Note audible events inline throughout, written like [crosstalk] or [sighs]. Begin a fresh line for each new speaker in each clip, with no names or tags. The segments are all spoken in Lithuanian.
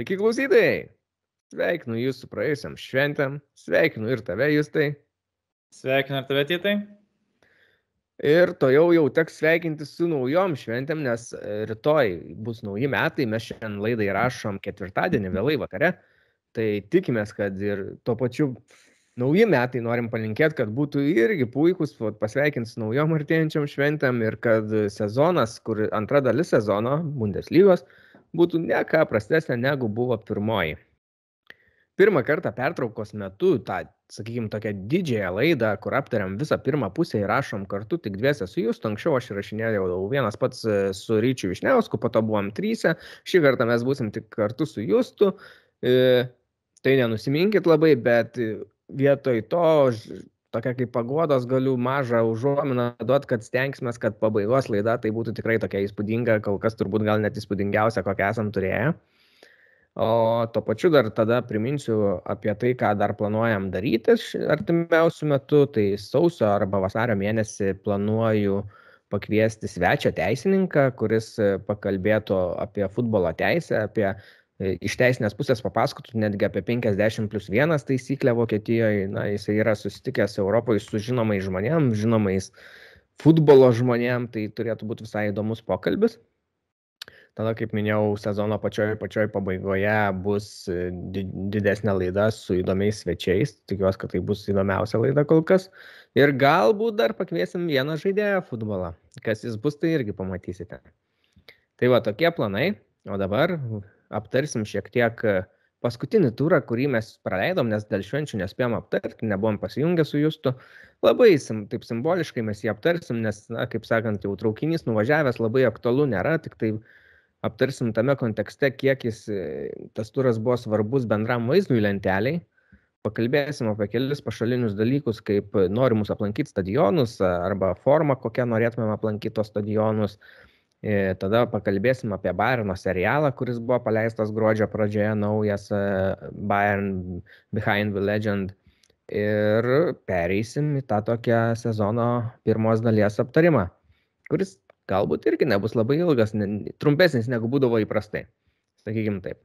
Sveiki klausytojai! Sveikinu jūs su praėjusiam šventėm, sveikinu ir tave justai.
Sveikinu ir tave titai.
Ir to jau jau teks sveikinti su naujom šventėm, nes e, rytoj bus nauji metai, mes šiandien laidą įrašom ketvirtadienį vėlai vakare. Tai tikimės, kad ir tuo pačiu nauji metai norim palinkėti, kad būtų irgi puikus, pasveikinti su naujom artėjančiam šventėm ir kad sezonas, kur antra dalis sezono, Bundeslygos, būtų ne ką prastesnė negu buvo pirmoji. Pirmą kartą pertraukos metu tą, sakykime, tokią didžiąją laidą, kur aptariam visą pirmą pusę ir rašom kartu tik dviese su Justu. Anksčiau aš įrašinėjau vienas pats e, su Ryčiu Višniausku, po to buvom trysia. Šį kartą mes būsim tik kartu su Justu. E, tai nenusiminkit labai, bet vietoj to tokia kaip pagodos galiu mažą užuominą duot, kad stengsime, kad pabaigos laida tai būtų tikrai tokia įspūdinga, kol kas turbūt gal net įspūdingiausia, kokią esam turėję. O to pačiu dar tada priminsiu apie tai, ką dar planuojam daryti artimiausių metų. Tai sausio arba vasario mėnesį planuoju pakviesti svečią teisininką, kuris pakalbėtų apie futbolo teisę, apie iš teisinės pusės papasakotų netgi apie 50 plus 1 taisyklę Vokietijoje. Na, jisai yra susitikęs Europoje su žinomais žmonėm, žinomais futbolo žmonėm, tai turėtų būti visai įdomus pokalbis. Tada, kaip minėjau, sezono pačioj, pačioj pabaigoje bus e, didesnė laida su įdomiais svečiais. Tikiuosi, kad tai bus įdomiausia laida kol kas. Ir galbūt dar pakviesim vieną žaidėją futbolą. Kas jis bus, tai irgi pamatysite. Tai va, tokie planai. O dabar aptarsim šiek tiek e, paskutinį turą, kurį mes praleidom, nes dėl švenčių nespėjom aptarti, nebuvom pasijungę su Justu. Labai taip simboliškai mes jį aptarsim, nes, na, kaip sakant, jau traukinys nuvažiavęs labai aktualu nėra, tik tai aptarsim tame kontekste, kiek jis, e, tas turas buvo svarbus bendram vaizdui lenteliai. Pakalbėsim apie kelis pašalinius dalykus, kaip norimus aplankyti stadionus arba formą, kokią norėtumėm aplankyti tos stadionus. E, tada pakalbėsim apie Bayerno serialą, kuris buvo paleistas gruodžio pradžioje, naujas e, Bayern Behind the Legend. Ir pereisim į tą tokią sezono pirmos dalies aptarimą, kuris galbūt irgi nebus labai ilgas, trumpesnis negu būdavo įprastai. Sakykim taip.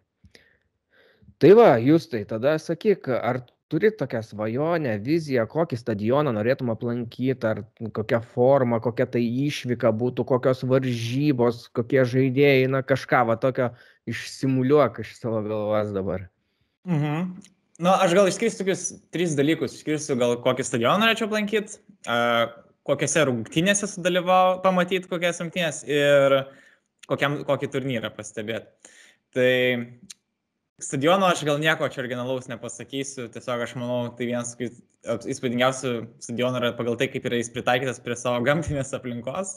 Tai va, jūs tai tada sakyk, ar turi tokią svajonę, viziją, kokį stadioną norėtum aplankyti, ar kokia forma, kokia tai išvyka būtų, kokios varžybos, kokie žaidėjai, na kažką va tokio išsimuliuok iš savo galvos dabar.
Mhm. Na, aš gal išskirsiu tokius tris dalykus. Išskirsiu gal kokį stadioną norėčiau aplankyti, kokiose rungtynėse sudalyvau, pamatyti kokias rungtynės ir kokiam, kokį turnyrą pastebėti. Tai Stadiono aš gal nieko čia originalaus nepasakysiu, tiesiog aš manau, tai vienas įspūdingiausių stadionų yra pagal tai, kaip yra jis pritaikytas prie savo gamtinės aplinkos.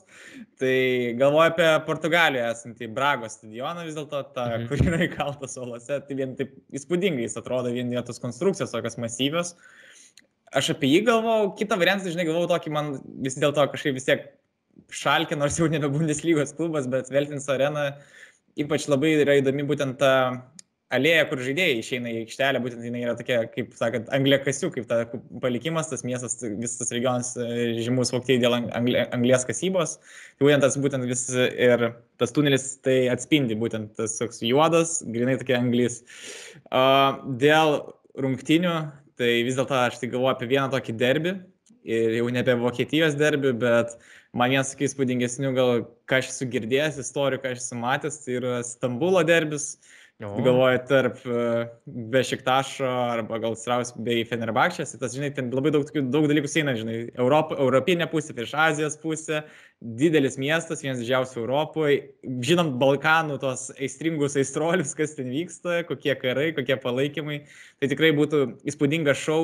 Tai galvoju apie Portugalijoje esantį Bragos stadioną vis dėlto, tą, mhm. kur yra įkaltas olose, tai vien taip įspūdingai jis atrodo, vien vietos konstrukcijos tokios masyvios. Aš apie jį galvojau, kitą variantą, žinai, galvojau tokį, man vis dėlto kažkaip vis tiek šalkė, nors jau nebe Bundeslygos klubas, bet Veltins arena ypač labai yra įdomi būtent ta alėja, kur žaidėjai išeina į aikštelę, būtent jinai yra tokia, kaip sakant, angliakasių, kaip ta palikimas, tas miestas, visas tas regionas e, žymus Vokietijai dėl anglės kasybos. Tai būtent tas būtent vis ir tas tunelis tai atspindi, būtent tas toks juodas, grinai tokia anglis. Uh, dėl rungtinių, tai vis dėlto aš tai galvoju apie vieną tokį derbį. Ir jau ne apie Vokietijos derbį, bet man vienas tokių įspūdingesnių, gal ką aš esu girdėjęs, istorijų, ką aš esu matęs, tai yra Stambulo derbis. Uh, Galvoju, tarp e, Bešiktašo arba gal Straus bei Fenerbakšės, tas, žinai, ten labai daug, daug dalykų eina, žinai, Europ, Europinė pusė prieš Azijos pusę, didelis miestas, vienas didžiausių Europoje, žinom Balkanų tos aistringus aistrolius, kas ten vyksta, kokie karai, kokie palaikymai, tai tikrai būtų įspūdingas šou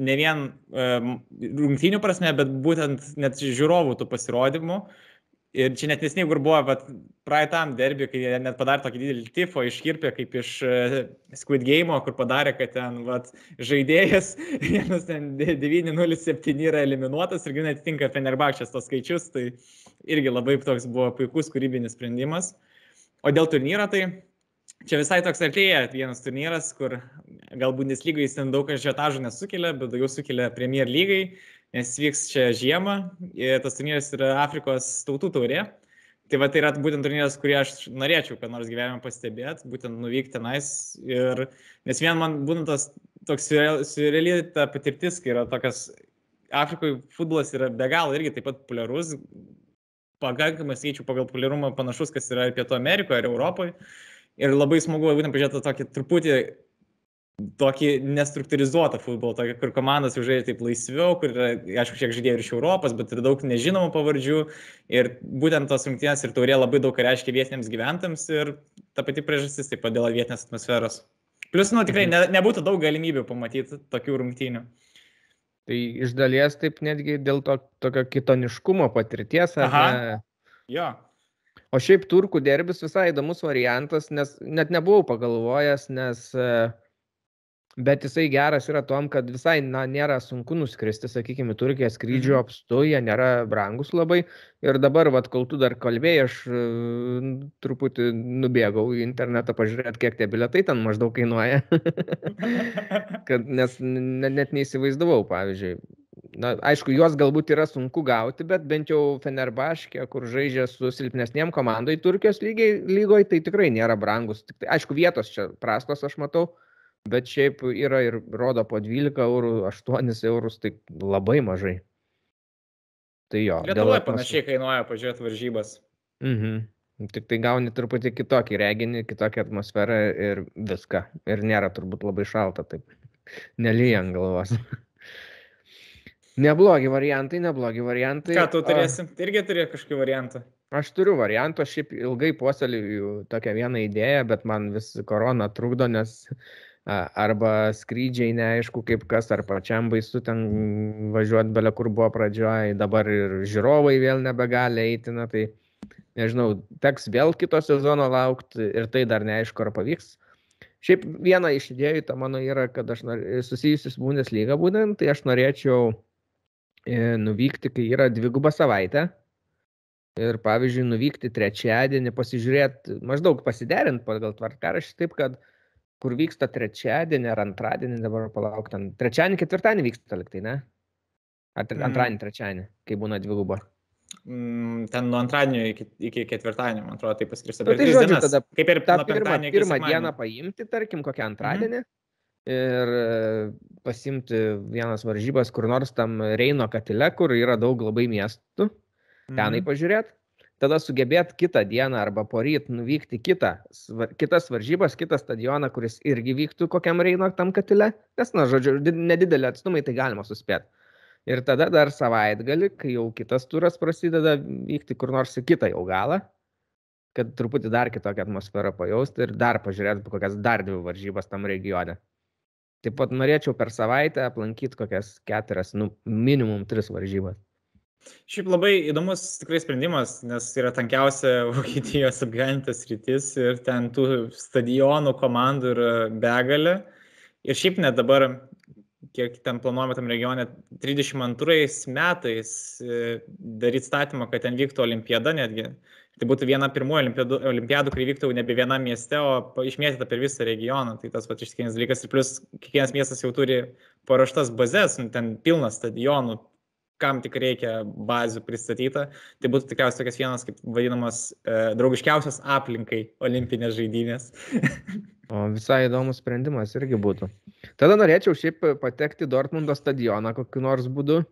ne vien um, rungtynių prasme, bet būtent net žiūrovų tų pasirodymų. Uh, Ir čia net nesiniai, kur buvo, bet praeitam derbi, kai jie net padarė tokį didelį tifo iškirpę, kaip iš uh, Squid Game, kur padarė, kad ten vat, žaidėjas [laughs] 907 yra eliminuotas ir gana atitinka Fenerbakšės tos skaičius, tai irgi labai toks buvo puikus kūrybinis sprendimas. O dėl turnyro, tai čia visai toks artėja vienas turnyras, kur galbūt neslygai jis ten daug žiotažų nesukelia, bet daugiau sukelia Premier lygai nes vyks čia žiemą. Tas turnyras yra Afrikos tautų taurė. Tai va tai yra būtent turnyras, kurį aš norėčiau, kad nors gyvenime pastebėt, būtent nuvykti tenais. Ir, nes vien man būtent tas toks surreali ta patirtis, kai yra tokias, Afrikoje futbolas yra be galo irgi taip pat populiarus, pakankamai skaičių pagal populiarumą panašus, kas yra ir Pietų Amerikoje, ir Europoje. Ir labai smagu būtent pažiūrėti tokį truputį tokį nestruktūrizuotą futbolą, tokį, kur komandos jau žaidžia taip laisviau, kur yra, aišku, šiek žaidėjų iš Europos, bet ir daug nežinomų pavardžių. Ir būtent tos rungtynės ir taurė labai daug reiškia vietiniams gyventams ir ta pati priežastis taip pat dėl vietinės atmosferos. Plus, nu, tikrai ne, nebūtų daug galimybių pamatyti tokių rungtynių.
Tai iš dalies taip netgi dėl to tokio kitoniškumo patirties. Aha. Ne...
Jo.
O šiaip turkų derbis visai įdomus variantas, nes net nebuvau pagalvojęs, nes uh, bet jisai geras yra tom, kad visai na, nėra sunku nuskristi, sakykime, į Turkiją skrydžių mhm. apstu, jie nėra brangus labai. Ir dabar, vat, kol tu dar kalbėjai, aš uh, truputį nubėgau į internetą pažiūrėti, kiek tie biletai ten maždaug kainuoja. [laughs] kad, nes ne, net neįsivaizdavau, pavyzdžiui. Na, aišku, juos galbūt yra sunku gauti, bet bent jau Fenerbaškė, kur žaidžia su silpnesniem komandai Turkijos lygiai, lygoje, tai tikrai nėra brangus. Tik, tai, aišku, vietos čia prastos, aš matau. Uh, bet šiaip yra ir rodo po 12 eurų, 8 eurus, tai labai mažai.
Tai jo. Lietuvoje panašiai kainuoja pažiūrėti varžybas.
Mhm. Tik tai gauni truputį kitokį reginį, kitokią atmosferą ir viską. Ir nėra turbūt labai šalta, taip. Nelyjant galvos. [laughs] neblogi variantai, neblogi variantai.
Ką tu turėsi? O... Irgi turi kažkokį variantą.
Aš turiu variantų, aš šiaip ilgai puoselėjau tokią vieną idėją, bet man vis korona trukdo, nes arba skrydžiai neaišku kaip kas, ar pačiam baisu ten važiuoti belia kur buvo pradžioje, dabar ir žiūrovai vėl nebegali eiti, na tai nežinau, teks vėl kito sezono laukti ir tai dar neaišku, ar pavyks. Šiaip viena iš idėjų ta mano yra, kad aš susijusi su Bundesliga būtent, tai aš norėčiau e, nuvykti, kai yra dviguba savaitė. Ir pavyzdžiui, nuvykti trečiadienį, pasižiūrėti, maždaug pasiderinti pagal tvarkaraštį taip, kad uh, kur vyksta trečiadienį ar antradienį, dabar palauk, ten trečiadienį, ketvirtadienį vyksta liktai, ne? Ar mm. antradienį, trečiadienį, kai būna dviguba?
Mm, ten nuo antradienio iki, iki ketvirtadienio, man atrodo, tai paskirsta.
Nu, tai žodžiu, tada kaip ir tą pirmą, pirmą dieną paimti, tarkim, kokią mhm. antradienį. Mm. Ir e, pasimti vienas varžybas kur nors tam Reino katile, kur yra daug labai miestų, tenai mm. pažiūrėti tada sugebėt kitą dieną arba poryt nuvykti kitą, kitas varžybas, kitą stadioną, kuris irgi vyktų kokiam Reino tam katile, nes, na, žodžiu, nedidelį atstumai tai galima suspėti. Ir tada dar savaitgali, kai jau kitas turas prasideda, vykti kur nors į kitą jau galą, kad truputį dar kitokią atmosferą pajausti ir dar pažiūrėti kokias dar dvi varžybas tam regione. Taip pat norėčiau per savaitę aplankyti kokias keturias, nu, minimum tris varžybas.
Šiaip labai įdomus tikrai sprendimas, nes yra tankiausia [laughs] Vokietijos apgyventas rytis ir ten tų stadionų komandų yra begalė. Ir šiaip net dabar, kiek ten planuojama tam regione, 32 metais e, daryti statymą, kad ten vyktų olimpiada netgi. Tai būtų viena pirmoji olimpiadų, olimpiadų, kuri vyktų nebe vienam mieste, o išmėtyta per visą regioną. Tai tas pats išskirinis dalykas. Ir plus kiekvienas miestas jau turi paruoštas bazės, nu, ten pilnas stadionų, kam tik reikia bazių pristatyta, tai būtų tikriausiai tokias vienas, kaip vadinamas, e, draugiškiausias aplinkai olimpinės žaidynės. [laughs]
o visai įdomus sprendimas irgi būtų. Tada norėčiau šiaip patekti Dortmundo stadioną kokiu nors būdu,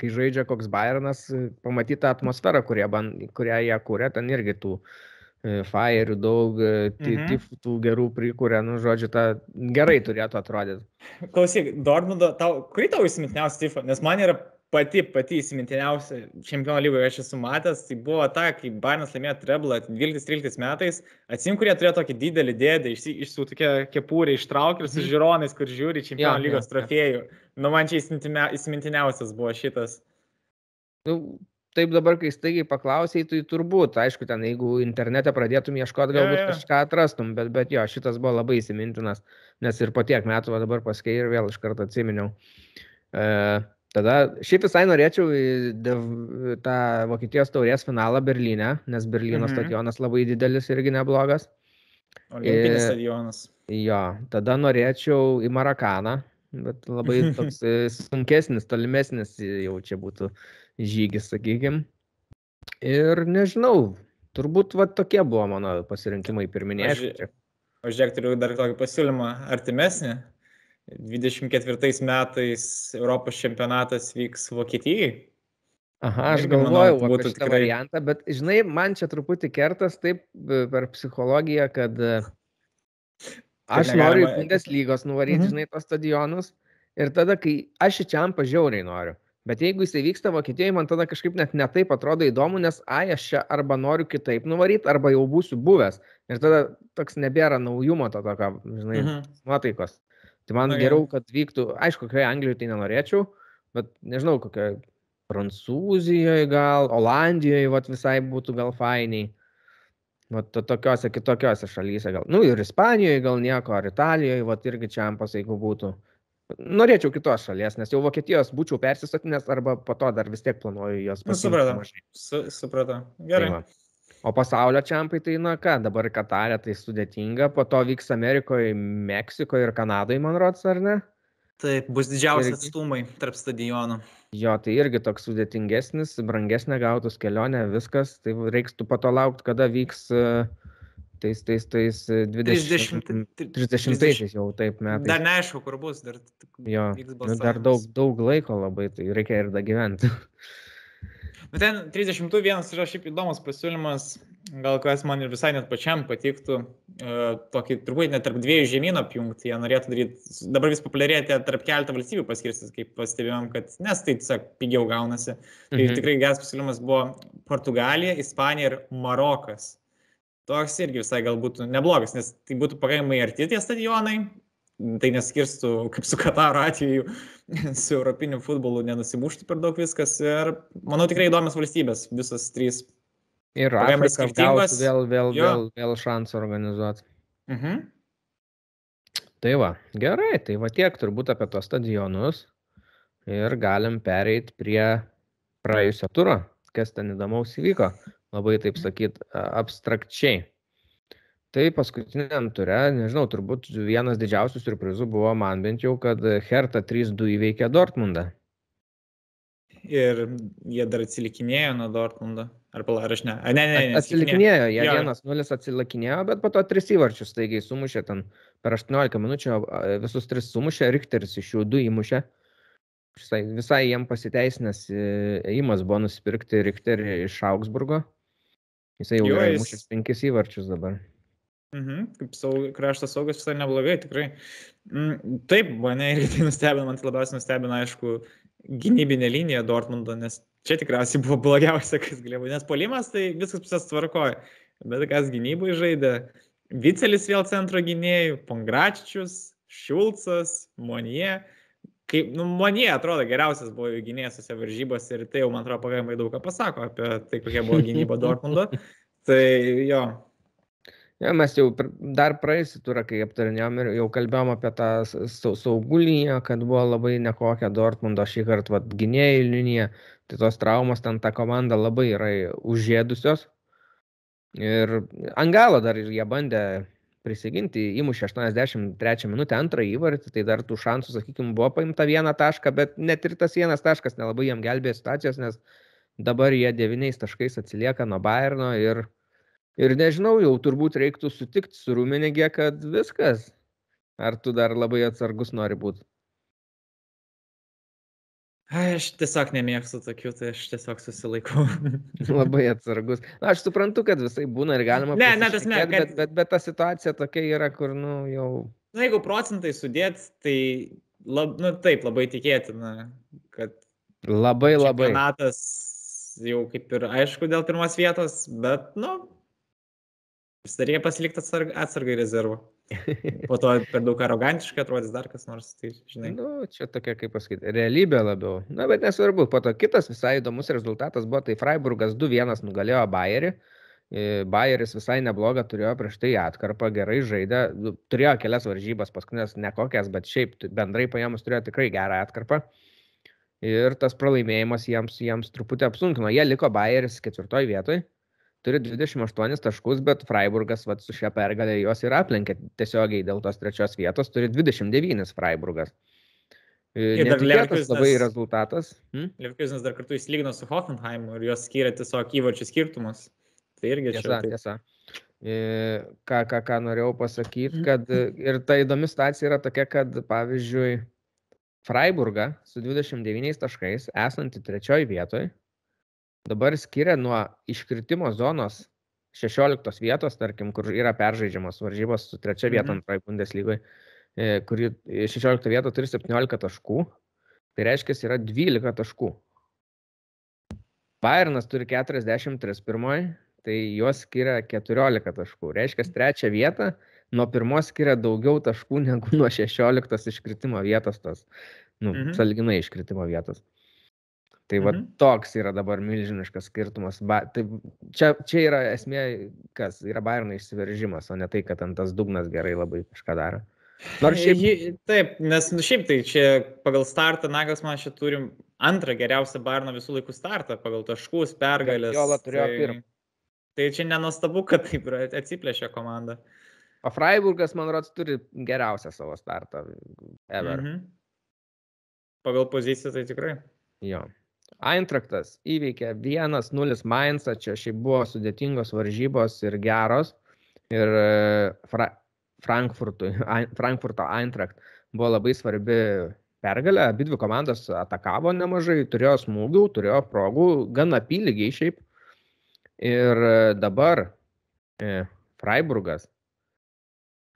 kai žaidžia koks Bayernas, pamatyti tą atmosferą, kurią, kurią jie kūrė, ten irgi tų e, Fire daug, e, mhm. tų gerų prikūrė, nu, žodžiu, ta gerai turėtų atrodyti.
Klausyk, Dortmundo, tau, kurį tau įsimintiniausia tifa? Nes man yra pati, pati įsimintiniausia čempionų lygoje aš esu matęs, tai buvo ta, kai Bainas laimėjo treblą 12-13 metais, atsim, kurie turėjo tokį didelį dėdę, iš, iš su tokia kepūrė ištraukė ir su mhm. žiūronais, kur žiūri čempionų ja, lygos ja, trofėjų. Ja. Nu, man čia įsimintiniausias buvo šitas.
Nu, taip dabar, kai staigiai paklausai, tai turbūt, aišku, ten jeigu internete pradėtum ieškoti, galbūt ja, ja. kažką atrastum, bet, bet jo, šitas buvo labai įsimintinas, nes ir po tiek metų dabar paskui ir vėl iš karto atsiminiau. Uh, Tada šiaip visai norėčiau į tą Vokietijos taurės finalą Berlyne, nes Berlyno mhm. stadionas labai didelis irgi neblogas.
Olimpinis stadionas.
Jo, tada norėčiau į Marakaną, bet labai [laughs] toks e, sunkesnis, tolimesnis jau čia būtų žygis, sakykim. Ir nežinau, turbūt va, tokie buvo mano pasirinkimai pirminiai.
Aš, aš žiūrėk, turiu dar tokį pasiūlymą artimesnį. 24 metais Europos čempionatas vyks Vokietijai.
Aha, aš galvojau manau, apie šitą tikrai... variantą, bet žinai, man čia truputį kertas taip per psichologiją, kad aš negalima... noriu į Bundeslygos nuvaryti, mhm. žinai, tos stadionus ir tada, kai aš čia pažiauriai noriu. Bet jeigu jisai vyksta Vokietijoje, man tada kažkaip net netaip atrodo įdomu, nes ai, aš čia arba noriu kitaip nuvaryti, arba jau būsiu buvęs. Ir tada toks nebėra naujumo to tokio, žinai, mhm. nuotaikos. Tai man Na, geriau, kad vyktų, aišku, kokioje Anglijoje tai nenorėčiau, bet nežinau, kokioje Prancūzijoje gal, Olandijoje vat, visai būtų gal fainiai. Vat, to, tokiose kitokiose šalyse gal. Nu ir Ispanijoje gal nieko, ar Italijoje, vat irgi čia ampas, jeigu būtų. Norėčiau kitos šalies, nes jau Vokietijos būčiau persistatinęs arba po to dar vis tiek planuoju jos
pasiekti. Supratau. Su, supratau. Gerai. Tai va.
O pasaulio čempai tai, na ką, dabar Katarė tai sudėtinga, po to vyks Amerikoje, Meksikoje ir Kanadoje, man rodos, ar ne?
Taip, bus didžiausi atstumai tarp stadionų.
Jo, tai irgi toks sudėtingesnis, brangesnė gautus kelionė, viskas, tai reiks tu pato laukti, kada vyks e, tais, tais, tais 20, 30, 30 jau taip metais.
Dar neaišku, kur bus, dar,
jo, nu, dar daug, daug laiko labai, tai reikia ir da gyventi. [laughs]
Bet ten 31 yra šiaip įdomus pasiūlymas, gal kas man ir visai net pačiam patiktų, e, tokį turbūt net tarp dviejų žemynų apjungti, jie norėtų daryti, dabar vis populiarėti tarp keletą valstybių paskirstis, kaip pastebėjom, kad nes tai tiesiog pigiau gaunasi. Tai mhm. tikrai geras pasiūlymas buvo Portugalija, Ispanija ir Marokas. Toks irgi visai galbūt neblogas, nes tai būtų pakankamai arti tie stadionai, tai neskirstų, kaip su Kataro atveju, [laughs] su europiniu futbolu nenusimuštų per daug viskas. Ir manau tikrai įdomios valstybės, visos trys.
Ir Afrika gautų vėl, vėl, jo. vėl, vėl šansą organizuoti. Mhm. Tai va, gerai, tai va tiek turbūt apie tos stadionus. Ir galim pereiti prie praėjusio turo, kas ten įdomaus įvyko. Labai taip sakyt, abstrakčiai. Tai paskutiniam ture, nežinau, turbūt vienas didžiausių surprizų buvo man bent jau, kad Hertha 3-2 įveikė Dortmundą.
Ir jie dar atsilikinėjo nuo Dortmundo. Ar pala, ar aš ne? A, ne, ne,
ne atsilikinėjo, jie 1-0 atsilikinėjo, bet po to 3 įvarčius staigiai sumušė ten per 18 minučių, visus 3 sumušė, Richteris iš jų 2 įmušė. Visai, visai jiem pasiteisinęs e, ėjimas buvo nusipirkti Richterį iš Augsburgo. Jisai jau jo, yra jis... įmušęs 5 įvarčius dabar.
Mhm, kaip saug, krašto saugas visai neblogai, tikrai. Taip, mane irgi tai nustebino, man tai labiausiai nustebino, aišku, gynybinė linija Dortmundo, nes čia tikriausiai buvo blogiausia, kas galėjo būti, nes polimas tai viskas pusės tvarkoja, bet kas gynybai žaidė, Vicelis vėl centro gynėjų, Pongračičius, Šulcas, Monie. Kaip, nu, Monie atrodo geriausias buvo jų gynėjas tose varžybose ir tai jau, man atrodo, pakankamai daug ką pasako apie tai, kokia buvo gynyba [laughs] Dortmundo. Tai jo,
Ja, mes jau dar praeisį turą, kai aptarinėjom ir jau kalbėjom apie tą saugų liniją, kad buvo labai nekokia Dortmundo šį kartą gynėjų linija, tai tos traumos ten tą komandą labai yra užėdusios. Ir ant galo dar jie bandė prisiginti, įmušė 83 minutę antrą įvartį, tai dar tų šansų, sakykime, buvo paimta vieną tašką, bet net ir tas vienas taškas nelabai jam gelbėjo situacijos, nes dabar jie devyniais taškais atsilieka nuo Bayerno ir Ir nežinau, jau turbūt reiktų sutikti su Rumenigė, kad viskas. Ar tu dar labai atsargus nori būti?
Aš tiesiog nemėgstu tokių, tai aš tiesiog susilaikau. [laughs]
labai atsargus. Na, aš suprantu, kad visai būna ir galima.
Ne, ne, tas ne. Kad...
Bet, bet, bet ta situacija tokia yra, kur, nu, jau.
Na, jeigu procentai sudėt, tai, lab, nu, taip, labai tikėtina, kad.
Labai, labai.
Čempionatas jau kaip ir aišku dėl pirmos vietos, bet, nu, Dar jie pasilikti atsarg, atsargai rezervą. [laughs] Po to per daug arogantiškai atrodys dar kas nors, tai žinai.
Nu, čia tokia, kaip pasakyti, realybė labiau. Na, bet nesvarbu. Po to kitas visai įdomus rezultatas buvo, tai Freiburgas 2-1 nugalėjo Bayerį. E, Bayeris visai neblogą turėjo prieš tai atkarpą, gerai žaidė, nu, turėjo kelias varžybas, paskutinės nekokias, bet šiaip bendrai paėmus turėjo tikrai gerą atkarpą. Ir tas pralaimėjimas jiems, jiems truputį apsunkino. Jie liko Bayeris ketvirtoj vietoj, turi 28 taškus, bet Freiburgas vat, su šia pergalė juos ir aplenkė tiesiogiai dėl tos trečios vietos, turi 29 Freiburgas.
Ir dar Leverkusenas-
labai rezultatas. Hmm?
Leverkusenas dar kartu įsilygino su Hoffenheimu ir juos skyrė tiesiog įvarčių skirtumus. Tai irgi čia.
Tiesa,
taip.
tiesa. E, Ką, ką, ką norėjau pasakyti,
Mhm.
kad e, ir ta įdomi situacija yra tokia, kad pavyzdžiui, Freiburgą su 29 taškais, esanti trečioji vietoje, dabar skiria nuo iškritimo zonos 16 vietos, tarkim, kur yra peržaidžiamos varžybos su trečia vieta
Mhm.
antroji Bundeslygoje, kuri 16 vietą turi 17 taškų, tai reiškia, yra 12 taškų. Bayernas turi 43 pirmoji, tai juos skiria 14 taškų. Reiškia, trečią vietą nuo pirmos skiria daugiau taškų negu nuo 16 iškritimo vietos tos, nu,
mhm.
salginai iškritimo vietos. Tai va
Mhm.
toks yra dabar milžiniškas skirtumas. Ba, tai čia, čia yra esmė, kas yra Bayerno išsiveržimas, o ne tai, kad ant tas dugnas gerai labai kažką daro. Nors šiaip
Ji- Taip, nes nu, šiaip tai čia pagal startą Nagas man čia turim antrą geriausią Barno visų laikų startą pagal taškus, pergalės.
Guardiola turėjo
tai,
pirmą.
tai čia nenuostabu, kad taip yra atsiplėšė komanda.
O Freiburgas, man rodos, turi geriausią savo startą ever.
Mhm. Pagal poziciją tai tikrai.
Jo. Eintraktas įveikė 1-0 Mainzą, čia šiaip buvo sudėtingos varžybos ir geros. Ir e, Fra Frankfurtui, Frankfurto Eintrakt buvo labai svarbi pergalė. Abi dvi komandos atakavo nemažai, turėjo smūgių, turėjo progų, gan apylygiai šiaip. Ir e, dabar e, Freiburgas.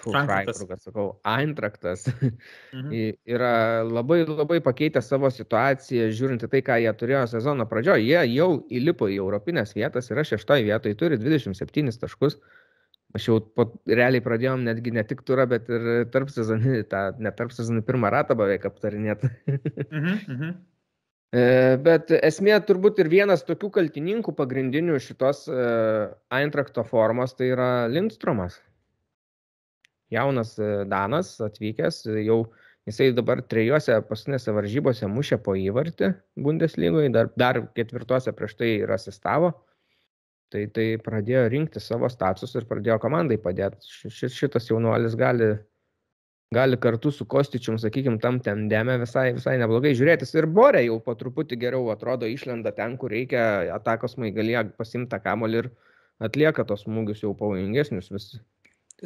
Fu,
Frankfurtas.
Sakau, Eintraktas [laughs]
Mhm.
yra labai labai pakeitę savo situaciją, žiūrint į tai, ką jie turėjo sezono pradžioje. Jie jau įlipo į europinės vietas, yra šeštoje vietoje, turi 27 taškus. Aš jau po, realiai pradėjom netgi ne tik turą, bet ir tarp sezoninį, tą ne tarp sezoninį pirmą ratą beveik aptarinėti.
Mhm. Mhm. [laughs]
E, Bet esmė turbūt ir vienas tokių kaltininkų pagrindinių šitos e, Eintrakto formos tai yra Lindstromas. Jaunas e, Danas atvykęs, e, jau jisai dabar trejose paskutinėse varžybose mušė po įvartį Bundeslygoje, dar, dar ketvirtose prieš tai ir asistavo. Tai, tai pradėjo rinkti savo statusus ir pradėjo komandai padėti. Ši, šitas jaunuolis gali, gali kartu su Kostičium, sakykime, tam tendeme visai, visai neblogai žiūrėtis. Ir Borė jau po truputį geriau atrodo, išlenda ten, kur reikia, atakos maigalėje pasimta kamolį ir atlieka tos smūgius jau pavojingesnius vis.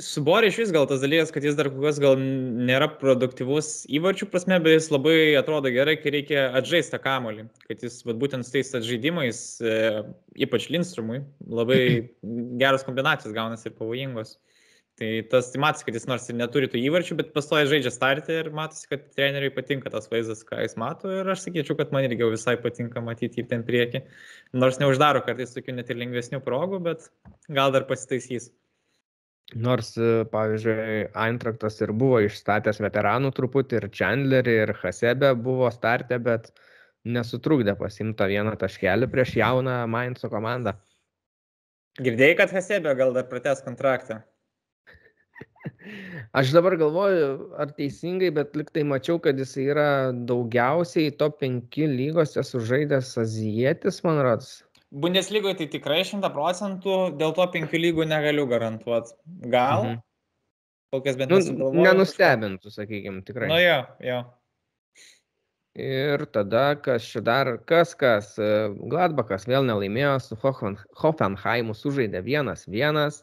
Su Borė iš vis gal tas dalykas, kad jis dar kol kas gal nėra produktyvus įvarčių prasme, bet jis labai atrodo gerai, kai reikia atžaisti tą kamolį. Kad jis vat, būtent su tais atžaidimais, e, ypač Lindstrumui, labai [laughs] geros kombinacijos gaunasi ir pavojingos. Tai tas tai matosi, kad jis nors ir neturi tų įvarčių, bet pastoja žaidžia startį ir matosi, kad treneriui patinka tas vaizdas, ką jis mato. Ir aš sakyčiau, kad man irgi visai patinka matyti jį ten prieki. Nors neuždaro kartais tokių net ir lengvesnių progų, bet gal dar pasitaisys.
Nors, e, pavyzdžiui, Eintraktas ir buvo išstatęs veteranų truputį, ir Chandlerį, ir Hasebę buvo startę, bet nesutrukdė pasimto vieną taškelį prieš jauną Mainzo komandą.
Girdėjai, kad Hasebė gal dar pratęs kontraktą? [laughs]
Aš dabar galvoju, ar teisingai, bet liktai mačiau, kad jis yra daugiausiai top 5 lygose sužaidęs azijietis, man rodos.
Bundeslygoje tai tikrai 100 procentų, dėl to penkių lygų negaliu garantuoti. Gal?
Mhm.
Kol kas bent
Nu, nenustebintų, sakykime, tikrai.
Nu jo, jo.
Ir tada, kas čia dar, kas, kas, e, Gladbachas vėl nelaimėjo, su Hoffen- Hoffenheimu sužaidė vienas vienas.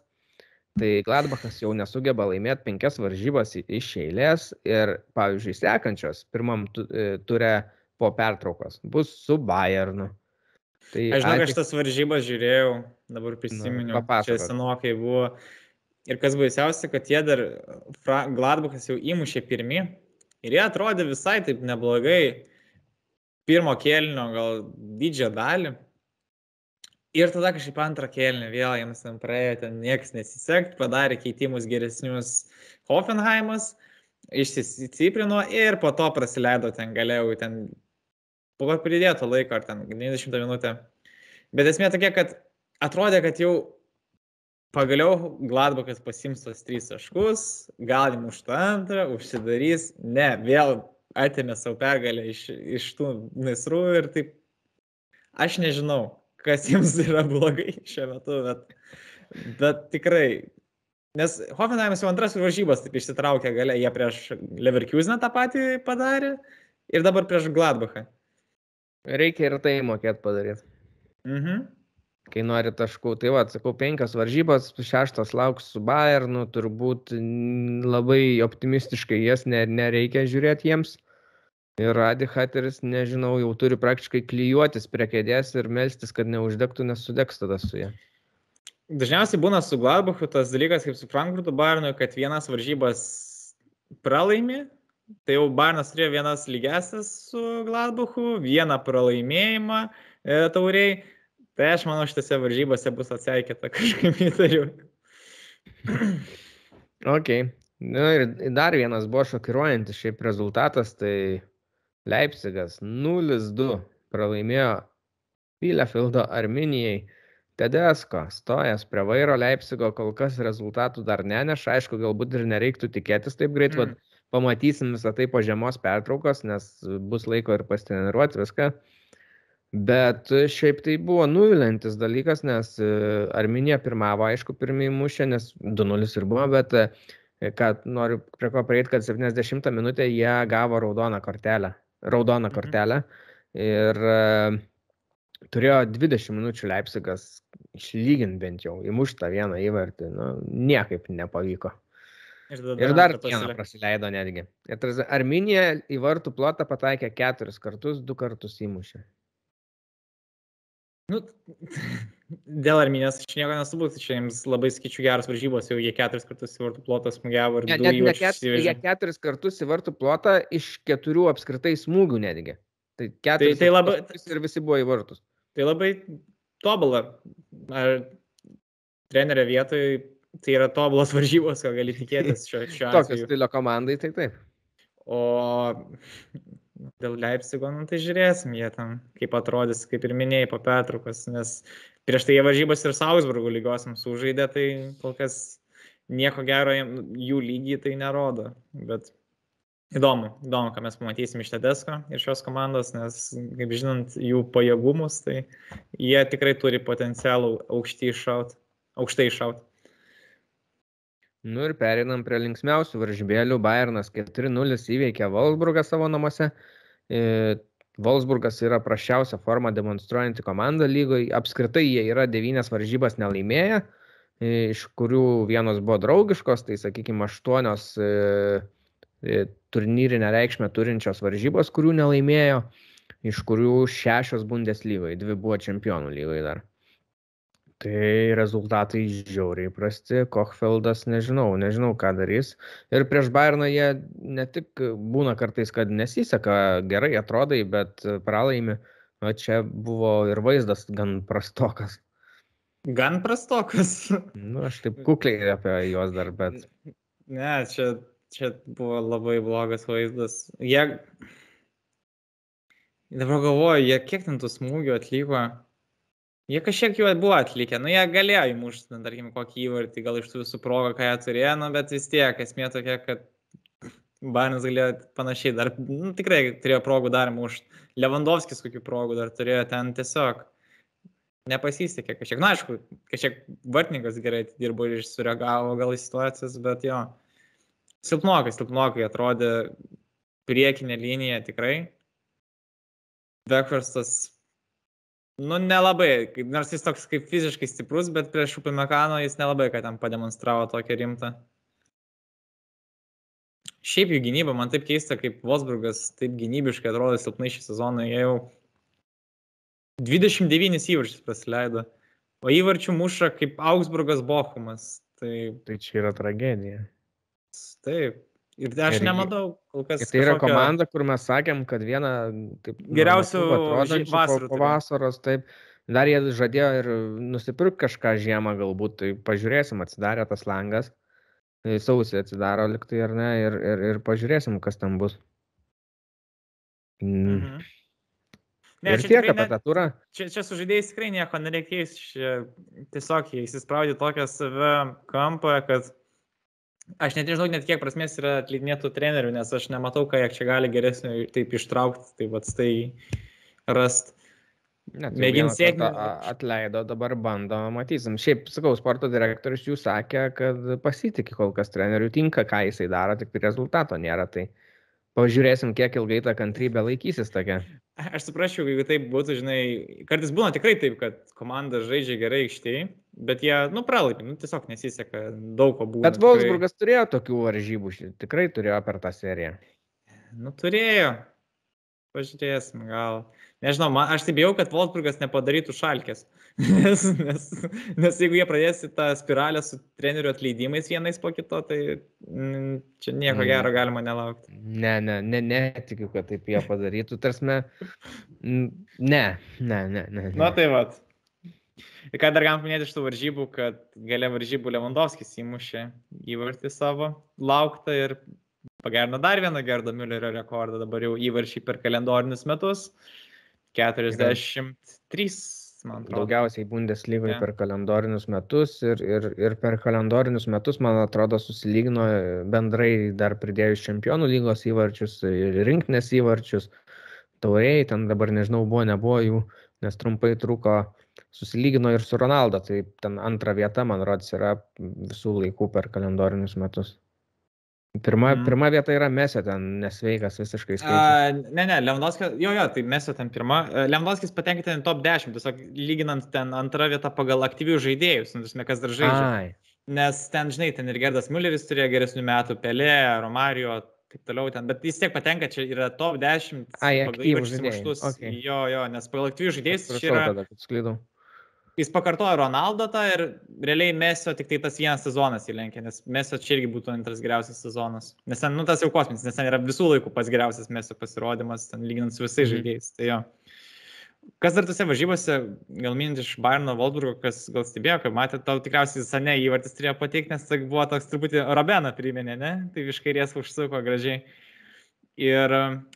Tai Gladbachas jau nesugeba laimėti penkias varžybas iš eilės ir, pavyzdžiui, sekančios pirmam e, ture po pertraukos bus su Bayernu. Tai
Aš žinau, aš tas varžybas žiūrėjau, dabar prisiminiau.
papasakok.
Čia senokai buvo. Ir kas baisiausia, kad jie dar, Fra- Gladbachas jau įmušė pirmi. Ir jie atrodė visai taip neblogai. Pirmo kėlinio gal didžią dalį. Ir tada kažkaip antrą kėlinį vėl jiems ten praėjo, ten niekas nesisekt, padarė keitimus geresnius Hoffenheimas, išsistiprino ir po to prasileido ten galėjau ten po pridėto laiko, ar ten 90 minutę. Bet esmė tokia, kad atrodė, kad jau pagaliau Gladbachas pasims tos trys taškus, gal įmuštų antrą, užsidarys, ne, vėl atėmė savo pergalę iš, iš tų nasrų ir taip, aš nežinau, kas [laughs] jiems yra blogai šiuo metu, bet, bet tikrai, nes Hoffenheimas jau antras varžybas taip išsitraukė galę, jie prieš Leverkuseną tą patį padarė ir dabar prieš Gladbachą.
Reikia ir tai mokėti padaryti.
Mhm.
Kai nori taškų, tai va, sakau, penkios varžybos, šeštas lauks su Bayernu, turbūt labai optimistiškai jas ne, nereikia žiūrėti jiems. Ir Adi Hateris, nežinau, jau turi praktiškai klyjuotis prie kėdės ir melstis, kad neuždegtų, nes sudegs tada su ja.
Dažniausiai būna su Gladbachu tas dalykas, kaip su Frankfurtu Bayernui, kad vienas varžybas pralaimi, tai jau Bayernas turėjo vienas lygiasias su Gladbachu, vieną pralaimėjimą e, tauriai. Tai aš manau, šitose varžybose bus atseikėta [laughs] kažkaip įtariu.
Ok. Na ir dar vienas buvo šokiruojantis šiaip rezultatas, tai Leipzigas 0-2 pralaimėjo Bielefeldo Arminijai. Tedesko stojas prie vairo Leipzigo kol kas rezultatų dar neneša, aišku, galbūt ir nereiktų tikėtis taip greit, mm.
Mm.
Pamatysim visą tai po žiemos pertraukos, nes bus laiko ir pasitreniruoti viską. Bet šiaip tai buvo nuvilintis dalykas, nes e, Arminija pirmavo, aišku, pirmieji mušė, nes 2-0 ir buvo, bet e, kad noriu prie ko prieiti, kad 70 minutę jie gavo raudoną kortelę. Raudoną
Mhm.
kortelę. Ir e, turėjo 20 minučių Leipzigas išlyginti bent jau, įmuštą vieną įvartį. Nu, niekaip nepavyko.
Ir, tada
Ir dar vieną praleido netgi. Arminija į vartų plotą pataikė keturis kartus, du kartus įmušė.
Nu, [laughs] dėl Arminijos aš nieko nesubūsiu, čia jiems labai skaičių geros varžybos, jau jie keturis kartus į vartų plotą smūgiavo ir
Ne,
du įvarčius
ket, jie keturis kartus į vartų plotą iš keturių apskritai smūgių netgi. Tai keturis
tai
ir
labai-
ir visi buvo į vartus.
Tai labai tobulą. Ar trenerio vietoje tai yra tobulas varžybos, ko gali tikėtis šio, šiuo [laughs]
Tokio stilio komandai, tai taip.
O dėl Leipzigo, nu, tai žiūrėsim, jie ten kaip atrodys, kaip ir minėjai, po pertraukos, nes prieš tai jie varžybas ir Salzburgo lygiosiams sužaidė, tai kol kas nieko gero jų lygiai tai nerodo. Bet įdomu, įdomu, ką mes pamatysim iš Tedesko ir šios komandos, nes, kaip žinant, jų pajėgumus, tai jie tikrai turi potencialų aukštai iššaut. Aukštai iššaut.
Nu ir perinam prie linksmiausių varžybėlių. Bayernas 4-0 įveikė Wolfsburgą savo namuose. E, Wolfsburgas yra prašiausia forma demonstruojanti komanda lygoje. Apskritai jie yra devynias varžybas nelaimėję, e, iš kurių vienos buvo draugiškos, tai sakykime aštuonios e, turnyrinę reikšmę turinčios varžybos, kurių nelaimėjo, iš kurių šešios Bundeslygoje, dvi buvo čempionų lygoje dar. Tai rezultatai žiauriai prasti, Kochfeldas nežinau, nežinau ką darys. Ir prieš Bayerną jie ne tik būna kartais, kad nesiseka gerai atrodai, bet pralaimi. O čia buvo ir vaizdas gan prastokas.
Gan prastokas. [laughs]
Nu, aš taip kukliai apie juos dar, bet
Ne, čia, čia buvo labai blogas vaizdas. Jie... Dabar galvoju, jie kiek ten tų smūgių atliko. Jie kažkiek jų buvo atlikę, nu jie galėjo įmušti, ten, tarkim, kokį įvartį, gal iš tų visų progų, ką jie turėjo, nu, bet vis tiek esmė tokia, kad Barnis galėjo panašiai dar, nu, tikrai turėjo progų dar mušti. Lewandowskis kokių progų dar turėjo ten tiesiog. Nepasisekė kažkiek. Na, aišku, kažkiek vartininkas gerai dirbo ir sureagavo gal į situacijas, bet jo. Silpnokai, silpnokai atrodė priekinė linija tikrai. Bekvarstas, nu, nelabai, kaip- nors jis toks kaip fiziškai stiprus, bet prieš Upimekano jis nelabai, kad ten pademonstravo tokią rimtą. Šiaip jų gynyba, man taip keista, kaip Vosburgas taip gynybiškai atrodo silpnai šį sezoną, jie jau 29 įvarčius pasileido, o įvarčių muša kaip Augsburgas Bochumas. Tai
tai čia yra tragedija.
taip. Ir aš
Ir-
nematau kol kas.
Ir tai yra
kažkokio-
komanda, kur mes sakėm, kad viena taip, nuo
Geriausių
po-
vasarų
po
turėjo.
vasaros, taip. Dar jie žadėjo ir nusipirkti kažką žiemą galbūt, tai pažiūrėsim, atsidarė tas langas. Tai Sausį atsidaro liktai ar ne ir, ir, ir pažiūrėsim, kas ten bus. Mm.
Mhm.
Ir
čia
tiek apie
ne-
tą turą.
Čia, čia su žaidėjais tikrai nieko nereikės. Čia tiesiog jie įsispraudė tokią save kampą, kad aš net nežinau, net kiek prasmės yra atleidinėtų trenerių, nes aš nematau, ką jie čia gali geresnio taip ištraukti, tai vad tai rast. Mėgins sėkmę-
Atleido, dabar bando, matysim. Šiaip, sakau, sporto direktorius jų sakė, kad pasitikė kol kas trenerių tinka, ką jisai daro, tik rezultato nėra. Tai pažiūrėsim, kiek ilgai ta kantrybė laikysis tokia.
Aš suprasčiau, jeigu taip būtų, žinai, kartais būna tikrai taip, kad komanda žaidžia gerai aikštėje, bet jie, nu, pralaipė, nu, tiesiog nesiseka, daug ko buvo.
Bet Wolfsburgas tikrai... turėjo tokių varžybų, tikrai turėjo per tą seriją.
Nu, turėjo. Pažiūrėsim, gal. Nežinau, man, aš taip bijau, kad Wolfsburgas nepadarytų šalkės. [laughs] Nes, nes, nes jeigu jie pradės tą spiralę su trenerių atleidimais vienais po kito, tai mm, čia nieko mm. gero galima nelaukti.
Ne, ne, ne, netikiu, kad taip jie padarytų. Tarsime, ne, ne, ne, ne.
Na tai vad. Ir ką dar galim paminėti iš tų varžybų, kad gale varžybų Lewandowskis įmušė įvartį savo lauktą ir pagerino dar vieną Gerdo Müllerio rekordą, dabar jau įvarčiai per kalendorinius metus. 43 man atrodo.
Daugiausiai Bundeslygoje yeah. per kalendorinius metus ir, ir, ir per kalendorinius metus, man atrodo, susilygino bendrai dar pridėjus čempionų lygos įvarčius ir rinktinės įvarčius. Tauriai, ten dabar nežinau, buvo, nebuvo jų, nes trumpai truko, susilygino ir su Ronaldo, tai ten antra vieta, man rodos, yra visų laikų per kalendorinius metus. Pirma, mm. pirma vieta yra Mesio, ten nesveikas visiškai skaičius.
Uh, ne, ne, Lewandowskis, jo, jo, tai Mesio ten pirma. Lewandowskis patenka ten top 10, tiesiog lyginant ten antrą vietą pagal aktyvių žaidėjus, nu, kas dar žaidžia. Ai. Nes ten, žinai, ten ir Gerdas Mülleris turėjo geresnių metų, Pelė, Romario, taip toliau ten, bet vis tiek patenka, čia yra top 10.
Ai, aktyvų žaidėjus.
Okay. Jo, jo, nes pagal aktyvių žaidėjus čia yra...
Tada,
jis pakartojo Ronaldo tą ir realiai Mesio tik tai tas vienas sezonas įlenkė, nes Mesio čia irgi būtų antras geriausias sezonas. Nes ten, nu, tas jau kosminis, nes ten yra visų laikų pats geriausias Mesio pasirodymas, ten lyginant su visais mhm. žaidėjais. Tai jo. Kas dar tose varžybose, gal minint iš Bayerno Valdburgo, kas gal stebėjo, kad matė, tau tikriausiai Sane įvartis turėjo pateikti, nes tai buvo toks truputį Robeną priminė, ne? Tai iš kairės užsuko gražiai. Ir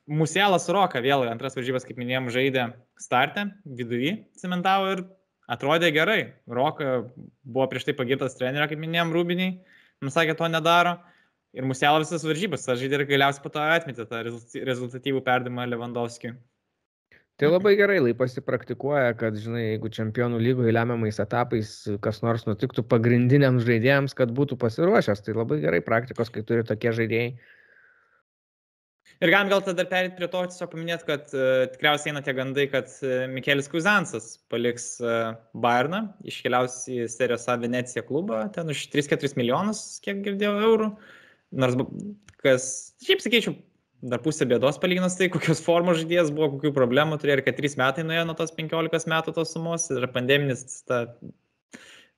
Muselas Roka vėl antras varžybas, kaip minėjom, žaidė startę, viduje cementavo ir atrodė gerai. Roka buvo prieš tai pagirtas trenerio, kaip minėjom, Rūbiniai, mums sakė, to nedaro. Ir muselą visas varžybas, aš žaidė ir galiausiai po to atmetė tą rezultatyvų perdimą Lewandowskiui.
Tai labai gerai laipasi praktikuoja, kad, žinai, jeigu čempionų lygoje lemiamais etapais kas nors nutiktų pagrindiniams žaidėjams, kad būtų pasiruošęs, tai labai gerai praktikos, kai turi tokie žaidėjai
Ir galim gal tada perėti prie to, tiesiog paminėti, kad uh, tikriausiai eina tie gandai, kad uh, Mikelis Kuzansas paliks uh, Bayerną, iškeliaus į Serijos A Venecija klubą, ten už 3-4 milijonus, kiek girdėjau, eurų. Nors, kas, šiaip sakyčiau, dar pusė bėdos palyginus tai, kokios formos žaidėjas buvo, kokių problemų turėjo ir kad 3 metai nuėjo nuo tos 15 metų tos sumos ir pandeminis ta,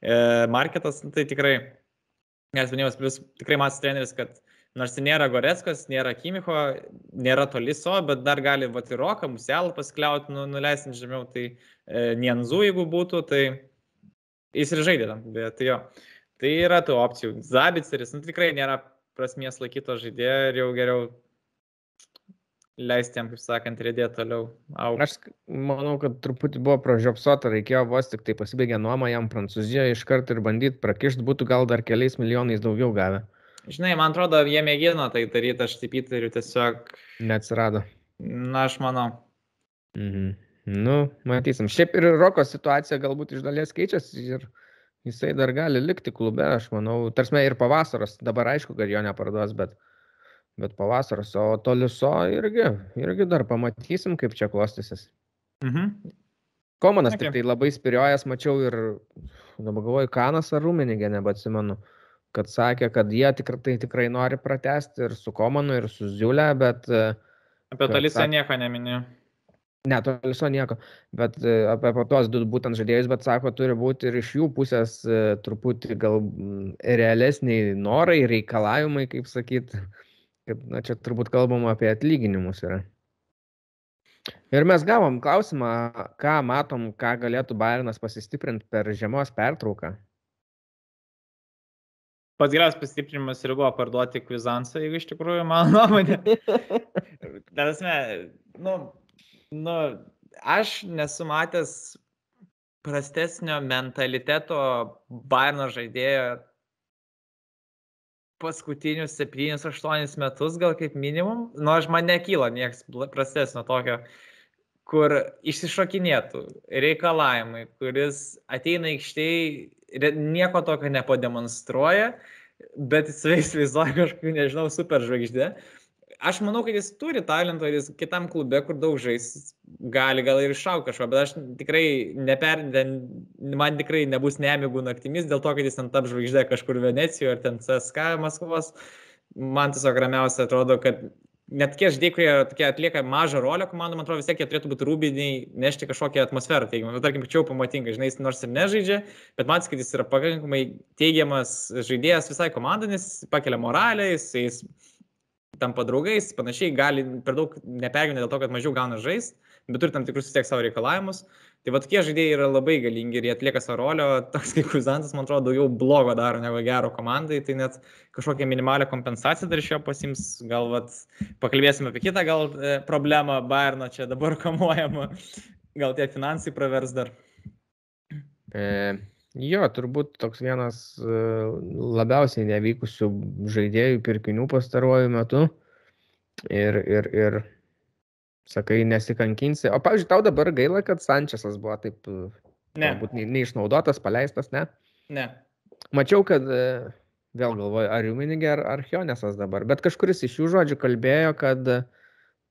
e, marketas, tai tikrai, nes minėjau, tikrai matas treneris, kad Nors nėra Goreckas, nėra Kimicho, nėra toliso, bet dar gali Vatiroką, Muselą paskliauti, nu, nuleisti žemiau, tai e, Nienzu, jeigu būtų, tai jis ir žaidė tam, bet tai jo. Tai yra tų opcijų. Zabiceris, nu tikrai nėra prasmės laikyto žaidėjo ir jau geriau leisti jam, kaip sakant, rėdėti toliau.
Auk. Aš manau, kad truputį buvo pražiopsota, reikėjo vos tik tai pasibaigę nuomą jam Prancūzijoje iš karto ir bandyti prakišti, būtų gal dar keliais milijonais daugiau gavę.
Žinai, man atrodo, jie mėgino tai daryti, aš taip įtariu, tiesiog.
Neatsirado.
Na, aš manau.
Mhm. Nu, matysim. Šiaip ir Roko situacija galbūt iš dalies keičiasi ir jisai dar gali likti klube, aš manau. Tarsime ir pavasaros, dabar aišku, kad jo neparduos, bet, bet pavasaros, o toliso irgi, irgi dar pamatysim, kaip čia klostysis. Mhm. Komanas okay. tik tai labai spiriojas, mačiau ir, dabar galvoju, Kanas ar Rumenigė, nebeatsimenu. Mhm kad sakė, kad jie tikrai, tai tikrai nori pratesti ir su Komanu, ir su Ziulė, bet... E,
apie Talisą sak... nieko neminėjau.
Ne, Taliso nieko, bet e, apie tos du būtent žaidėjus, bet sako, turi būti ir iš jų pusės e, truputį gal realesniai norai, reikalavimai, kaip sakyt, kad, na, čia turbūt kalbam apie atlyginimus yra. Ir mes gavom klausimą, ką matom, ką galėtų Bairnas pasistiprinti per žiemos pertrauką
pats geriausias pasistiprinimas ir buvo parduoti Kvizansą, jeigu iš tikrųjų mano nuomonė. [laughs] Tarasme, nu, nu, aš nesu matęs prastesnio mentaliteto Bayerno žaidėjo paskutinius 7-8 metus, gal kaip minimum. Nu, aš man nekyla nieks prastesnio tokio, kur išsišokinėtų reikalavimai, kuris ateina aikštėje nieko tokio nepademonstruoja, bet jis įsivaizduoja kažkokį, nežinau, super žvaigždę. aš manau, kad jis turi talento ir jis kitam klube, kur daug žais, gali gal ir iššaukti kažko, bet aš tikrai neper, man tikrai nebus nemigų naktimis dėl to, kad jis ten tap žvaigždė kažkur Venecijoje ar ten CSK Maskvos. Man tiesiog ramiausia atrodo, kad net tie žaidėjai, kurie tokie atlieka mažą rolę komandų, man atrodo, vis tiek jie turėtų būti rūbiniai, nešti kažkokią atmosferą teigiamą. Nu, tarkim, čia jau pamatinga, žinai, jis nors ir nežaidžia, bet man kad jis yra pakankamai teigiamas žaidėjas visai komandai, nes pakelia moralę, jis, jis tampa draugais, panašiai, gali per daug nepergyventi dėl to, kad mažiau gauna žais, bet turi tam tikrus vis tiek savo reikalavimus. Tai va tokie žaidėjai yra labai galingi ir jie atlieka savo rolę, toks kaip Kuzantas, man atrodo, daugiau blogo daro negu gero komandai, tai net kažkokią minimalią kompensaciją dar iš jo pasims, gal vat, pakalbėsime apie kitą gal e, problemą Bayerno čia dabar kamuojama, gal tie finansai pravers dar.
E, jo, turbūt toks vienas e, labiausiai nevykusių žaidėjų pirkinių pastaruoju metu. Ir, ir, ir Sakai, nesikankinsi. O, pavyzdžiui, tau dabar gaila, kad Sančiasas buvo taip, ne. galbūt neišnaudotas, paleistas, ne?
Ne.
Mačiau, kad e, vėl galvoju, ar Juminigė, ar Archionesas dabar, bet kažkuris iš jų žodžių kalbėjo, kad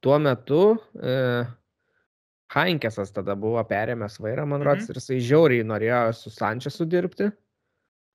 tuo metu e, Hainkesas tada buvo perėmęs vairą, man rodos, mhm. ir jisai žiauriai norėjo su Sančiasu dirbti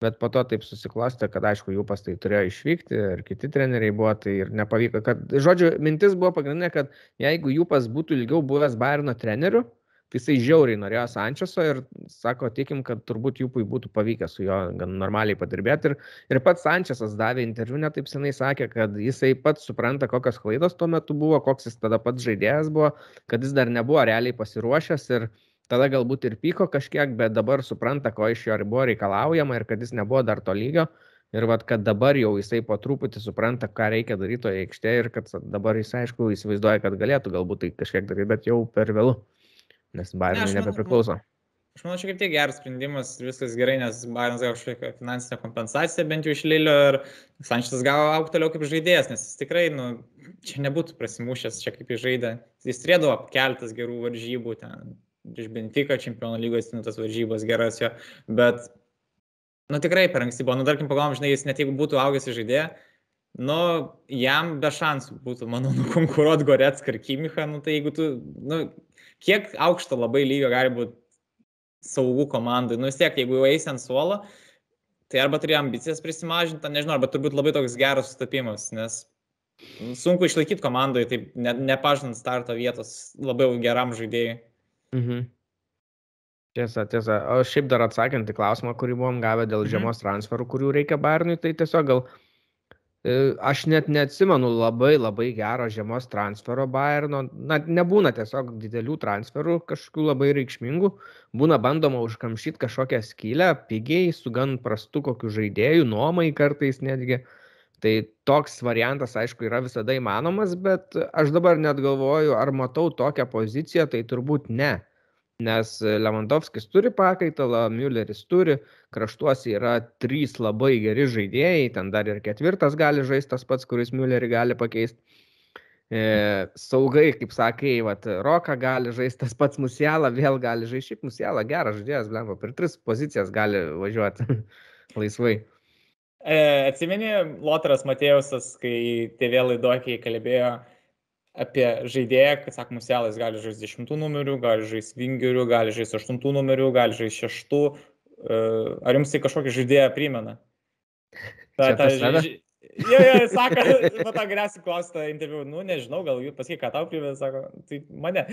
bet po to taip susiklostė, kad aišku, jų pastai turėjo išvykti ir kiti treneriai buvo, tai ir nepavyko. Kad, žodžiu, mintis buvo pagrindinė, kad jeigu jų pas būtų ilgiau buvęs Bayerno treneriu, tai jisai žiauriai norėjo Sančioso ir sako, tikim, kad turbūt jų būtų pavykę su juo gan normaliai padirbėti. Ir, ir pats Sančiosas davė interviu netaip senai sakė, kad jisai pats supranta, kokios klaidos tuo metu buvo, koks jis tada pats žaidėjas buvo, kad jis dar nebuvo realiai pasiruošęs ir tada galbūt ir pyko kažkiek, bet dabar supranta, ko iš jo buvo reikalaujama ir kad jis nebuvo dar to lygio. Ir vat, kad dabar jau jisai po truputį supranta, ką reikia daryti toje aikštėje ir kad dabar jis aišku įsivaizduoja, kad galėtų galbūt tai kažkiek daryti, bet jau per vėlų, nes Bayernui ne, nebepriklauso.
Aš manau, čia kaip tik geras sprendimas viskas gerai, nes Bayernas gavo kažkokią finansinę kompensaciją bent jau iš Lilio ir Sančitas gavo aukti toliau kaip žaidėjas, nes jis tikrai, nu, čia nebūtų prasimušęs, čia kaip jis žaidė. Jis turėdavo keltas gerų varžybų ten, iš Benfica čempionų lygos, nu, tas varžybos geras jo, bet, nu, tikrai per anksti buvo, nu, tarkim, pagalvom, žinai, jis net jeigu būtų augęs į žaidėją, nu, jam be šansų būtų, manau, [laughs] nukonkuruoti Goretską ir Kimichą, nu, tai jeigu tu, nu, kiek aukšto labai lygio gali būti saugų komandai, nu, vis tiek, jeigu jau eisi ant suolo, tai arba turi ambicijas prisimažinti, nežinau, arba turbūt labai toks geras sutapimas, nes sunku išlaikyti komandoje, taip ne, nepažinant starto vietos labiau geram žaidėjui.
Mhm. Tiesa, tiesa. O šiaip dar atsakant į klausimą, kurį buvom gavę dėl mhm. žiemos transferų, kurių reikia Bayernui, tai tiesiog gal e, aš net neatsimenu labai labai gero žiemos transfero Bayerno. Na, nebūna tiesiog didelių transferų, kažkokių labai reikšmingų. Būna bandoma užkamšyti kažkokią skylę, pigiai, su gan prastu kokiu žaidėju, nuomai kartais netgi. Tai toks variantas, aišku, yra visada įmanomas, bet aš dabar net galvoju, ar matau tokią poziciją, tai turbūt ne. Nes Lewandowskis turi pakaitalą, Mülleris turi, kraštuose yra trys labai geri žaidėjai, ten dar ir ketvirtas gali žaisti tas pats, kuris Müllerį gali pakeisti. E, saugai, kaip sakai, vat, Roka gali žaisti, tas pats Musiela vėl gali žaisti. Šiaip Musiela geras žaidėjas, blemba, per tris pozicijas gali važiuoti [laughs] laisvai.
E, atsimeni, Lotaras Matėjusas, kai TV laidokiai kalbėjo apie žaidėją, kad, sakom, Musielas gali žaisti 10 numerių, gali žaisti vingerių, gali žaisti 8 numerių, gali žaisti 6. E, ar jums tai kažkokį žaidėją primena?
Ta, ta, ž...
Jo, jo, sako, po to grėsi klausyti interviu, nu nežinau, gal jūs pasakyk, ką tau primė, sako, tai mane.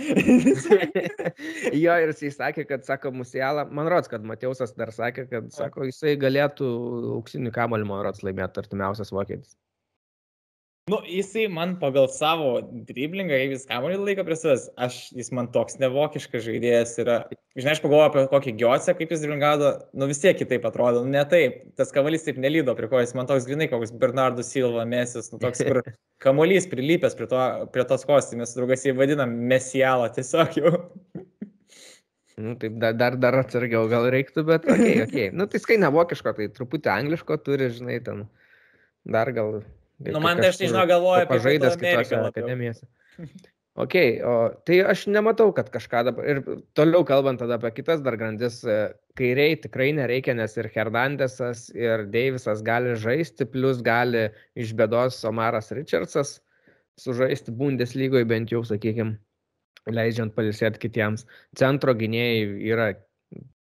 [laughs]
jo, ir jisai sakė, kad, sako, Musialą, man rods, kad Mateusas dar sakė, kad, sako, jisai galėtų auksinių kamolių, man rods, laimėti artimiausias vokietis.
Nu, jisai man pagal savo driblingą, jei vis kamuolį laiko prie savęs, aš, jis man toks nevokiškas žaidėjas yra. Žinai, aš pagalvoju apie kokį giocę, kaip jis driblingado, nu vis tiek kitaip atrodo, nu ne taip, tas kamuolys taip nelydo prie kojas, man toks grinai koks Bernardo Silva mesis, nu toks, kur [laughs] kamuolys prilypęs prie, to, prie tos kostį, mes draugas jį vadinam mesialą tiesiog jau.
Nu, taip, dar, dar, dar atsargiau gal reiktų, bet, okei, okay, okei. Okay. Nu, tai skai nevokiško, tai truputį angliško turi, žinai, ten dar gal
Nu, man tai aš nežinau, galvoju apie
žaidęs kitose akademijose. [laughs] Ok, o, tai aš nematau, kad kažką dabar. Ir toliau kalbant tada apie kitas dar grandis, e, kairiai tikrai nereikia, nes ir Hernandesas, ir Deivisas gali žaisti, plus gali iš bėdos Omaras Richardsas. sužaisti Bundeslygoje bent jau, sakykime, leidžiant palisėti kitiems. Centro gynėjai yra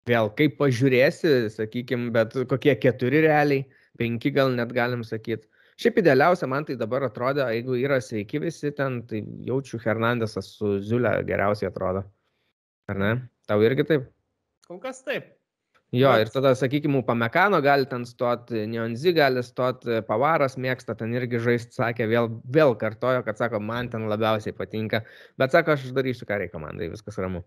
vėl kaip pažiūrėsi, sakykime, bet kokie keturi realiai, penki gal net galim sakyti. Šiaip idealiausia man tai dabar atrodo, jeigu yra sveiki visi ten, tai jaučiu Hernandesas su Ziulė geriausiai atrodo. Ar ne? Tau irgi taip?
Kol kas taip.
Jo, Bet... ir tada, sakykime, Pamekano gali ten stoti, Neonzi gali stoti, Pavaras mėgsta ten irgi žaisti, sakė, vėl, vėl kartojo, kad sako, man ten labiausiai patinka. Bet sako, aš darysiu, ką reikia komandai, viskas ramu.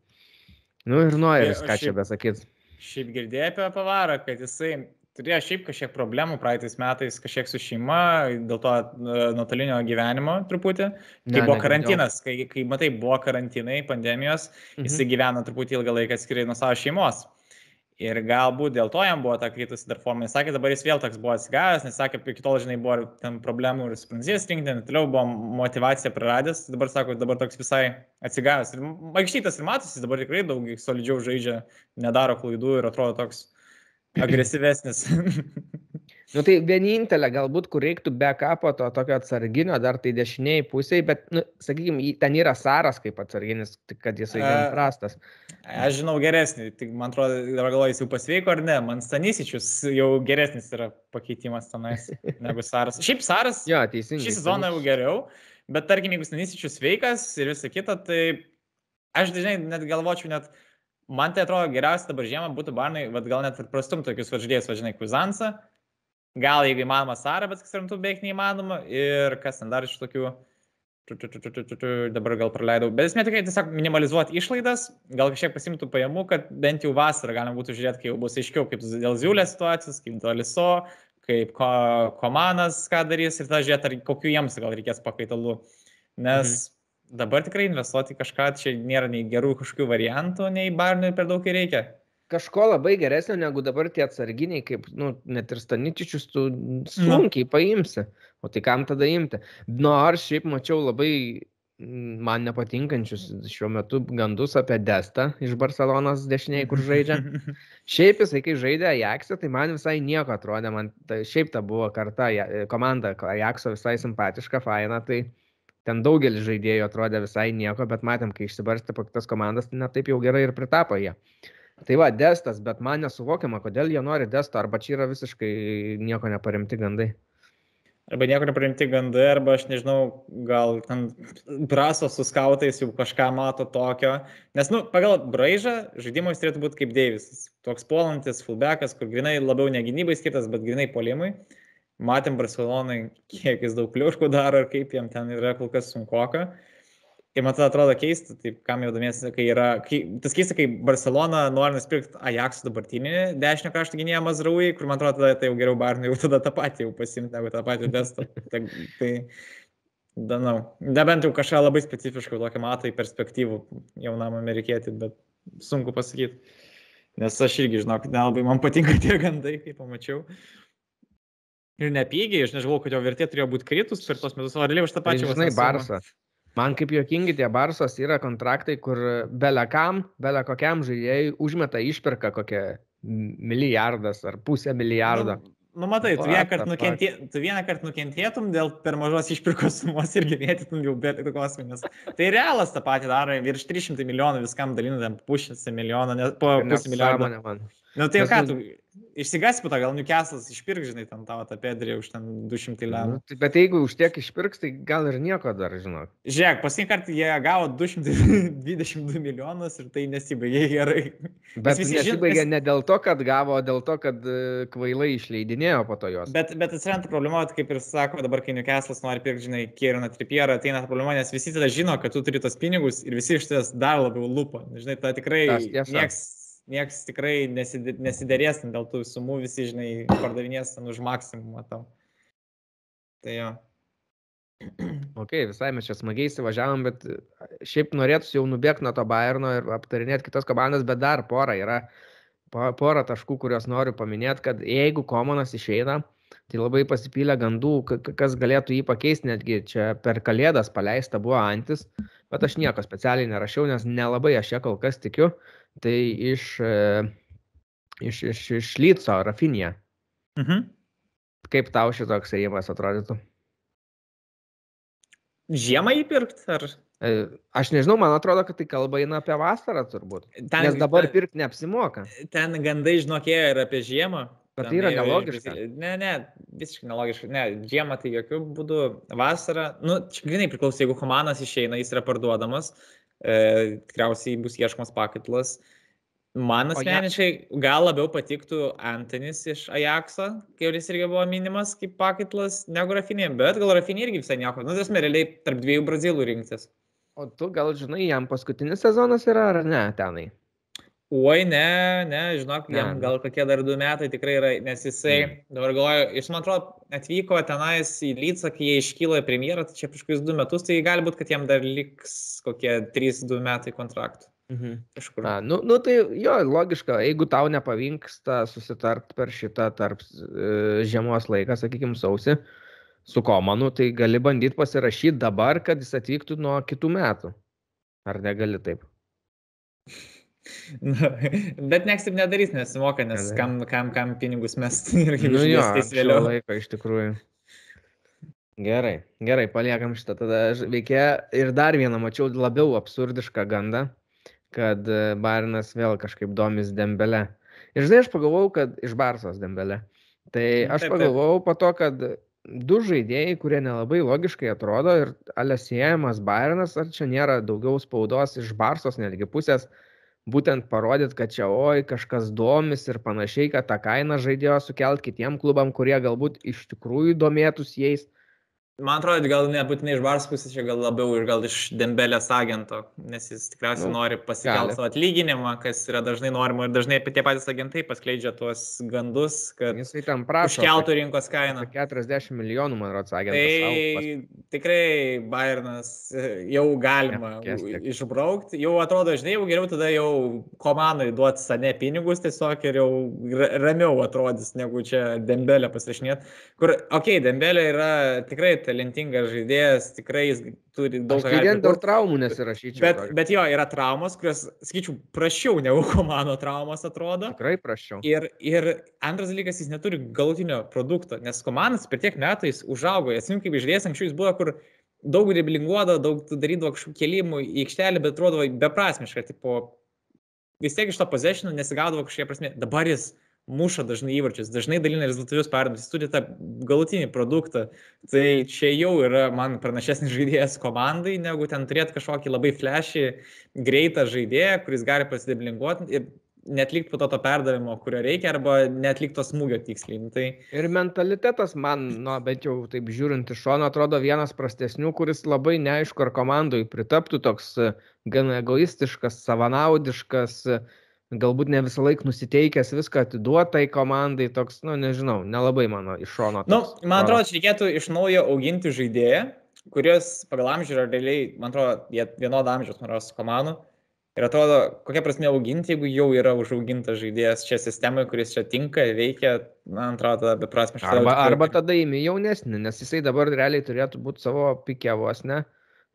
Nu ir nori, ką čia besakyti.
Šiaip girdėjai apie Pavarą, kad jisai turėjo šiaip kažkiek problemų praeitais metais, kažkiek su šeima, dėl to e, nuotolinio gyvenimo truputį. Kai ne, buvo karantinas, kai, kai matai, buvo karantinai, pandemijos, mhm. jisai gyveno truputį ilgą laiką atskirai nuo savo šeimos. Ir galbūt dėl to jam buvo ta kritusi dar forma. Jis sakė, dabar jis vėl toks buvo atsigavęs, nes sakė, iki tol, žinai, buvo ten problemų ir su prancūzijos rinktinė, toliau buvo motivacija praradęs, dabar sako, dabar toks visai atsigavęs. Ir aikštytas ir matosi, dabar tikrai daug solidžiau žaidžia, nedaro klaidų ir atrodo toks agresyvesnis. [laughs]
nu tai vienintelė galbūt, kur reiktų backupo to tokio atsarginio, dar tai dešiniai pusiai, bet, nu, sakykime, ten yra Saras kaip atsarginis, tik kad jisai uh, prastas.
Aš žinau geresnį, tik man atrodo, dabar galvoju, jis jau pasveiko ar ne, man Stanisičius jau geresnis yra pakeitimas tenais [laughs] negu Saras. Šiaip Saras
jo, teisingai.
Šį sezoną jau geriau, bet tarkim, jeigu Stanisičius sveikas ir visa kita, tai aš dažnai net galvočiau net, man tai atrodo geriausia dabar žiemą būtų Barnai, vad gal net ir prastum tokius važdėjus, važinai, Kuzansą, gal jeigu įmanoma Sarą, bet kas rimtų beveik neįmanoma. Ir kas ten dar iš tokių, dabar gal praleidau, bet esmė tokia tiesiog minimalizuoti išlaidas, gal kažkiek pasimtų pajamų, kad bent jau vasarą galima būtų žiūrėti, kai jau bus aiškiau, kaip dėl Ziulės situacijos, kaip dėl Liso, kaip ko, komanas ką darys. Ir tada žiūrėti, ar kokiu jiems gal reikės pakaitalų. Nes mhm dabar tikrai investuoti kažką, čia nėra nei gerų kažkokių variantų, nei barnių per daug reikia.
Kažko labai geresnio negu dabar tie atsarginiai, kaip, nu, net ir staničius tu sunkiai nu. paimsi. O tai kam tada imti? Nors nu, šiaip mačiau labai mm, man nepatinkančius šiuo metu gandus apie Destą iš Barcelonas dešiniai, kur žaidžia. [laughs] Šiaip jisai, kai žaidė Ajaxą, tai man visai nieko atrodė, man tai šiaip ta buvo karta, komanda Ajaxo visai simpatiška, faina, tai ten daugelis žaidėjų atrodė visai nieko, bet matėm, kai išsibarstė po kitas komandas, tai netaip jau gerai ir pritapo jie. Tai va, destas, bet man nesuvokiama, kodėl jie nori desto, arba čia yra visiškai nieko neparemti gandai.
Arba nieko neparemti gandai, arba aš nežinau, gal ten brasos su skautais jau kažką mato tokio. Nes, nu, pagal braižą žaidimo jis turėtų būti kaip Deivisas. Toks puolantis fullbackas, kur grinai labiau ne gynybai skirtas, bet grinai polimui matėm Barcelonai, kiek jis daug kliuškų daro ir kaip jam ten yra kol kas sunkoka. Ir man tada atrodo keista, taip, kam jau domiesi, kai yra, kai, tas keista, kai Barcelona nori nusipirkti Ajax dabartinį dešinio krašto gynėją Mazraui, kur man atrodo, tada tai jau geriau Barnui, jau tada tą patį jau pasimti, negu tą patį testą. [laughs] tai, tai danau, nebent jau kažką labai specifiško, tokia matai perspektyvų jaunam amerikietį, bet sunku pasakyti. Nes aš irgi žinau, kad nelabai man patinka tie gandai, kaip pamačiau. Ir nepigiai, aš nežinau, kad jo vertė turėjo būti kritus per tos metus, o realiai už tą pačią.
Žinai, Barsą. Man kaip juokingi tie Barsos yra kontraktai, kur belekam, belekokiam žaidėjui užmeta išperka kokią milijardas ar pusę milijardo.
Nu, nu matai, tu vieną kartą nukentė, kart nukentėtum dėl per mažos išpirkos sumos ir gyvėtum jau be kosminės. Tai realas tą patį daro, virš 300 milijonų viskam dalinam, pusę milijono, ne, po pusę milijono. Na nu, tai ką tu, Išsigasi po to, gal Newcastle'as išpirk, žinai, tam tavo tą pedrį už ten 200 lemų. Nu,
tai, bet jeigu už tiek išpirks, tai gal ir nieko dar, žinok.
Žiūrėk, paskutinį kartą jie gavo 222 milijonus ir tai nesibaigė gerai.
Bet nesibaigė žin... ne dėl to, kad gavo, o dėl to, kad uh, kvailai išleidinėjo po to jos.
Bet, bet atsiranda problema, kaip ir sako, dabar kai Newcastle'as nori pirkti, žinai, Kierina Tripierą, ateina ta problema, nes visi tada žino, kad tu turi tos pinigus ir visi iš tavęs dar labiau lupa. Žinai, tai tikrai nieks nieks tikrai nesiderės dėl tų sumų, visi, žinai, pardavinės ten už maksimumą tau. Tai jo.
Ok, visai mes čia smagiai įsivažiavom, bet šiaip norėtųsi jau nubėgti nuo to Bayerno ir aptarinėti kitas komandas, bet dar pora yra, pora taškų, kuriuos noriu paminėti, kad jeigu Komonas išeina, tai labai pasipylė gandų, kas galėtų jį pakeisti, netgi čia per kalėdas paleista buvo Antis, bet aš nieko specialiai nerašiau, nes nelabai aš čia kol kas tikiu, tai iš, e, iš, iš, iš Lyco, Rafinija. Mhm. Kaip tau šitoks ėjimas atrodytų?
Žiemą įpirkti, ar?
E, Aš nežinau, man atrodo, kad tai kalba eina apie vasarą turbūt.
Ten-
Nes dabar
ten-
pirkti neapsimoka.
Ten gandai žinokėjo ir apie žiemą.
Bet tai yra nelogiška.
Ne, ne, visiškai nelogiška. Ne, žiemą tai jokių būdų. Vasarą, nu, čia grinai priklauso, jeigu komandas išeina, jis yra parduodamas, e, tikriausiai bus ieškomas pakaitas. Man
O ja-
asmeniškai gal labiau patiktų Antonis iš Ajaxo, kuris irgi buvo minimas kaip pakaitas, negu Rafinė, bet gal Rafinė irgi visai nieko. Nu, tas realiai tarp dviejų brazilų rinktis.
O tu gal žinai, jam paskutinis sezonas yra ar ne tenai?
Oi, ne, ne, žinok,
Ne,
jam
ne.
gal kokie dar du metai tikrai yra, nes jisai,
Mm.
dabar galvoju, jis man atrodo atvyko tenais į Lycą, kai jie iškyla į premjerą, tai čia prieš kokius du metus, tai gali būti, kad jam dar liks kokie 3-2 metai kontraktų.
Mhm.
Kažkur.
A, nu, nu, tai jo, logiška, jeigu tau nepavyksta susitart per šitą tarp e, žiemos laiką, sakykime, sausį, su komanu, tai gali bandyti pasirašyti dabar, kad jis atvyktų nuo kitų metų. Ar negali taip?
Na, bet nieks taip nedarys, nesimoka, nes kam, kam, kam pinigus mes [laughs] irgi
Nu šio
vėliau.
laiko iš tikrųjų. Gerai, gerai, paliekam šitą tada veikia. Ir dar vieną mačiau labiau absurdišką gandą, kad e, Barinas vėl kažkaip domis Dembele. Ir žinai, aš pagalvojau, kad iš Barsos Dembele. Tai
Nu,
aš
taip,
pagalvojau po to, kad du žaidėjai, kurie nelabai logiškai atrodo ir alesiejamas Barinas, ar čia nėra daugiau spaudos iš Barsos netgi pusės, būtent parodyt, kad čia oi kažkas domis ir panašiai, kad tą kainą žaidėjo sukelt kitiem klubam, kurie galbūt iš tikrųjų domėtųsi jais.
Man atrodo, gal nebūtinai iš Bars pusės, čia gal labiau ir gal iš Dembelės agento, nes jis tikriausiai
Nu,
nori pasikelti savo atlyginimą, kas yra dažnai norima ir dažnai tie patys agentai paskleidžia tuos gandus, kad
Jisai tam prašo.
užkeltų rinkos kainą.
apie 40 milijonų, man atrodo, sakė.
Tai tikrai Bayernas e, jau galima
tiek.
išbraukti. Jau atrodo, žinai, jau geriau tada jau komandai duoti sane pinigus tiesiog ir jau ra- ramiau atrodys, negu čia Dembelė pasirašinėt. Kur, okei, okay, Dembelė yra tikrai talentingas žaidėjas, tikrai jis turi daug ką
vien dėl traumų nesirašyčiau.
Bet,
tokio.
bet jo, yra traumos, kurios, sakyčiau, prašiau negu komando traumos atrodo.
Tikrai prašiau.
Ir, ir antras dalykas, jis neturi galutinio produkto, nes komandas per tiek metų jis užaugo. Esim kaip žaidėjas, anksčiau jis buvo, kur daug driblinguodavo, daug darydavo kažkokių kelimų į aikštelę, bet atrodo beprasmiška. Tipo, vis tiek iš to possessionų nesigaudavo kažkokia prasme. Dabar jis muša dažnai įvarčius, dažnai dalina rezultatyvius perdavimus, jis turi tą galutinį produktą. Tai čia jau yra man pranašesnis žaidėjas komandai, negu ten turėti kažkokį labai flashį, greitą žaidėją, kuris gali pasideblinguoti ir netlikti po to to perdavimo, kurio reikia, arba netlikti to smūgio tiksliai. Nu, Tai
Ir mentalitetas man, nu, bent jau taip žiūrint iš šono, atrodo vienas prastesnių, kuris labai neaišku, ar komandai pritaptų toks e, gan egoistiškas, savanaudiškas, e, galbūt ne visą laiką nusiteikęs viską atiduotai komandai, toks, nu, nežinau, nelabai mano iš šono.
Nu,
toks
man atrodo, čia reikėtų iš naujo auginti žaidėją, kuris pagal amžių yra realiai, man atrodo, jie vienodą amžiaus, man atrodo, su komandu. Ir atrodo, kokia prasme auginti, jeigu jau yra užaugintas žaidėjas čia sistemai, kuris čia tinka, veikia, man atrodo, tada beprasmiškai.
Arba, arba tada įmi jaunesnį, nes jisai dabar realiai turėtų būti savo pikėvos, ne?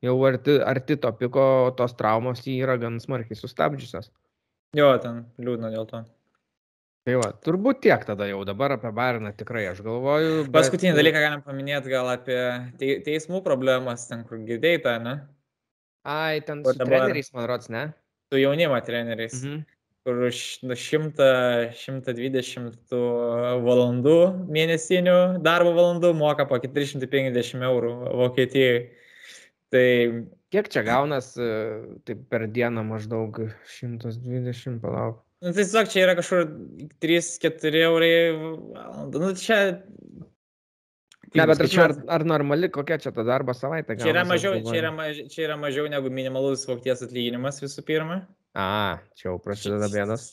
Jau arti, arti to piko, tos traumos jį yra gan smarkiai sustabdžiusios.
Jo, ten liūdna dėl to.
Tai va, turbūt tiek tada jau dabar apie Bariną tikrai aš galvoju. bet-
Paskutinį dalyką galim paminėti gal apie te teismų problemas, ten kur girdėjai tą, ne?
Ai, ten
O
su
dabar-
treneriais, man rods, ne?
Su jaunimo treneriais.
Mhm.
kur už nu, 100, 120 tų valandų mėnesinių darbo valandų moka po 450 eurų Vokietijai. Tai
Kiek čia gaunas e, taip per dieną maždaug 120, palauk.
nu, tai tiesiog čia yra kažkur 3-4 eurai valandą. Nu, čia...
Ne, bet ar,
skaičiuot-
ar, ar normali, kokia čia ta darbo savaitė?
Čia yra, mažiau, čia, yra maž, čia yra mažiau negu minimalus Vokietijos atlyginimas visų pirma.
A, čia jau prasideda bėdas.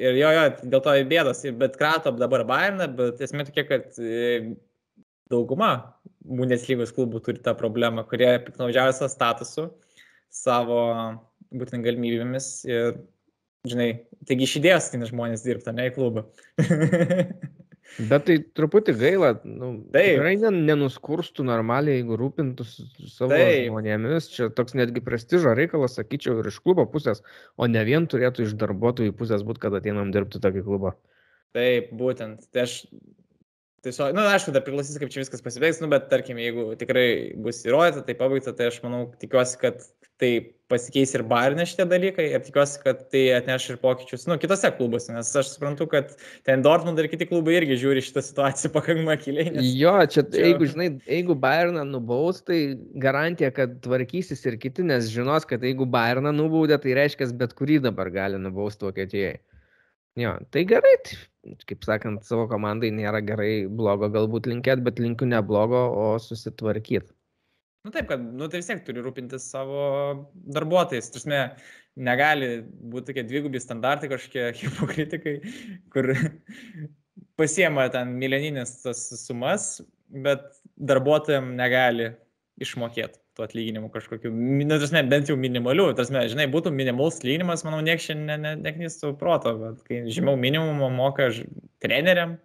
Ir jo, jo, dėl to ir- bet krato dabar baimina, bet esmė tokia, kad e, dauguma Bundeslygos klubų turi tą problemą, kurie piknaudžiauja savo statusu, savo būtent galimybėmis ir, žinai, taigi iš idėjos ateina žmonės dirbti, ne į klubą. [laughs]
Bet tai truputį gaila, nu,
Taip.
tikrai nen- nenuskurstų normaliai, jeigu rūpintųsi savo
Taip.
žmonėmis. Čia toks netgi prestižo reikalas, sakyčiau, ir iš klubo pusės, o ne vien turėtų iš darbuotojų pusės būti, kad ateinam dirbti tokį klubą.
Taip, būtent. Tai aš tiesiog, na, nu, aišku, dar priklausys, kaip čia viskas pasibaigs, nu, bet tarkim, jeigu tikrai bus įrodyta, tai pabaigta, tai aš manau, tikiuosi, kad tai pasikeis ir barinė šitie dalykai ir tikiuosi, kad tai atneš ir pokyčius, nu, kitose klubuose, nes aš suprantu, kad ten Dortmund ir kiti klubai irgi žiūri šitą situaciją [laughs] pakankamai akiliai. Nes...
Jo, čia, čia, jeigu, žinai, jeigu Bayerną nubaus, tai garantija, kad tvarkysis ir kiti, nes žinos, kad jeigu Bayerną nubaudė, tai reiškia, bet kurį dabar gali nubausti Vokietijai. Jo, tai gerai, kaip sakant, savo komandai nėra gerai blogo galbūt linkėt, bet linkiu ne blogo, o susitvarkyti.
Nu taip, kad, nu tai vis tiek turi rūpintis savo darbuotojais. Tursime, negali būti tokie dvigubi standartai kažkokie [laughs] hipokritikai, kur [laughs] pasiema ten milijoninės tas sumas, bet darbuotojams negali išmokėti tų atlyginimų kažkokių, nu, tasme, bent jau minimalių, tasme, žinai, būtų minimalus atlyginimas, manau, nieks šiandien ne, ne, neknystų proto, bet kai žemiau minimumo moka treneriam,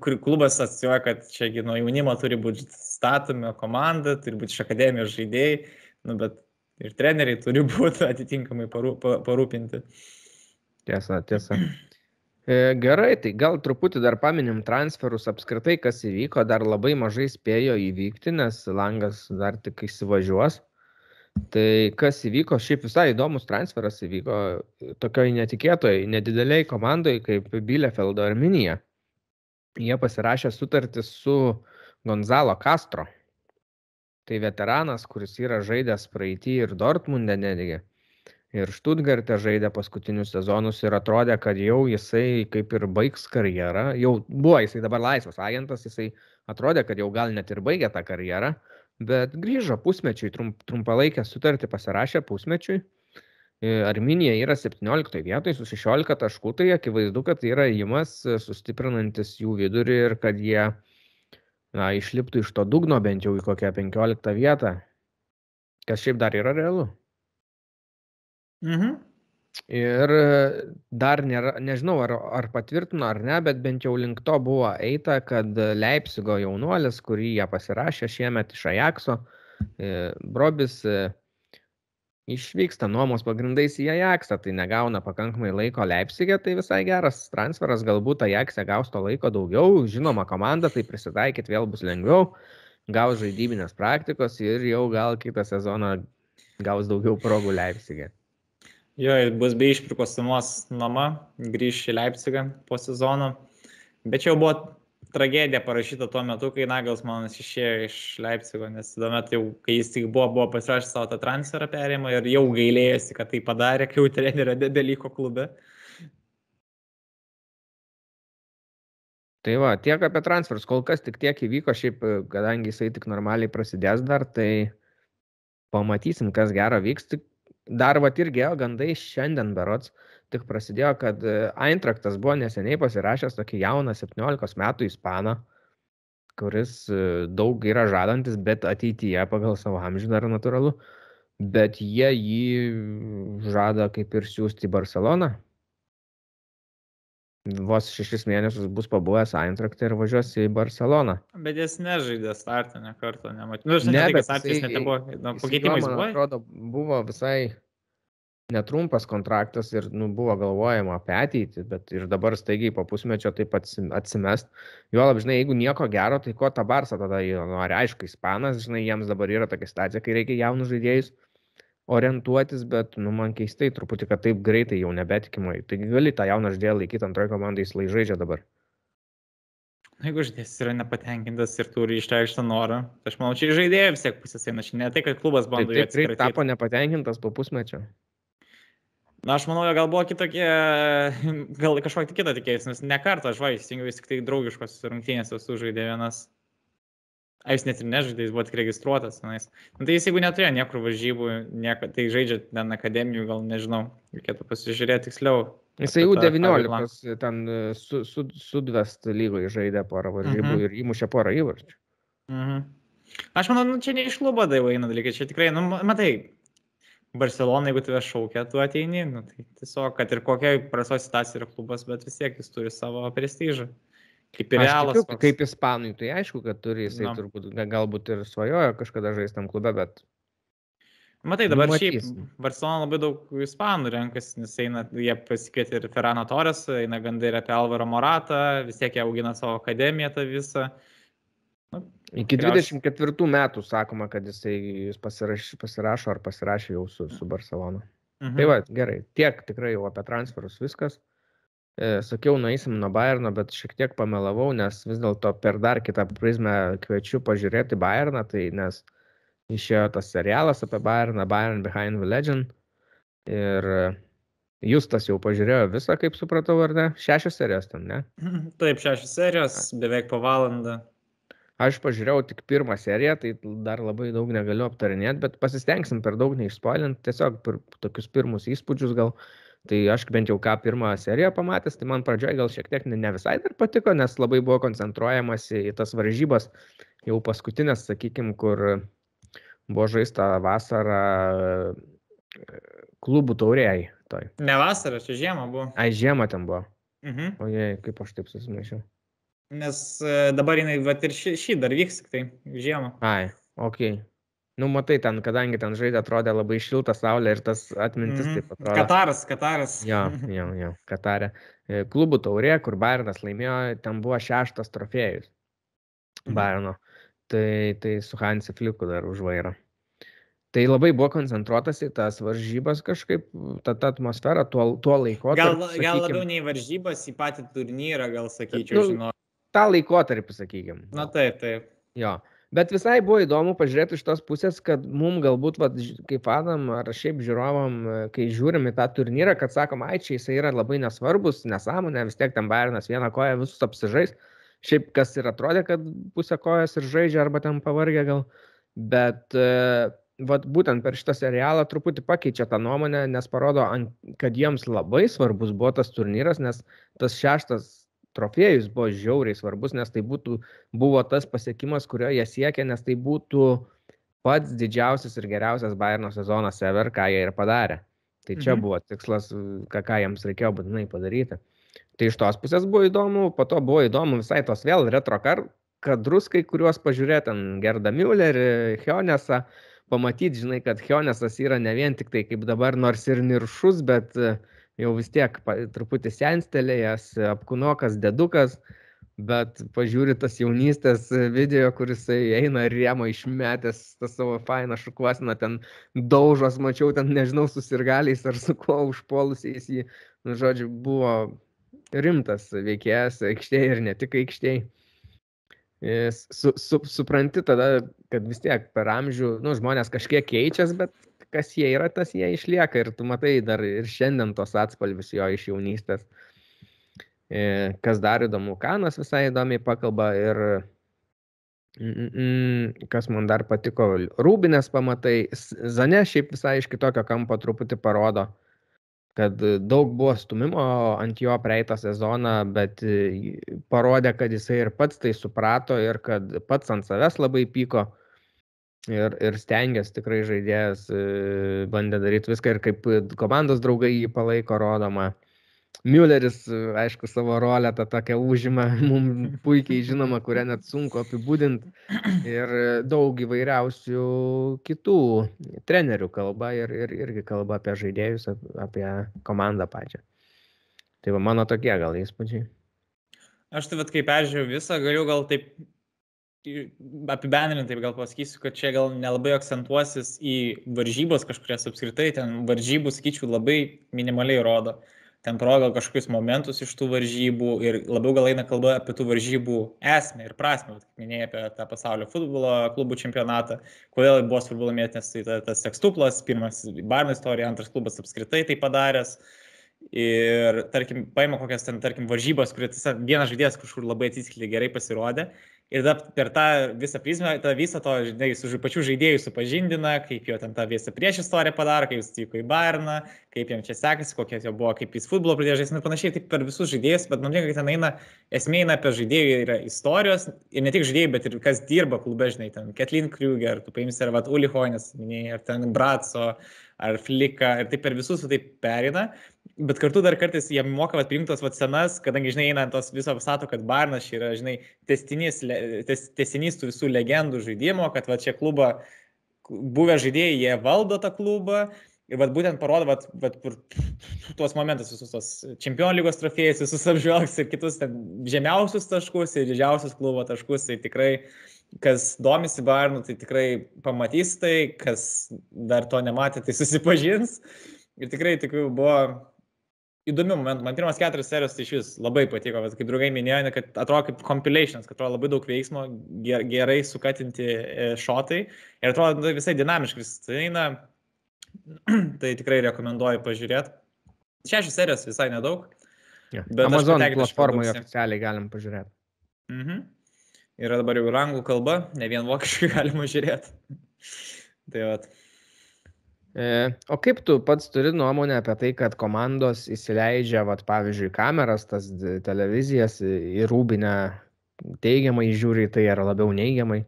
kur klubas atsijuoja, kad čia nuo jaunimo turi būti statomi komanda, turi būti iš akademijos žaidėjai, nu, bet ir treneriai turi [laughs] būti atitinkamai parūpinti.
Tiesa, tiesa. E, gerai, tai gal truputį dar paminim transferus apskritai, kas įvyko, dar labai mažai spėjo įvykti, nes langas dar tik įsivažiuos. Tai kas įvyko, šiaip visai įdomus transferas įvyko tokioj netikėtoj, nedideliai komandai kaip Bielefeldo Arminija. Jie pasirašė sutartį su Gonzalo Castro. Tai veteranas, kuris yra žaidęs praeitį ir Dortmunde netgi ir Štutgarte žaidė paskutinius sezonus ir atrodė, kad jau jisai kaip ir baigs karjerą. Jau buvo jisai dabar laisvas agentas, jisai atrodė, kad jau gal net ir baigė tą karjerą, bet grįžo pusmečiui, trump, trumpalaikę sutartį pasirašė pusmečiui. E, Arminija yra 17 vietoje su 16 taškų, tai akivaizdu, kad tai yra įimas sustiprinantis jų vidurį ir kad jie na, išliptų iš to dugno bent jau į kokią 15 vietą, kas šiaip dar yra realu.
Mhm.
Ir dar nėra, nežinau, ar, ar patvirtino ar ne, bet bent jau link to buvo eita, kad Leipzigo jaunuolis, kurį jie pasirašė šiemet iš Ajakso, e, Brobis e, išvyksta nuomos pagrindais į Ajaksą, tai negauna pakankamai laiko Leipzigė, tai visai geras transferas, galbūt Ajaksė gaus to laiko daugiau, žinoma, komanda, tai prisitaikyti vėl bus lengviau, gaus žaidybinės praktikos ir jau gal kitą sezoną gaus daugiau progų Leipzigė.
Jo, bus be išpirkos sumos nuoma, grįš į Leipzigą po sezono. Bet čia jau buvo tragedija parašyta tuo metu, kai Nagelsmanas išėjo iš Leipzigo, nes tuomet jau, kai jis tik buvo, buvo pasirašęs savo tą transferą perėjimą ir jau gailėjosi, kad tai padarė, kai jau trenerio dalyko klube.
Tai va, tiek apie transferus, kol kas tik tiek įvyko, šiaip, kadangi jisai tik normaliai prasidės dar, tai pamatysim, kas gero vyks, tik dar vat irgi ėjo gandai šiandien berods, tik prasidėjo, kad e, Eintraktas buvo neseniai pasirašęs tokį jauną 17 metų ispaną, kuris e, daug yra žadantis, bet ateityje pagal savo amžių dar natūralu, bet jie jį žada kaip ir siūsti į Barceloną. Vos šešis mėnesius bus pabuvęs Eintraktą ir važiuos į Barceloną.
Bet jis nežaidė startinę kartą, nemačiau. Nu, ne, bet startis nebuvo. Nu, pakeitimais
buvo. Man atrodo, buvo visai netrumpas kontraktas ir nu, buvo galvojama apie ateitį, bet ir dabar staigiai po pusmečio taip atsimest. Jo lab, žinai, jeigu nieko gero, tai ko ta Barsa tada nori, aišku, Ispanas, žinai, jiems dabar yra tokia situacija, kai reikia jaunus žaidėjus orientuotis, bet, nu, man keistai truputį, kad taip greitai jau nebetikimai. Taigi gali tą jauną žaidėją laikyti antroje komandai, jis lai žaidžia dabar.
Jeigu žaidėjas yra nepatenkintas ir turi išreikštą norą, tai aš manau, čia žaidėjai vis tiek pusės eina, ne tai, kad klubas bando
tai, taip, taip tapo nepatenkintas po pusmečio.
Na, aš manau, gal buvo kitokie, gal kažkokį kitą tikėjus, nes ne kartą vaistingiau vis tik tai draugiškos rungtynės sužaidė vienas. A, jis net ir nežaidė, jis buvo tik registruotas. Na, jis, nu, tai jis jeigu neturėjo niekur varžybų, nieko, tai žaidžia ten akademijų, gal nežinau, reikėtų pasižiūrėti tiksliau.
Jisai jau 19 ten e, su, su, sudvest lygoje žaidė porą varžybų uh mhm. -huh. ir įmušė porą įvarčių.
Uh mhm. -huh. Aš manau, nu, čia ne iš klubo daivai eina dalykai, čia tikrai, nu, matai, Barcelona, jeigu tave šaukia, tu ateini, nu, tai tiesiog, kad ir kokia prasto situacija yra klubas, bet vis tiek jis turi savo prestižą. Kaip ir realas.
Tikiu, kaip ispanui, tai aišku, kad turi, jisai no. turbūt galbūt ir svajojo kažkada žaisti tam klube, bet...
Matai, dabar Matysim. šiaip Barcelona labai daug ispanų renkasi, nes eina, jie pasikvietė ir Ferrano Torres, eina gandai ir apie Alvaro Moratą, vis tiek jie augina savo akademiją tą visą.
Nu, Iki 24 metų sakoma, kad jisai jis pasiraš, pasirašo ar pasirašė jau su, su Barcelona. Mhm. Tai va, gerai, tiek tikrai jau apie transferus viskas. E, sakiau, nueisim nuo Bayerno, bet šiek tiek pamelavau, nes vis dėlto per dar kitą prizmę kviečiu pažiūrėti Bayerną, tai nes išėjo tas serialas apie Bayerną, Bayern Behind the Legend. Ir Justas jau pažiūrėjo visą, kaip supratau, ar ne? Šešios serijos ten, ne? [laughs]
Taip, šešios serijos, beveik po valandą.
Aš pažiūrėjau tik pirmą seriją, tai dar labai daug negaliu aptarinėti, bet pasistengsim per daug neišspoilint, tiesiog per tokius pirmus įspūdžius gal. Tai aš bent jau ką pirmą seriją pamatęs, tai man pradžioje gal šiek tiek ne visai dar patiko, nes labai buvo koncentruojamasi į tas varžybas, jau paskutinės, sakykime, kur buvo žaista vasarą e, klubų tauriai. Toj.
Ne vasarą, čia žiemą buvo.
Ai, žiemą ten buvo.
Mhm.
O jei, kaip aš taip susimaišiau.
Nes e, dabar jinai, va ir šį, šį dar vyks, tai žiemą.
Ai, ok. Nu, matai, ten, kadangi ten žaidė, atrodė labai šilta saulė ir tas atmintis mm -hmm. taip atrodo.
Kataras, Kataras.
Jo, jo, jo, Katarė. E, klubų taurė, kur Bairnas laimėjo, ten buvo šeštas trofėjus. Mhm. Bairno. Tai, tai su Hansi Fliku dar už vairą. Tai labai buvo koncentruotas į tas varžybas kažkaip, ta, ta atmosfera tuo, tuo laikotarpiu.
Gal, sakykim, gal labiau nei varžybas į patį turnyrą, gal sakyčiau, nu, žinau.
Ta laikotarpį, sakykime.
Na taip, taip.
Jo. Bet visai buvo įdomu pažiūrėti iš tos pusės, kad mums galbūt, vat, kaip fanam ar šiaip žiūrovam, kai žiūrim į tą turnyrą, kad sakom, ai čia jisai yra labai nesvarbus, nesąmonė, vis tiek ten Bairnas vieną koją visus apsižais. Šiaip kas ir atrodė, kad pusę kojas ir žaidžia arba ten pavargę gal. Bet vat būtent per šitą serialą truputį pakeičia tą nuomonę, nes parodo, kad jiems labai svarbus buvo tas turnyras, nes tas šeštas trofėjus buvo žiauriai svarbus, nes tai būtų, buvo tas pasiekimas, kurio jie siekia, nes tai būtų pats didžiausias ir geriausias Bayerno sezonas ever, ką jie ir padarė. Tai čia mhm. buvo tikslas, ką, ką jiems reikėjo būtinai padaryti. Tai iš tos pusės buvo įdomu, po to buvo įdomu visai tos vėl retro kadrus, kai kuriuos pažiūrėti, Gerda Müllerį, Hionesą, pamatyti, žinai, kad Hionesas yra ne vien tik tai kaip dabar, nors ir niršus, bet e, jau vis tiek truputį senstelėjęs, apkunokas, dedukas, bet pažiūri tas jaunystės video, kuris eina riemo išmetęs tą savo fainą šukuosiną, ten daužos, mačiau, ten nežinau, susirgaliais ar su kuo užpolusiais jį, nu, žodžiu, buvo rimtas veikėjas aikštėje ir ne tik aikštėje su, su, supranti tada, kad vis tiek per amžių, nu, žmonės kažkiek keičiasi, bet kas jie yra, tas jie išlieka ir tu matai dar ir šiandien tos atspalvis jo iš jaunystės. E, kas dar įdomu, Kanas visai įdomiai pakalba ir kas man dar patiko, Rūbinės pamatai, Zane šiaip visai iš kitokio kampo truputį parodo kad daug buvo stumimo ant jo praeitą sezoną, bet parodė, kad jisai ir pats tai suprato ir kad pats ant savęs labai pyko ir, ir stengiasi tikrai žaidėjas, bandė daryti viską ir kaip komandos draugai jį palaiko rodoma. Mülleris, aišku, savo rolę tą tokią užima, [laughs] mums puikiai žinoma, kurią net sunku apibūdinti. Ir daug įvairiausių kitų trenerių kalba ir, ir irgi kalba apie žaidėjus, apie komandą pačią. Tai va mano tokie gal įspūdžiai.
Aš tai vad kaip peržiūrėjau visą, galiu gal taip apibendrinti, taip gal pasakysiu, kad čia gal nelabai akcentuosis į varžybos kažkurias apskritai, ten varžybų, sakyčiau, labai minimaliai rodo. Ten parodo kažkokius momentus iš tų varžybų ir labiau gal eina kalba apie tų varžybų esmę ir prasme, kaip minėjai apie tą pasaulio futbolo klubų čempionatą, kodėl buvo svarbu laimėti, nes tai ta, tas sekstuplas, pirmas Barno istorija, antras klubas apskritai tai padaręs. Ir, tarkim, paima kokias ten, tarkim, varžybas, kur vienas žaidėjas kažkur labai atsiskleidė, gerai pasirodė Ir tada per tą visą prizmę, tą visą to, žinai, su pačiu žaidėju supažindina, kaip jo ten tą visą prieš istoriją padaro, kaip jis atvyko į Bairną, kaip jam čia sekasi, kokie jo buvo, kaip jis futbolo pradėjo žaisti ir panašiai, taip per visus žaidėjus, bet man lieka, kad ten eina, esmė eina apie žaidėjų, yra istorijos ir ne tik žaidėjai, bet ir kas dirba klube, žinai, ten Ketlin Kruger, tu paimsi ar Vat Ulihonis, minėjai, ar ten Bratso, ar Flika, ir taip per visus taip perina bet kartu dar kartais jie moka vat, priimti tos vat, senas, kadangi, žinai, eina tos viso pasato, kad Barnas yra, žinai, testinys, tes, testinys tų visų legendų žaidimo, kad va čia klubą buvę žaidėjai, jie valdo tą klubą. Ir vat, būtent parodo, vat, vat, tuos momentus, visus tos čempionų lygos trofėjus, visus apžvelgs ir kitus ten žemiausius taškus ir didžiausius klubo taškus. Tai tikrai, kas domisi Barnu, tai tikrai pamatys tai, kas dar to nematė, tai susipažins. Ir tikrai tikrai buvo įdomių momentų. Man pirmas keturias serijos tai iš vis labai patiko, bet kaip draugai minėjo, kad atrodo kaip compilations, kad atrodo labai daug veiksmo, gerai sukatinti e, šotai ir atrodo nu, visai dinamiškai visai eina. [clears throat] tai tikrai rekomenduoju pažiūrėti. Šešios serijos visai nedaug.
Ja. Amazon platformoje oficialiai galim pažiūrėti.
Mhm. Yra dabar jau rangų kalba, ne vien vokiškai [laughs] galima žiūrėti. tai vat.
E, o kaip tu pats turi nuomonę apie tai, kad komandos įsileidžia, vat, pavyzdžiui, kameras, tas televizijas į rūbinę, teigiamai žiūri tai ar labiau neigiamai?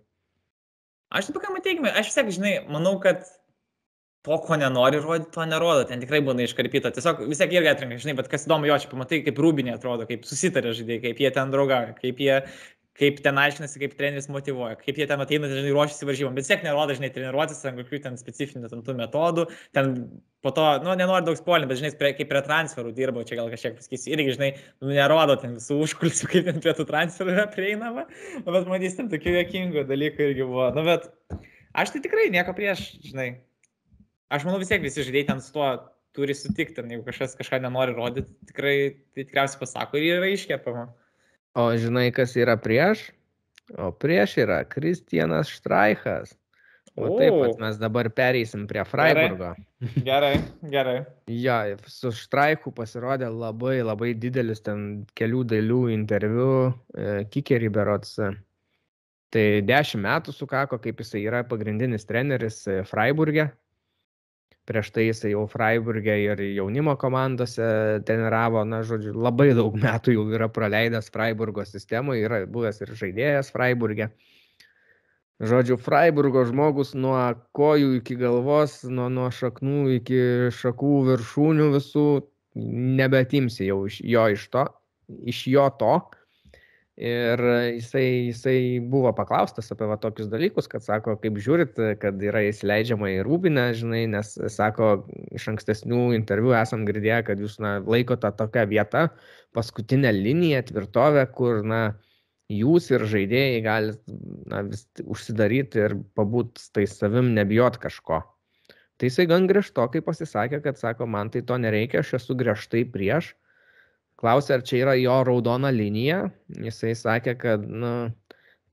Aš tai pakankamai teigiamai, aš vis tiek, žinai, manau, kad to, ko nenori rodyti, to nerodo, ten tikrai būna iškarpyta. Tiesiog vis tiek irgi atrenka, žinai, bet kas įdomu, jo čia pamatai, kaip rūbinė atrodo, kaip susitarė žaidėjai, kaip jie ten draugauja, kaip jie kaip ten aiškinasi, kaip treneris motivuoja, kaip jie ten ateina, žinai, ruošiasi varžybom, bet tiek nerodo, žinai, treniruotis ant kokių ten specifinių ten tų metodų, ten po to, nu, nenori daug spolinti, bet, žinai, prie, kaip prie transferų dirbo, čia gal kažkiek pasakysiu, irgi, žinai, nu, nerodo ten visų užkulisių, kaip ten prie tų transferų yra prieinama, bet matys ten tokių jokingų dalykų irgi buvo, nu, bet aš tai tikrai nieko prieš, žinai, aš manau vis tiek visi žaidėjai ten su tuo turi sutikti, jeigu kažkas kažką nenori rodyti, tikrai tai tikriausiai pasako ir yra iškepama.
O žinai, kas yra prieš? O prieš yra Kristianas Štraichas. O taip pat mes dabar pereisim prie Freiburgo.
Gerai, gerai.
ja, su Štraichu pasirodė labai labai didelis ten kelių dalių interviu, e, Kikerį berots. Tai dešimt metų sukako, kaip jisai yra pagrindinis treneris e, Freiburgė prieš tai jisai jau Freiburgė ir jaunimo komandose treniravo, na, žodžiu, labai daug metų jau yra praleidęs Freiburgo sistemoje, yra buvęs ir žaidėjas Freiburgė. Žodžiu, Freiburgo žmogus nuo kojų iki galvos, nuo, nuo šaknų iki šakų viršūnių visų nebetimsi jau iš jo iš to, iš jo to, Ir jisai, jisai buvo paklaustas apie va, tokius dalykus, kad sako, kaip žiūrit, kad yra įsileidžiama į rūbinę, žinai, nes sako, iš ankstesnių interviu esam girdėję, kad jūs na, laikote tokią vietą, paskutinę liniją, tvirtovę, kur na, jūs ir žaidėjai galite vis užsidaryti ir pabūt tai savim, nebijot kažko. Tai jisai gan griežtokai pasisakė, kad sako, man tai to nereikia, aš esu griežtai prieš klausė, ar čia yra jo raudona linija. Jisai sakė, kad, nu,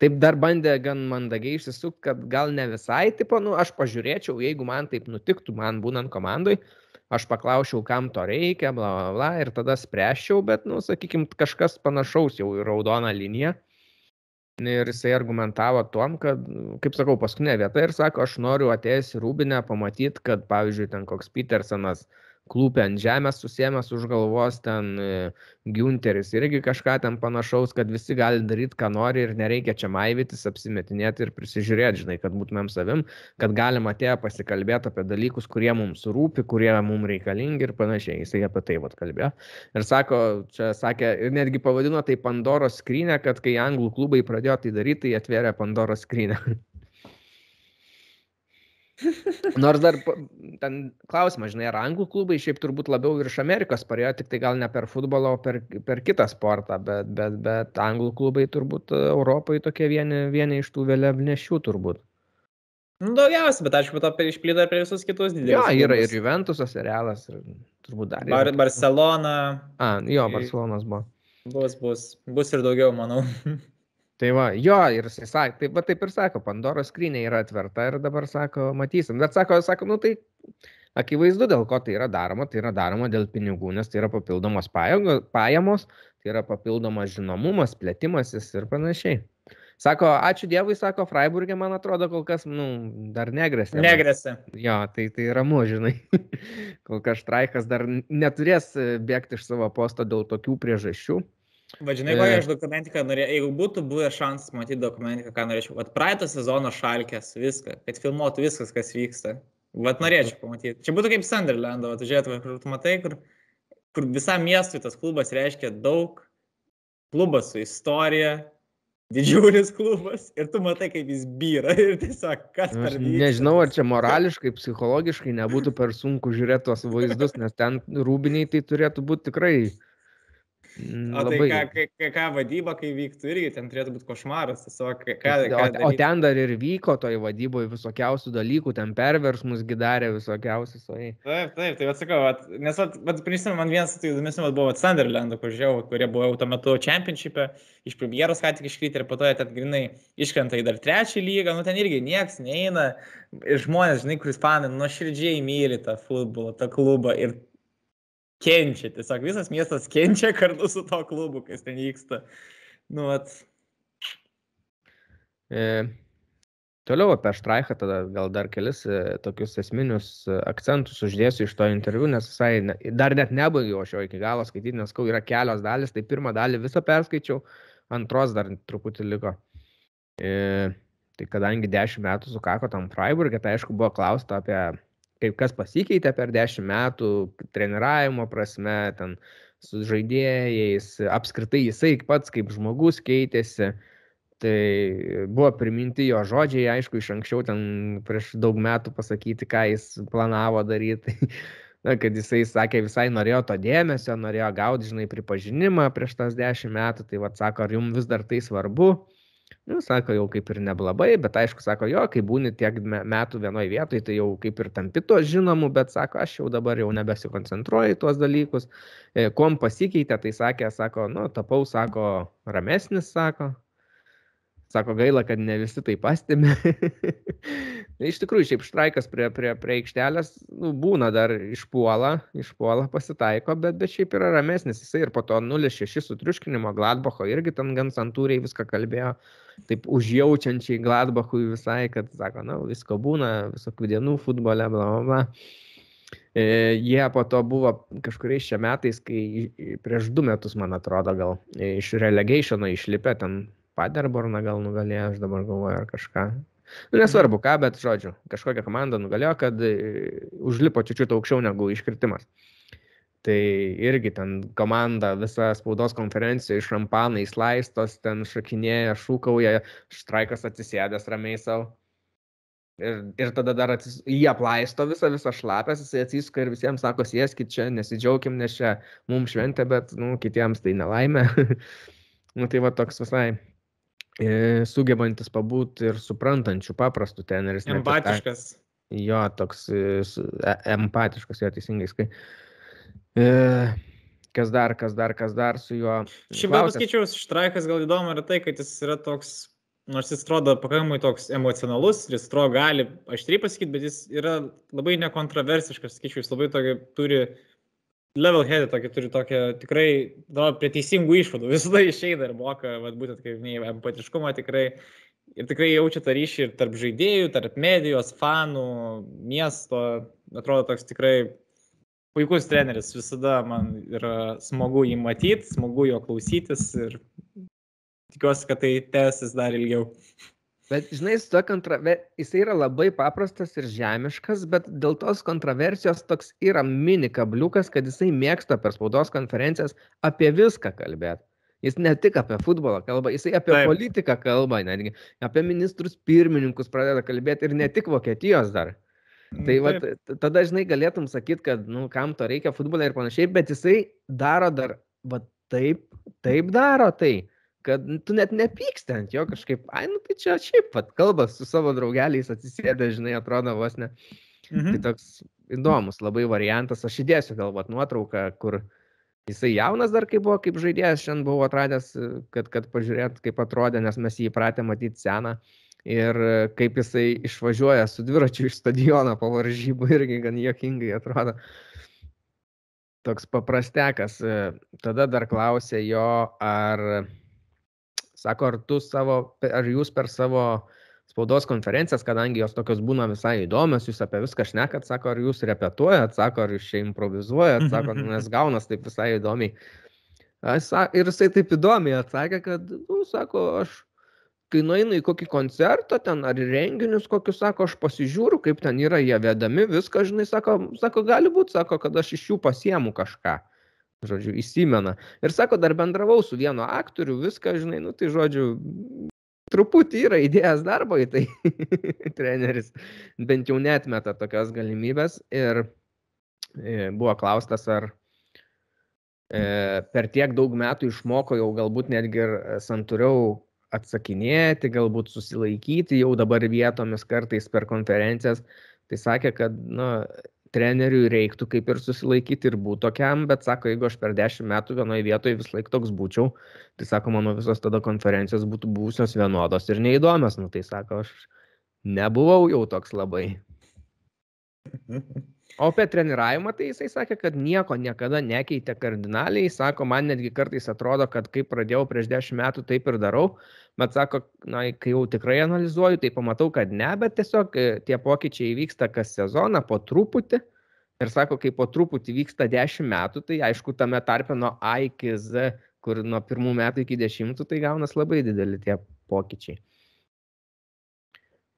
taip dar bandė gan mandagiai išsisukti, kad gal ne visai, tipo, nu, aš pažiūrėčiau, jeigu man taip nutiktų, man būnant komandai, aš paklausčiau, kam to reikia, bla, bla, bla, ir tada spręščiau, bet, nu, sakykime, kažkas panašaus jau į raudoną liniją. Ir jisai argumentavo tom, kad, kaip sakau, paskutinė vieta ir sako, aš noriu atėjęs į Rūbinę pamatyti, kad, pavyzdžiui, ten koks Petersonas uh, klūpė ant žemės susėmęs už galvos, ten e, Günteris irgi kažką ten panašaus, kad visi gali daryti, ką nori ir nereikia čia maivytis, apsimetinėti ir prisižiūrėti, žinai, kad būtumėm savim, kad galim atėję pasikalbėti apie dalykus, kurie mums rūpi, kurie mums reikalingi ir panašiai. Jisai apie tai vad kalbėjo. Ir sako, čia sakė, ir netgi pavadino tai Pandoros skrynę, kad kai anglų klubai pradėjo tai daryti, tai atvėrė Pandoros skrynę. [laughs] Nors dar ten klausimas, žinai, ar anglų klubai šiaip turbūt labiau virš Amerikos parėjo, tik tai gal ne per futbolą, o per, per kitą sportą, bet, bet, bet anglų klubai turbūt Europoje tokie vieni, vieni iš tų vėliavnešių turbūt.
Nu, daugiausia, bet aišku, to išplydo ir prie visus kitus didelius.
Jo, yra klubus. ir Juventusas, ir Realas, ir turbūt dar.
Bar Barcelona.
A, jo, Barcelonas buvo.
Bus, bus, bus ir daugiau, manau. [laughs]
Tai va, jo, ir jisai sakė, taip, va, taip ir sako, Pandoros skrynė yra atverta ir dabar sako, matysim. Bet sako, sako, nu tai akivaizdu, dėl ko tai yra daroma, tai yra daroma dėl pinigų, nes tai yra papildomos pajamos, tai yra papildomas žinomumas, plėtimasis ir panašiai. Sako, ačiū Dievui, sako, Freiburgė, man atrodo, kol kas, nu, dar negresia.
Negresia.
Jo, tai tai ramu, žinai. [laughs] kol kas Štraikas dar neturės bėgti iš savo posto dėl tokių priežasčių.
Vadžinai, kokią aš dokumentiką norėjau, jeigu būtų buvę šansas matyti dokumentiką, ką norėčiau, vat praeitą sezoną šalkės, viską, kad filmuotų viskas, kas vyksta. Vat norėčiau pamatyti. Čia būtų kaip Sunderlando, žiūrėtų, kur tu matai, kur, kur visam miestui tas klubas reiškia daug, klubas su istorija, didžiulis klubas ir tu matai, kaip jis byra [laughs] ir tiesiog kas
Nu,
per vyksta.
nežinau, ar čia morališkai, psichologiškai nebūtų per sunku žiūrėti tuos vaizdus, nes ten rūbiniai tai turėtų būti tikrai
O tai ką, ką, ką, vadyba, kai vyktų, irgi ten turėtų būti košmaras. Tiesiog, ką, ką,
o,
ką
o ten dar ir vyko toj vadyboje visokiausių dalykų, ten perversmus gidarė visokiausius. O, ei.
Taip, taip, tai atsakau, vat, nes, vat, vat, prisimenu, man vienas tai įdomesnių vat buvo vat Sunderlando, kur žiūrėjau, kurie buvo jau tuo metu čempionshipė, iš premjeros ką tik iškryti ir po to jie ten grinai iškrenta į dar trečią lygą, nu ten irgi nieks neina, ir žmonės, žinai, kuris fanai nuoširdžiai myli tą futbolą, tą klubą ir kenčia, tiesiog visas miestas kenčia [laughs] kartu su to klubu, kas ten vyksta. Nu, vat,
E, toliau apie Štraichą, tada gal dar kelis e, tokius esminius e, akcentus uždėsiu iš to interviu, nes visai ne, dar net nebaigiau aš jo iki galo skaityti, nes kau yra kelios dalis, tai pirmą dalį visą perskaičiau, antros dar truputį liko. E, tai kadangi 10 metų sukako tam Freiburgė, tai aišku buvo klausta apie kaip kas pasikeitė per 10 metų treniravimo prasme, ten su žaidėjais, apskritai jisai pats kaip žmogus keitėsi. Tai buvo priminti jo žodžiai, aišku, iš anksčiau ten prieš daug metų pasakyti, ką jis planavo daryti. [laughs] Na, kad jisai sakė, visai norėjo to dėmesio, norėjo gauti, žinai, pripažinimą prieš tas dešimt metų, tai vad sako, ar jums vis dar tai svarbu? Nu, sako, jau kaip ir neblabai, bet aišku, sako, jo, kai būni tiek me- metų vienoje vietoje, tai jau kaip ir tampi to žinomu, bet sako, aš jau dabar jau nebesikoncentruoju į tuos dalykus. E, Kuom pasikeitė, tai sakė, sako, nu, tapau, sako, ramesnis, sako. Sako, gaila, kad ne visi tai pastebi. [laughs] Iš tikrųjų, šiaip štraikas prie, prie, prie aikštelės nu, būna dar išpuola, išpuola pasitaiko, bet, bet šiaip yra ramesnis. Jisai ir po to 0-6 sutriuškinimo Gladbacho irgi ten gan santūriai viską kalbėjo, taip užjaučiančiai Gladbachui visai, kad sako, na, visko būna, visokių dienų futbole, bla, bla, bla. E, jie po to buvo kažkuriais šia metais, kai prieš du metus, man atrodo, gal iš relegationo išlipę ten Paderborną gal nugalėjo, aš dabar galvoju, ar kažką. Nu, nesvarbu ką, bet žodžiu, kažkokia komanda nugalėjo, kad e, užlipo čiūčiut aukščiau negu iškritimas. Tai irgi ten komanda, visa spaudos konferencija iš šampanais laistos, ten šakinėja, šūkauja, štraikas atsisėdęs ramiai savo. Ir, ir tada dar atsis, jį aplaisto visą, visą šlapęs, jis atsisuka ir visiems sako, sėskit čia, nesidžiaugim, nes čia mums šventė, bet, nu, kitiems tai nelaimė. [laughs] nu, tai va toks visai sugebantis pabūti ir suprantančių, paprastų teneris.
empatiškas.
Jo, toks e, e- empatiškas, jo teisingai skai. E, kas dar, kas dar, kas dar su juo.
Šiaip gal paskaičiau, Štraikas gal įdomu yra tai, kad jis yra toks, nors jis atrodo pakankamai toks emocionalus, jis atrodo gali aštriai pasakyti, bet jis yra labai nekontroversiškas, sakyčiau, jis labai tokį turi level head, tokį turi tokią tikrai atrodo, prie teisingų išvadų, [laughs] visada išeina ir moka, vat, būtent kaip minėjai, empatiškumą tikrai. Ir tikrai jaučia tą ryšį ir tarp žaidėjų, tarp medijos, fanų, miesto. Atrodo toks tikrai puikus treneris. Visada man yra smagu jį matyti, smagu jo klausytis ir tikiuosi, kad tai tęsis dar ilgiau.
Bet, žinai, su to kontraver... jisai yra labai paprastas ir žemiškas, bet dėl tos kontroversijos toks yra mini kabliukas, kad jisai mėgsta per spaudos konferencijas apie viską kalbėti. Jis ne tik apie futbolą kalba, jisai apie
Taip.
Politiką kalba, netgi apie ministrus pirmininkus pradeda kalbėti ir ne tik Vokietijos dar. Tai va,
Mm,
tada, žinai, galėtum sakyti, kad, nu, kam to reikia futbolą ir panašiai, bet jisai daro dar, va, taip, taip daro tai, kad tu net nepyksti ant jo kažkaip, ai, nu, tai čia šiaip pat kalba su savo draugeliais atsisėdę, žinai, atrodo vos ne. Tai
Mhm.
toks įdomus labai variantas, aš įdėsiu galbūt nuotrauką, kur jisai jaunas dar kaip buvo, kaip žaidėjas, šiandien buvau atradęs, kad, kad pažiūrėt, kaip atrodė, nes mes jį įpratę matyti seną. Ir kaip jisai išvažiuoja su dviračiu iš stadiono po varžybų [laughs] irgi gan jokingai atrodo. Toks paprastekas. Tada dar klausė jo, ar, sako, ar tu savo, ar jūs per savo spaudos konferencijas, kadangi jos tokios būna visai įdomios, jūs apie viską šnekat, sako, ar jūs repetuojat, sako, ar jūs čia improvizuojat, sako, "Nu, nes gaunas taip visai įdomiai. Ir jisai taip įdomiai atsakė, kad, nu, sako, aš kai nueinu į kokį koncertą ten ar renginius kokius, sako, aš pasižiūriu, kaip ten yra jie vedami, viską, žinai, sako, sako gali būti, sako, kad aš iš jų pasiemu kažką. Žodžiu, įsimena. Ir sako, dar bendravau su vienu aktoriu, viską, žinai, nu tai žodžiu, truputį yra įdėjęs darbo į tai [laughs] treneris, bent jau netmeta tokios galimybės. Ir e, buvo klaustas, ar e, per tiek daug metų išmoko jau galbūt netgi ir santūriau atsakinėti, galbūt susilaikyti jau dabar vietomis kartais per konferencijas. Tai sakė, kad nu, treneriui reiktų kaip ir susilaikyti ir būti tokiam, bet sako, jeigu aš per dešimt metų vienoje vietoje vis laik toks būčiau, tai sako, mano visos tada konferencijos būtų būsios vienodos ir neįdomios, nu tai sako, aš nebuvau jau toks labai. O apie treniravimą, tai jisai sakė, kad nieko niekada nekeitė kardinaliai. Sako, man netgi kartais atrodo, kad kai pradėjau prieš dešimt metų, taip ir darau. Bet sako, na, kai jau tikrai analizuoju, tai pamatau, kad ne, bet tiesiog e, tie pokyčiai vyksta kas sezoną po truputį. Ir sako, kai po truputį vyksta dešimt metų, tai aišku, tame tarpe nuo A iki Z, kur nuo pirmų metų iki dešimtų, tai gaunas labai dideli tie pokyčiai.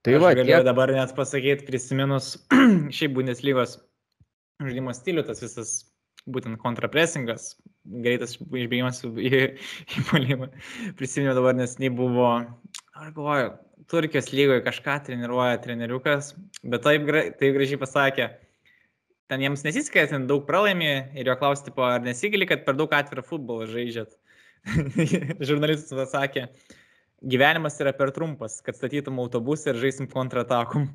Tai Aš va, galiu tiek... dabar net pasakyti, prisiminus [clears throat] šiaip Bundeslygos žaidimo stilių, tas visas būtent kontrapresingas, greitas išbėgimas į, į polimą. Prisiminiau dabar, nes nei buvo, aš galvoju, Turkijos lygoje kažką treniruoja treneriukas, bet taip, taip gražiai pasakė, ten jiems nesiskaitė, ten daug pralaimi ir jo klausti, po, ar nesigili, kad per daug atvirą futbolą žaidžiat. [laughs] Žurnalistas pasakė, gyvenimas yra per trumpas, kad statytum autobusą ir žaisim kontratakom.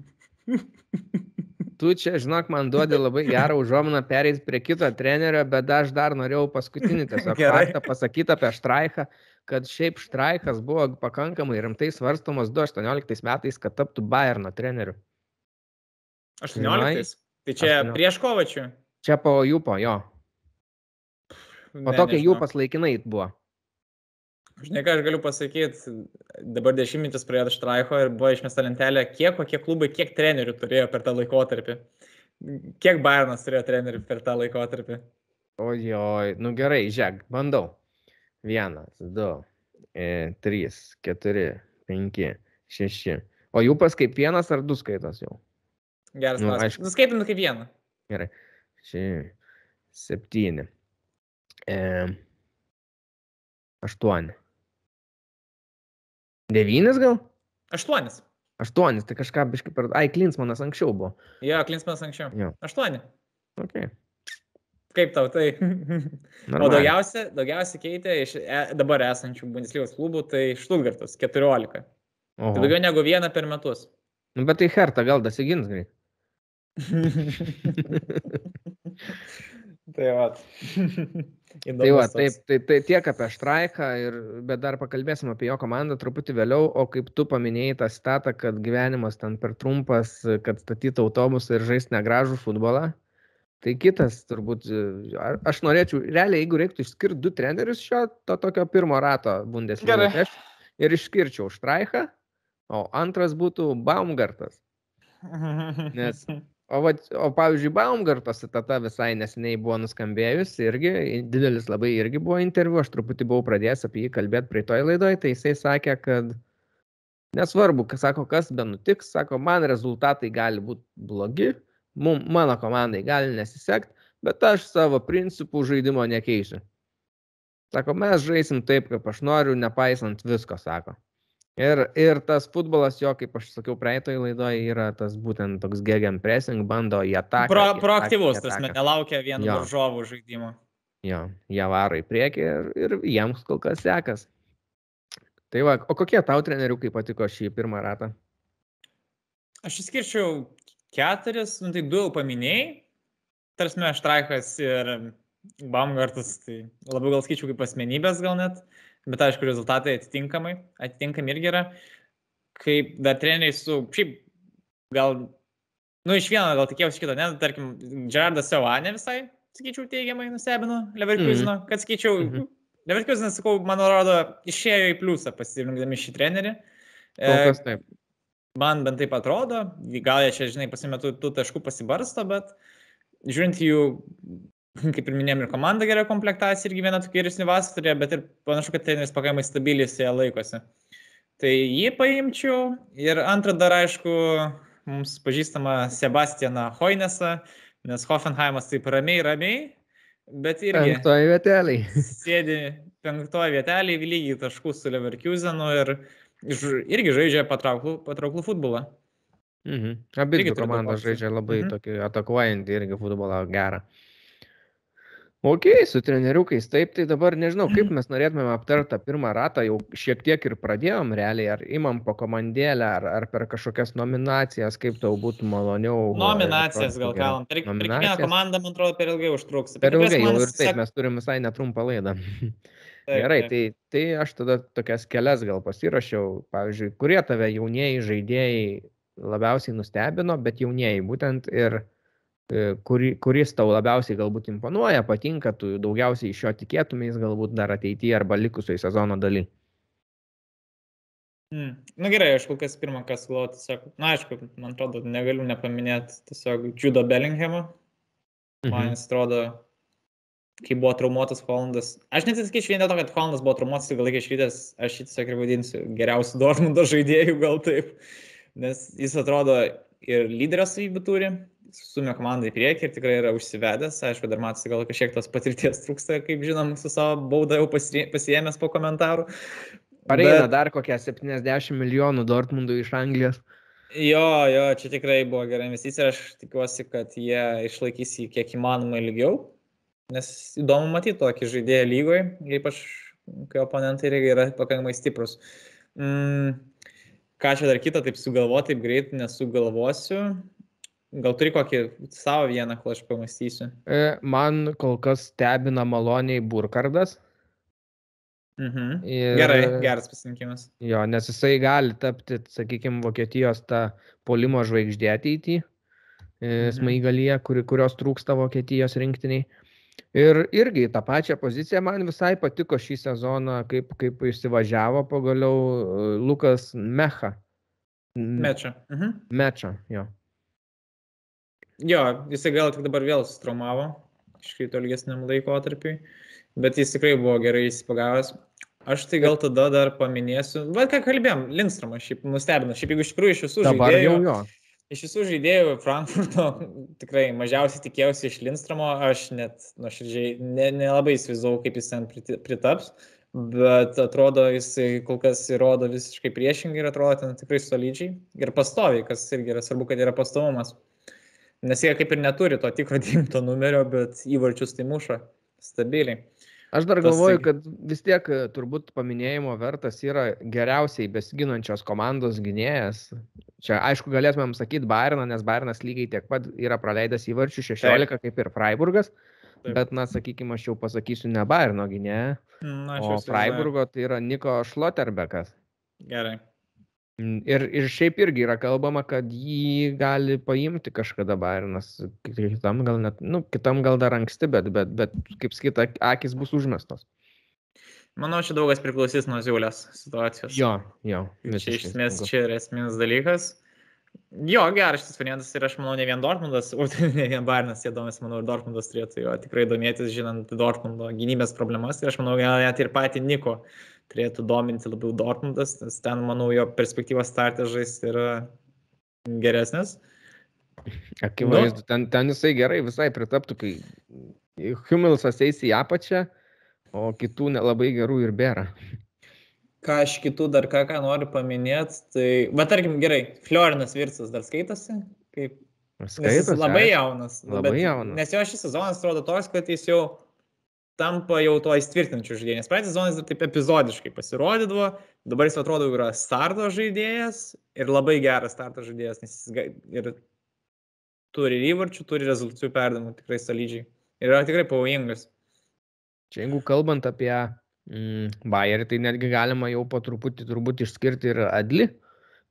[laughs]
tu čia, žinok, man duodi labai gerą užuominą pereiti prie kito trenerio, bet aš dar norėjau paskutinį tiesiog faktą pasakyti apie Štraichą, kad šiaip Štraichas buvo pakankamai rimtai svarstomas 2018 metais, kad taptų Bayerno treneriu.
18? Tai čia 18. prieš kovačių?
Čia po Jūpo, jo. Po to, kai Jūpas laikinai buvo.
Žinai, ką aš galiu pasakyti, dabar dešimtmetis praėjo Štraicho ir buvo išmesta lentelė, kiek kokie klubai, kiek trenerių turėjo per tą laikotarpį. Kiek Bayernas turėjo trenerių per tą laikotarpį?
Ojoj, nu gerai, žiūrėk, bandau. Vienas, du, e, trys, keturi, penki, šeši. O jų pas kaip vienas ar du skaitos jau?
Geras, nu, aišku. Nuskaitom kaip vieną.
Gerai. Šeši, septyni. E, aštuoni. Devynis gal?
Aštuonis.
Aštuonis, tai kažką biškai per... Ai, Klinsmanas anksčiau buvo.
Jo, Klinsmanas anksčiau. Jo. Aštuoni.
Okay.
Kaip tau tai? [laughs] o daugiausia, daugiausia keitė iš e, dabar esančių Bundeslygos klubų, tai Štutgartas 14. Oho. Tai daugiau negu vieną per metus.
Nu, bet tai Herta gal dasigins greit. [laughs]
tai va. [laughs]
Tai va, taip, tai, tai tiek apie Štraiką, ir, bet dar pakalbėsim apie jo komandą truputį vėliau, o kaip tu paminėjai tą statą, kad gyvenimas ten per trumpas, kad statyti autobusą ir žaisti negražų futbolą, tai kitas turbūt, aš norėčiau, realiai, jeigu reiktų išskirti du trenerius šio to tokio pirmo rato Bundesliga, tai aš ir išskirčiau Štraiką, o antras būtų Baumgartas. [laughs] Nes O, va, o pavyzdžiui, Baumgarto citata visai neseniai buvo nuskambėjus, irgi didelis labai irgi buvo interviu, aš truputį buvau pradėjęs apie jį kalbėti praeitoj laidoje, tai jisai sakė, kad nesvarbu, kas sako, kas be nutiks, sako, man rezultatai gali būti blogi, mum, mano komandai gali nesisekti, bet aš savo principų žaidimo nekeisiu. Sako, mes žaisim taip, kaip aš noriu, nepaisant visko, sako. Ir, ir tas futbolas jo, kaip aš sakiau praeitoje laidoje, yra tas būtent toks gegen pressing, bando į ataką.
Pro, proaktyvus, tas nelaukia vieno varžovų žaidimo.
Jo, jie varo į priekį ir, ir jiems kol kas sekas. Tai va, o kokie tau treneriukai patiko šį pirmą ratą?
Aš išskirčiau keturis, nu tai du jau paminėjai. Tarsi Štraikas ir Baumgartas, tai labiau gal skaičiau kaip asmenybės gal net. Uh, bet aišku, rezultatai atitinkamai, atitinkami irgi yra. Kaip dar treneriai su, šiaip, gal, nu, iš vieno gal tikėjausi kito, ne, tarkim, Gerardas Sevanė visai, sakyčiau, teigiamai nustebino Leverkusino, mm. kad sakyčiau, mm -hmm. Leverkusinas, sakau, man atrodo, išėjo į pliusą pasirinkdami šį trenerį.
Kol taip.
Man bent taip atrodo, gal jie čia, žinai, pasimetų tų taškų pasibarsto, bet žiūrint jų [laughs] kaip ir minėjom, ir komanda gera komplektacija irgi viena tokia geresnė vasarą turėjo, bet ir panašu, kad treneris pakankamai stabiliai su ją laikosi. Tai jį paimčiau ir antrą dar aišku, mums pažįstama Sebastianą Hoinesą, nes Hoffenheimas taip ramiai, ramiai, bet irgi
Penktoji vietelė. [laughs]
sėdi penktoje vietelėje, lygiai taškus su Leverkusenu ir irgi žaidžia patrauklų, patrauklų futbolą.
Mhm. Abi komandos žaidžia labai
Mhm.
tokį atakuojantį irgi futbolą gerą. Ok, su treneriukais, taip, tai dabar nežinau, kaip mes norėtumėm aptarti tą pirmą ratą, jau šiek tiek ir pradėjom realiai, ar imam po komandėlę, ar, ar per kažkokias nominacijas, kaip tau būtų maloniau.
Nominacijas gal kalbam. Per, kiekvieną komandą, man atrodo, per ilgai užtruks.
Per ilgai jau ir taip, mes turim visai netrumpą laidą. [laughs]
taip,
Gerai,
taip.
tai, tai aš tada tokias kelias gal pasirašiau, pavyzdžiui, kurie tave jaunieji žaidėjai labiausiai nustebino, bet jaunieji būtent ir e, kuri, kuris tau labiausiai galbūt imponuoja, patinka, tu daugiausiai iš jo tikėtumės galbūt dar ateityje arba likusioje sezono daly.
Mm. Na gerai, aš kol kas pirmą, kas galvoju, tiesiog, na aišku, man atrodo, negaliu nepaminėti tiesiog Judo Bellinghamą. Man
Mhm.
jis atrodo, kai buvo traumuotas Hollandas. Aš sakyčiau vien dėl to, kad Hollandas buvo traumuotas ilgą laiką išrytęs, aš jį tiesiog ir vadinsiu geriausiu Dortmundo žaidėju, gal taip. Nes jis atrodo ir lyderio savybių turi, sumė komandą į priekį ir tikrai yra užsivedęs. Aišku, dar matosi, gal kažkiek tos patirties trūksta, kaip žinom, su savo bauda jau pasiėmęs po komentarų.
Pareina
Bet-
dar kokie 70 milijonų Dortmundų iš Anglijos.
Jo, jo, čia tikrai buvo gera investicija ir aš tikiuosi, kad jie išlaikys jį kiek įmanoma ilgiau. Nes įdomu matyti tokį žaidėją lygoje, ypač kai oponentai yra pakankamai stiprus. Mm, ką čia dar kitą taip sugalvoti, taip greit nesugalvosiu. Gal turi kokį savo vieną, kol aš pamastysiu.
E, Man kol kas stebina maloniai Burkardas.
Mhm.
Ir-
Gerai, geras pasirinkimas.
Jo, nes jisai gali tapti, sakykime, Vokietijos tą polimo žvaigždė ateityje,
Mhm.
smaigalyje, kuri, kurios trūksta Vokietijos rinktiniai. Ir irgi tą pačią poziciją man visai patiko šį sezoną, kaip, kaip išsivažiavo pagaliau e, Lukas Mecha.
Mečia. Mhm.
Meča, jo.
Jo, jisai gal tik dabar vėl sustraumavo, iškrito ilgesniam laikotarpiui, bet jis tikrai buvo gerai įsipagavęs. Aš tai gal tada dar paminėsiu, va ką kalbėjom, Lindstromą šiaip nustebino, šiaip jeigu iš tikrųjų iš visų
Dabar
žaidėjų,
jau jo.
iš visų žaidėjų Frankfurto [laughs] tikrai mažiausiai tikėjausi iš Lindstromo, aš net nuoširdžiai ne- nelabai įsivaizdavau, kaip jis ten pritaps, bet atrodo jisai kol kas įrodo visiškai priešingai ir atrodo ten tikrai solidžiai ir pastoviai, kas irgi yra svarbu, kad yra pastovumas. Nes jie kaip ir neturi to tikro [laughs] dimto numerio, bet įvarčius tai muša stabiliai.
Aš dar galvoju, kad vis tiek e, turbūt paminėjimo vertas yra geriausiai besiginančios komandos gynėjas. Čia aišku galėtumėm sakyti Bairną, nes Bairnas lygiai tiek pat yra praleidęs įvarčių 16 kaip ir Freiburgas.
Taip.
Bet, na, sakykime, aš jau pasakysiu ne Bairno gynėją, o. Freiburgo tai yra Niko Šloterbekas.
Gerai.
Mm, Ir, ir šiaip irgi yra kalbama, kad jį gali paimti kažkada Bairnas. Kitam gal, net, nu, kitam gal dar anksti, bet, bet, bet kaip skaita, akis bus užmestos.
Manau, čia daugas priklausys nuo Ziulės situacijos.
Jo, jo.
Čia iš esmės čia yra esminis dalykas. Jo, geras šis variantas ir aš manau, ne vien Dortmundas, o [laughs] ne vien Bairnas, jie domės, manau, ir Dortmundas turėtų jo tikrai domėtis, žinant Dortmundo gynybės problemas. Ir aš manau, gal net ir patį Niko turėtų dominti labiau Dortmundas, nes ten, manau, jo perspektyvos startė žaisti yra geresnės.
Akivaizdu, ten, ten jisai gerai visai pritaptų, kai Humilsas eis į apačią, o kitų nelabai gerų ir bėra.
Ką aš kitų dar ką, ką noriu paminėti, tai, va tarkim, gerai, Florinas Virtsas dar skaitosi, kaip Nes jis labai jaunas. nu,
Labai
bet-
jaunas.
Nes jo šis sezonas atrodo toks, kad jis jau tampa jau to įtvirtinančiu žaidėju. Nes praeitas sezonas taip epizodiškai pasirodydavo, dabar jis atrodo yra starto žaidėjas ir labai geras starto žaidėjas, nes jis ir turi įvarčių, turi rezultatų perdamų tikrai solidžiai. Ir yra tikrai pavojingas.
Čia jeigu kalbant apie mm, Bayerį, tai netgi galima jau po truputį turbūt išskirti ir Adli,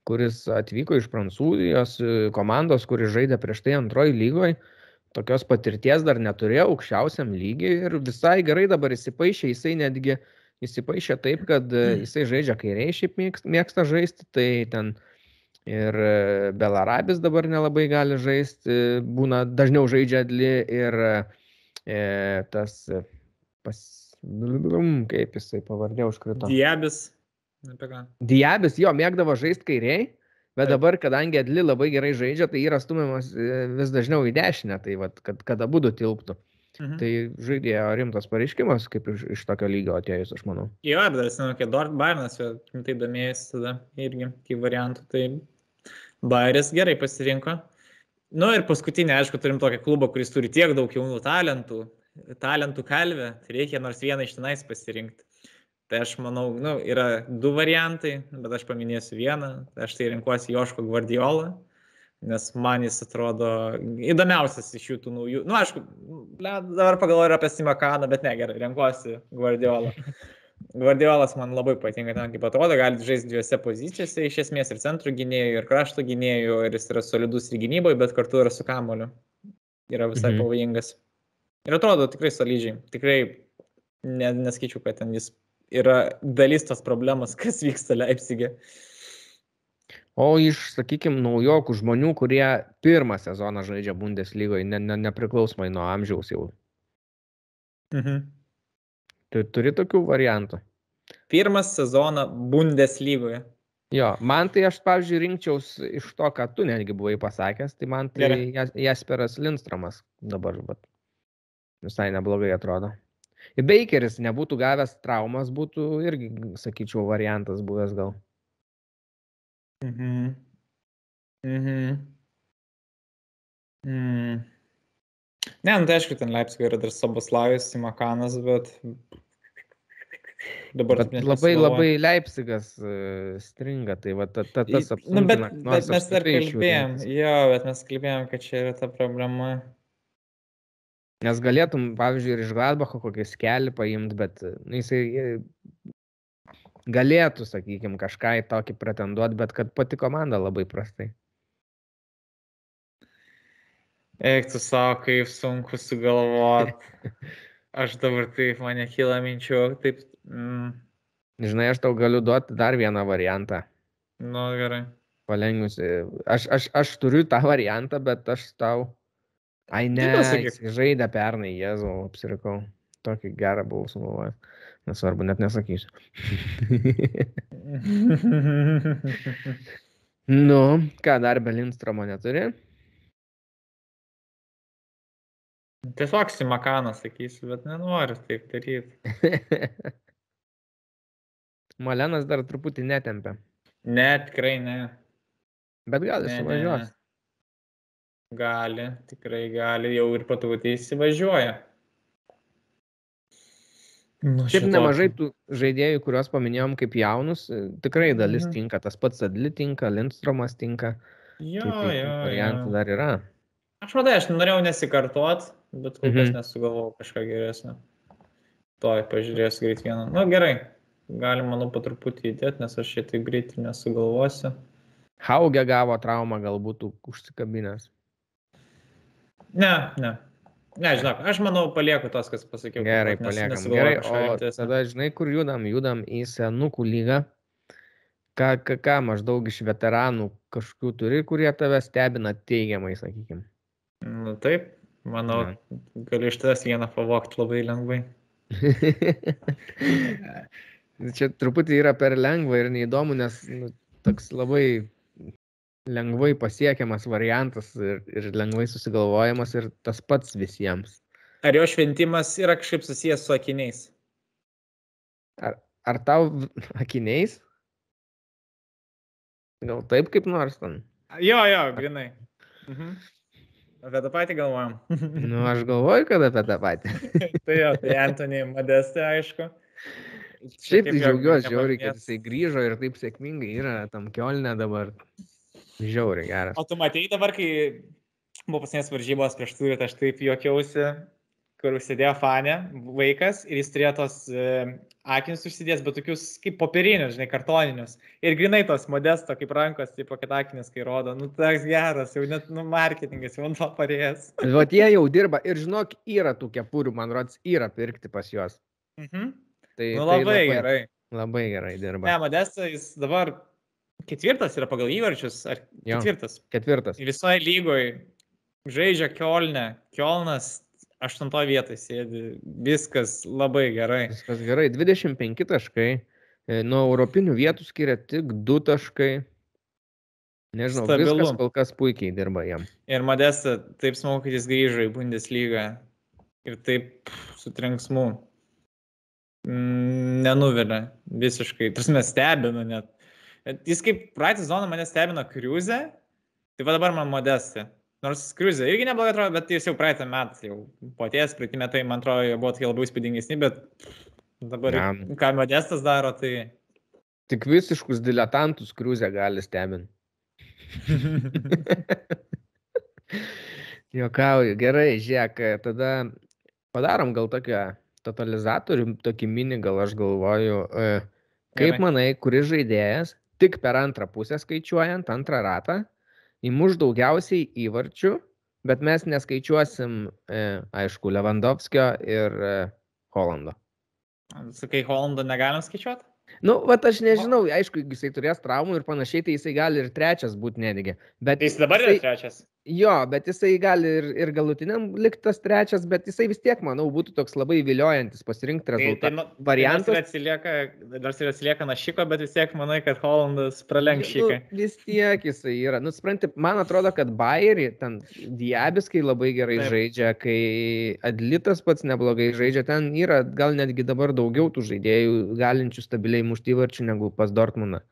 kuris atvyko iš Prancūzijos komandos, kuris žaidė prieš tai antroji lygoje. Tokios patirties dar neturėjo aukščiausiam lygiai ir visai gerai dabar įsipaišė, jisai netgi įsipaišė taip, kad e, jisai žaidžia kairiai, šiaip mėgsta, mėgsta žaisti, tai ten ir e, Belarabis dabar nelabai gali žaisti, būna dažniau žaidžia Adli ir e, tas pas... kaip jisai pavardė užkrito.
Diabis.
Diabis jo mėgdavo žaisti kairiai, bet dabar, kadangi Adli labai gerai žaidžia, tai yra stumiamas e, vis dažniau į dešinę, tai vat, kad, kad abu du tilptų. Mhm. Tai žaidėjo rimtas pareiškimas, kaip iš, iš tokio lygio atėjus, aš manau.
Jo, bet aš žinau, kad Dort Bairnas tai domėjęs tada irgi kaip variantų. Tai Bairis gerai pasirinko. Na nu, ir paskutinė, aišku, turim tokį klubą, kuris turi tiek daug jaunų talentų, talentų kalvę, tai reikia nors vieną iš tenais pasirinkti. Tai aš manau, nu, yra du variantai, bet aš paminėsiu vieną. Aš tai renkuosi Joško Guardiolą nes man jis atrodo įdomiausias iš jų tų naujų. Na, nu, aišku, dabar pagalvoju apie Simakaną, bet ne, gerai, renkuosi Guardiolą. Guardiolas man labai patinka ten, kaip atrodo, gali žaisti dviejose pozicijose, iš esmės ir centro gynėjų, ir krašto gynėjų, ir jis yra solidus ir gynyboje, bet kartu yra su kamoliu. Yra visai mhm. pavojingas. Ir atrodo tikrai solidžiai. Tikrai ne, neskaičiu, kad ten jis yra dalis tos problemos, [laughs] kas vyksta Leipzigė.
O iš sakykim naujokų žmonių kurie pirmą sezoną žaidžia bundeslygoje ne, ne, nepriklausomai nuo amžiaus jau
mhm.
tu turi tokių variantų
pirmą sezoną bundeslygoje
Jo, man tai aš, pavyzdžiui, rinkčiaus iš to, ką tu netgi buvai pasakęs, tai man tai Gerai. Jasperas Lindstromas dabar vat, visai neblogai atrodo. Bakeris nebūtų gavęs traumas, būtų irgi, sakyčiau, variantas buvęs gal.
Mhm. Mhm. Mm. Ne, nu tai aišku, ten Leipzig yra dar Saboslavijos, Simakanas, bet
dabar bet labai labai Leipzigas uh, stringa, tai va ta, ta, tas apsunkina.
Nu, bet, bet mes dar kalbėjom, jo, bet mes kalbėjom, kad čia yra ta problema.
Nes galėtum, pavyzdžiui, ir iš Gladbacho kokį skelį paimti, bet nu, jisai galėtų, sakykime, kažką į tokį pretenduoti, bet kad pati komanda labai prastai.
Eik tu savo, kaip sunku sugalvoti. [laughs] Aš dabar taip, mane kyla minčių, taip. Mm.
Žinai, aš tau galiu duoti dar vieną variantą.
Nu, gerai.
Palengviusi. Aš, aš, aš turiu tą variantą, bet aš tau... Ai ne, žaidė pernai, Jėzau, apsirikau. Tokį gerą buvau sugalvojęs. Nesvarbu, net nesakysiu. [laughs] nu, ką dar be Lindstromo neturi?
Tiesiog Simakaną sakysiu, bet nenoriu taip daryti. [laughs]
Malenas dar truputį netempia.
Ne, tikrai ne.
Bet gal jis suvažiuos.
Gali, tikrai gali, jau ir patutį įsivažiuoja.
Nu, Šiaip nemažai tų žaidėjų, kuriuos paminėjom kaip jaunus, e, tikrai dalis mhm. tinka, tas pats Adli tinka, Lindstromas tinka.
Jo, tai, tai, jo.
Variantų dar yra.
Aš matai, aš norėjau nesikartuot, bet kol kas mhm. nesugalvojau kažką geresnio. Toj, pažiūrėsiu greit vieną. Na nu, gerai, galim, manau, po truputį įdėti, nes aš šitai greitai nesugalvosiu.
Haugė gavo traumą, galbūt užsikabinęs.
Ne, ne. Ne, žinok, aš manau, palieku tos, kas pasakiau.
Gerai, nes, paliekam. Gerai, o tada žinai, kur judam? Judam į senukų lygą. Ką, ką, ką maždaug iš veteranų kažkokių turi, kurie tave stebina teigiamai, sakykime.
Nu taip, manau, ja. galiu iš tavęs vieną pavokti labai lengvai. [laughs]
Čia truputį yra per lengva ir neįdomu, nes nu, toks labai lengvai pasiekiamas variantas ir, ir lengvai susigalvojamas ir tas pats visiems.
Ar jo šventimas yra kažkaip susijęs su akiniais?
Ar, ar tau [laughs] akiniais? Gal taip kaip nors ten?
Jo, jo, grinai. Mhm. Apie tą patį galvojam. [laughs]
nu, aš galvoju, kad apie tą patį. [laughs]
tai jo, tai Antony Modestė, aišku.
Šiaip tai džiaugiuosi, žiauriai, kad jisai grįžo ir taip sėkmingai yra tam kiolne dabar. Žiauriai geras.
O tu matei dabar, kai buvo pasinės varžybos prieš turį, aš taip juokiausi, kur užsidėjo fanė, vaikas, ir jis turėjo tos e, akinius užsidėjęs, bet tokius kaip popierinius, žinai, kartoninius. Ir grinai tos modesto, kaip rankos, taip pat akinis, kai rodo, nu toks geras, jau net, nu, marketingas, jau to parėjęs. [laughs]
Vat jie jau dirba ir žinok, yra tų kepurių, man rodos, yra pirkti pas juos.
Mhm. Tai, nu, labai, tai labai gerai.
Labai gerai dirba.
Ne, modestas, jis dabar Ketvirtas yra pagal įvarčius, ar jo, ketvirtas?
Ketvirtas.
Visoje lygoje žaidžia Kielne. Kielnas aštuntoje vietoje sėdi. Viskas labai gerai.
Viskas gerai. 25 taškai. E, nuo europinių vietų skiria tik 2 taškai. Nežinau, Stabilu. viskas kol kas puikiai dirba jam.
Ir Modesta, taip smagu, kad jis grįžo į Bundeslygą. ir taip su trenksmu mm, nenuvilia visiškai. Tarsi mes stebina net. Jis kaip praeitą zoną mane stebino kriuzę, tai va dabar man modestė. Nors kriuzė irgi neblogai atrodo, bet jis jau praeitą metą, jau paties, praeitį metai, man atrodo, jie buvo tokie labai spėdingesni, bet dabar, ja. ką modestas daro, tai...
Tik visiškus diletantus kriuzę gali stebinti. [laughs] Jokauju, gerai, žiūrėk, tada padarom gal tokią totalizatorių, tokį mini, gal aš galvoju, e, kaip gerai. manai, kuris žaidėjas tik per antrą pusę skaičiuojant, antrą ratą, įmuš daugiausiai įvarčių, bet mes neskaičiuosim, e, aišku, Lewandowskio ir e, Holando.
Sakai, Holando negalim skaičiuoti?
Nu, va, aš nežinau, aišku, jeigu jisai turės traumų ir panašiai, tai jisai gali ir trečias būti netgi. Bet
tai jis dabar jisai, yra trečias.
Jo, bet jisai gali ir, ir galutiniam likti tas trečias, bet jisai vis tiek, manau, būtų toks labai viliojantis pasirinkti rezultatą. Tai, tai, nu, variantas.
Tai atsilieka, nors ir atsilieka Našiko, bet vis tiek manai, kad Hollandas pralenks Šiką.
Nu, vis tiek jisai yra. Nu, supranti, man atrodo, kad Bayerį ten Diabiskai labai gerai Taip. žaidžia, kai Adlitas pats neblogai žaidžia, ten yra gal netgi dabar daugiau tų žaidėjų galinčių stabiliai mušti varčių negu pas Dortmundą.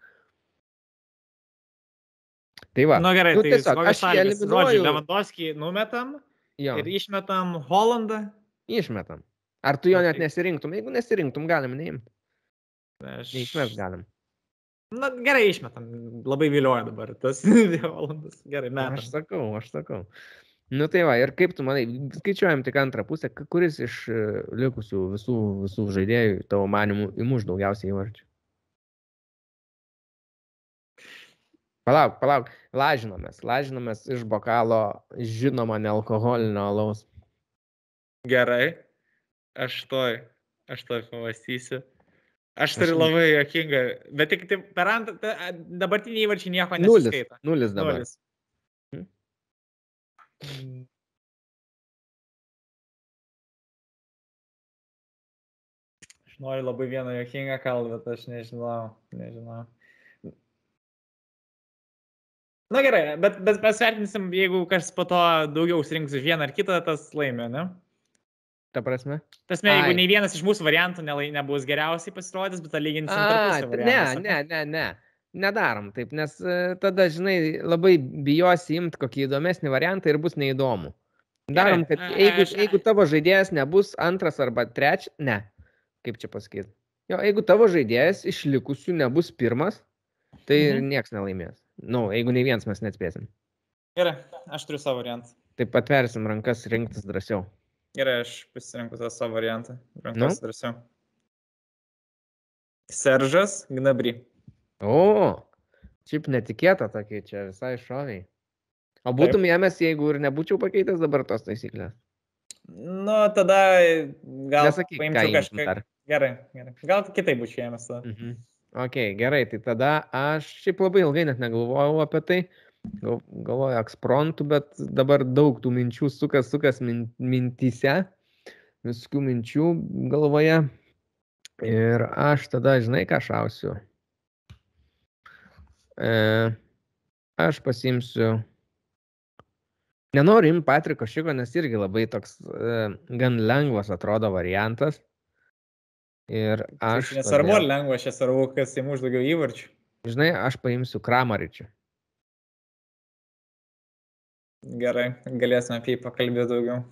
Tai va.
Na nu, gerai, nu, tai tiesiog aš eliminuoju. Lewandowski numetam jo. ir išmetam Hollandą.
Išmetam. Ar tu jo net nesirinktum? Jeigu nesirinktum, galim neimti. Aš... Neišmes galim.
Na gerai, išmetam. Labai vilioja dabar tas [laughs] Hollandas. Gerai, metam.
Aš sakau, aš sakau. Nu tai va, ir kaip tu manai, skaičiuojam tik antrą pusę, kuris iš e, likusių visų, visų žaidėjų tavo manimų įmuš daugiausiai įvarčių? Palauk, palauk, lažinomės, lažinomės iš bokalo žinoma nealkoholinio alaus.
Gerai, aš toj, aš toj pamastysiu. Aš turiu labai jokinga, bet tik tai per antrą, dabartinį įvarčių nieko nesiskaito.
Nulis, nulis dabar. Nulis.
Hmm? Aš noriu labai vieną jokingą kalbą, bet aš nežinau, nežinau. Na gerai, bet, bet mes vertinsim, jeigu kas po to daugiau užsirinks už vieną ar kitą, tas laimė, ne?
Ta prasme?
Tasme, jeigu Ai. nei vienas iš mūsų variantų ne, nebus geriausiai pasirodęs, bet lyginsim tarpusavį.
Ne, ne, ne, ne. Nedarom taip, nes uh, tada, žinai, labai bijosi imti kokį įdomesnį variantą ir bus neįdomu. Darom, kad jeigu, jeigu tavo žaidėjas nebus antras arba trečias, ne, kaip čia pasakyti. Jo, jeigu tavo žaidėjas iš likusių nebus pirmas, tai mhm. nieks nelaimės. Nu, jeigu nei vienas mes neatspėsim.
Gerai, aš turiu savo variantą.
Tai patversim rankas rinktis drąsiau.
Gerai, aš pasirinku tą savo variantą. Rankas nu? drąsiau. Seržas Gnabry.
O, šiaip netikėta tokia, čia visai šoviai. O būtum jėmės, jeigu ir nebūčiau pakeitęs dabar tos taisyklės.
Nu, tada gal Nesakyk, paimčiau kažką. Gerai, gerai. Gal kitai būčiau jėmės. Mhm.
Ok, gerai, tai tada aš šiaip labai ilgai net negalvojau apie tai, Gal, galvoju ekspromptų, bet dabar daug tų minčių sukas, sukas min, mintyse, visokių minčių galvoje. Ir aš tada, žinai, ką šausiu. E, aš pasimsiu. Nenoriu imti Patriko Šiko, nes irgi labai toks e, gan lengvas atrodo variantas. Ir aš...
Nesvarbu, ar lengva, aš nesvarbu, kas įmuš daugiau įvarčių.
Žinai, aš paimsiu Kramaričių.
Gerai, galėsime apie jį pakalbėti daugiau.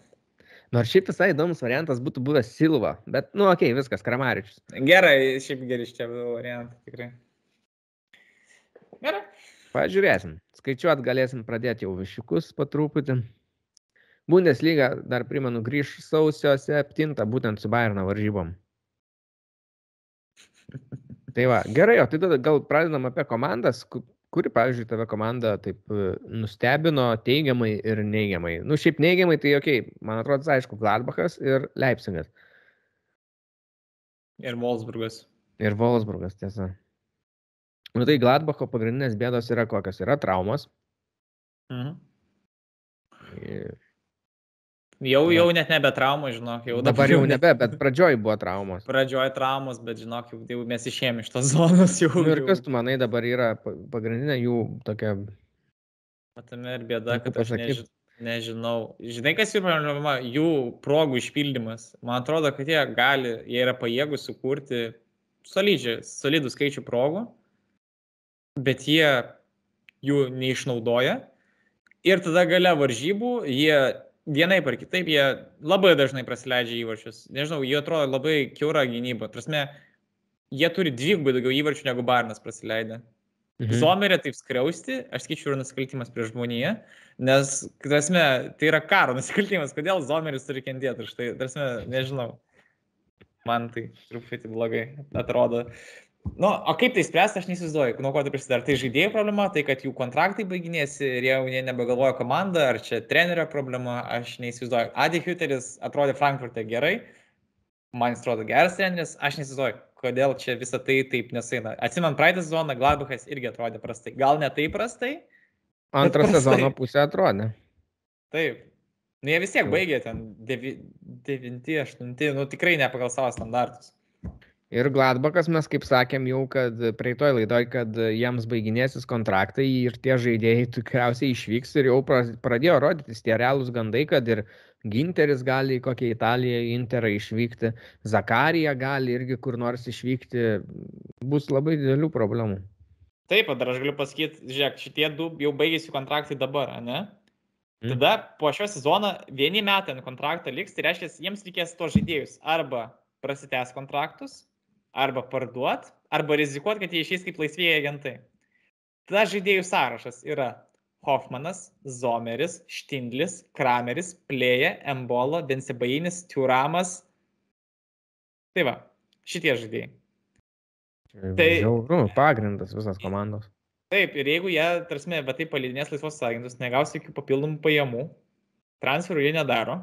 Nors šiaip visai įdomus variantas būtų buvęs Silva, bet, nu, okei, okay, viskas, Kramaričius.
Gerai, šiaip geri čia buvo variantai, tikrai. Gerai.
Pažiūrėsim. Skaičiuot galėsim pradėti jau višiukus po truputį. Bundesliga, dar primenu, grįž sausio 7, būtent su Bayerno varžybom. Tai va, gerai, o tai tada gal pradedam apie komandas, kuri, pavyzdžiui, tave komanda taip e, nustebino teigiamai ir neigiamai. Nu, šiaip neigiamai, tai okei, okay, man atrodo, aišku, Gladbachas ir Leipzigas.
Ir Wolfsburgas.
Ir Wolfsburgas, tiesa. Nu, tai Gladbacho pagrindinės bėdos yra kokios? Yra traumos. Mhm.
Ir Jau, jau net nebe traumų, žinok, jau
dabar. Dabar jau nebe, bet pradžioj buvo traumos.
Pradžioj traumos, bet žinok, jau, mes išėjome iš tos [laughs] zonos jau.
Nu, ir kas tu manai dabar yra pagrindinė jų tokia...
Matame ir bėda, kad aš, než... Nežinau. Žinai, kas jų problema? Jų progų išpildymas. Man atrodo, kad jie gali, jie yra pajėgus sukurti solidžią, solidų skaičių progų, bet jie jų neišnaudoja. Ir tada gale varžybų jie vienaip ar kitaip, jie labai dažnai prasileidžia įvarčius. Nežinau, jie atrodo labai keura gynyba. Prasme, jie turi dvigubai daugiau įvarčių negu Barnas prasileidę. Mhm. Zomerė taip skriausti, aš skaičiu, yra nusikaltimas prieš žmoniją, nes, tarsi, tai yra karo nusikaltimas, kodėl Zomeris turi kentėti už tai, tarsi, nežinau, man tai truputį blogai atrodo. Nu, o kaip tai spręsti, aš neįsivaizduoju, nuo ko tai prisideda. Ar tai žaidėjų problema, tai kad jų kontraktai baiginėsi ir jau jie nebegalvoja komandą, ar čia trenerio problema, aš neįsivaizduoju. Adi Hüteris atrodė Frankfurte gerai, man jis atrodo geras treneris, aš neįsivaizduoju, kodėl čia visą tai taip nesaina. Atsimant praeitą sezoną, Gladbachas irgi atrodė prastai. Gal ne taip prastai?
Antrą sezono pusę atrodė.
Taip. Nu, jie vis tiek baigė ten 9, 8, nu tikrai ne pagal savo standartus.
Ir Gladbachas mes kaip sakėm jau, kad prieitoj laidoj, kad jiems baiginėsis kontraktai ir tie žaidėjai tikriausiai išvyks ir jau pradėjo rodytis tie realūs gandai, kad ir Ginteris gali į kokią Italiją, Interą išvykti, Zakarija gali irgi kur nors išvykti, bus labai didelių problemų.
Taip, dar aš galiu pasakyti, žiūrėk, šitie du jau baigėsi kontraktai dabar, ne? Mm. Tada po šio sezono vieni metai ant kontrakto liks, tai reiškia, jiems reikės to žaidėjus arba prasitęs kontraktus, arba parduot, arba rizikuot, kad jie išeis kaip laisvėjai agentai. Tada žaidėjų sąrašas yra Hoffmanas, Zomeris, Štindlis, Krameris, Plėja, Embolo, Densibainis, Tiuramas. Tai va, šitie žaidėjai.
Tai žiauru, pagrindas visas komandos.
Taip, ir jeigu jie, tarsi, bet tai palydinės laisvos agentus, negaus jokių papildomų pajamų, transferų jie nedaro.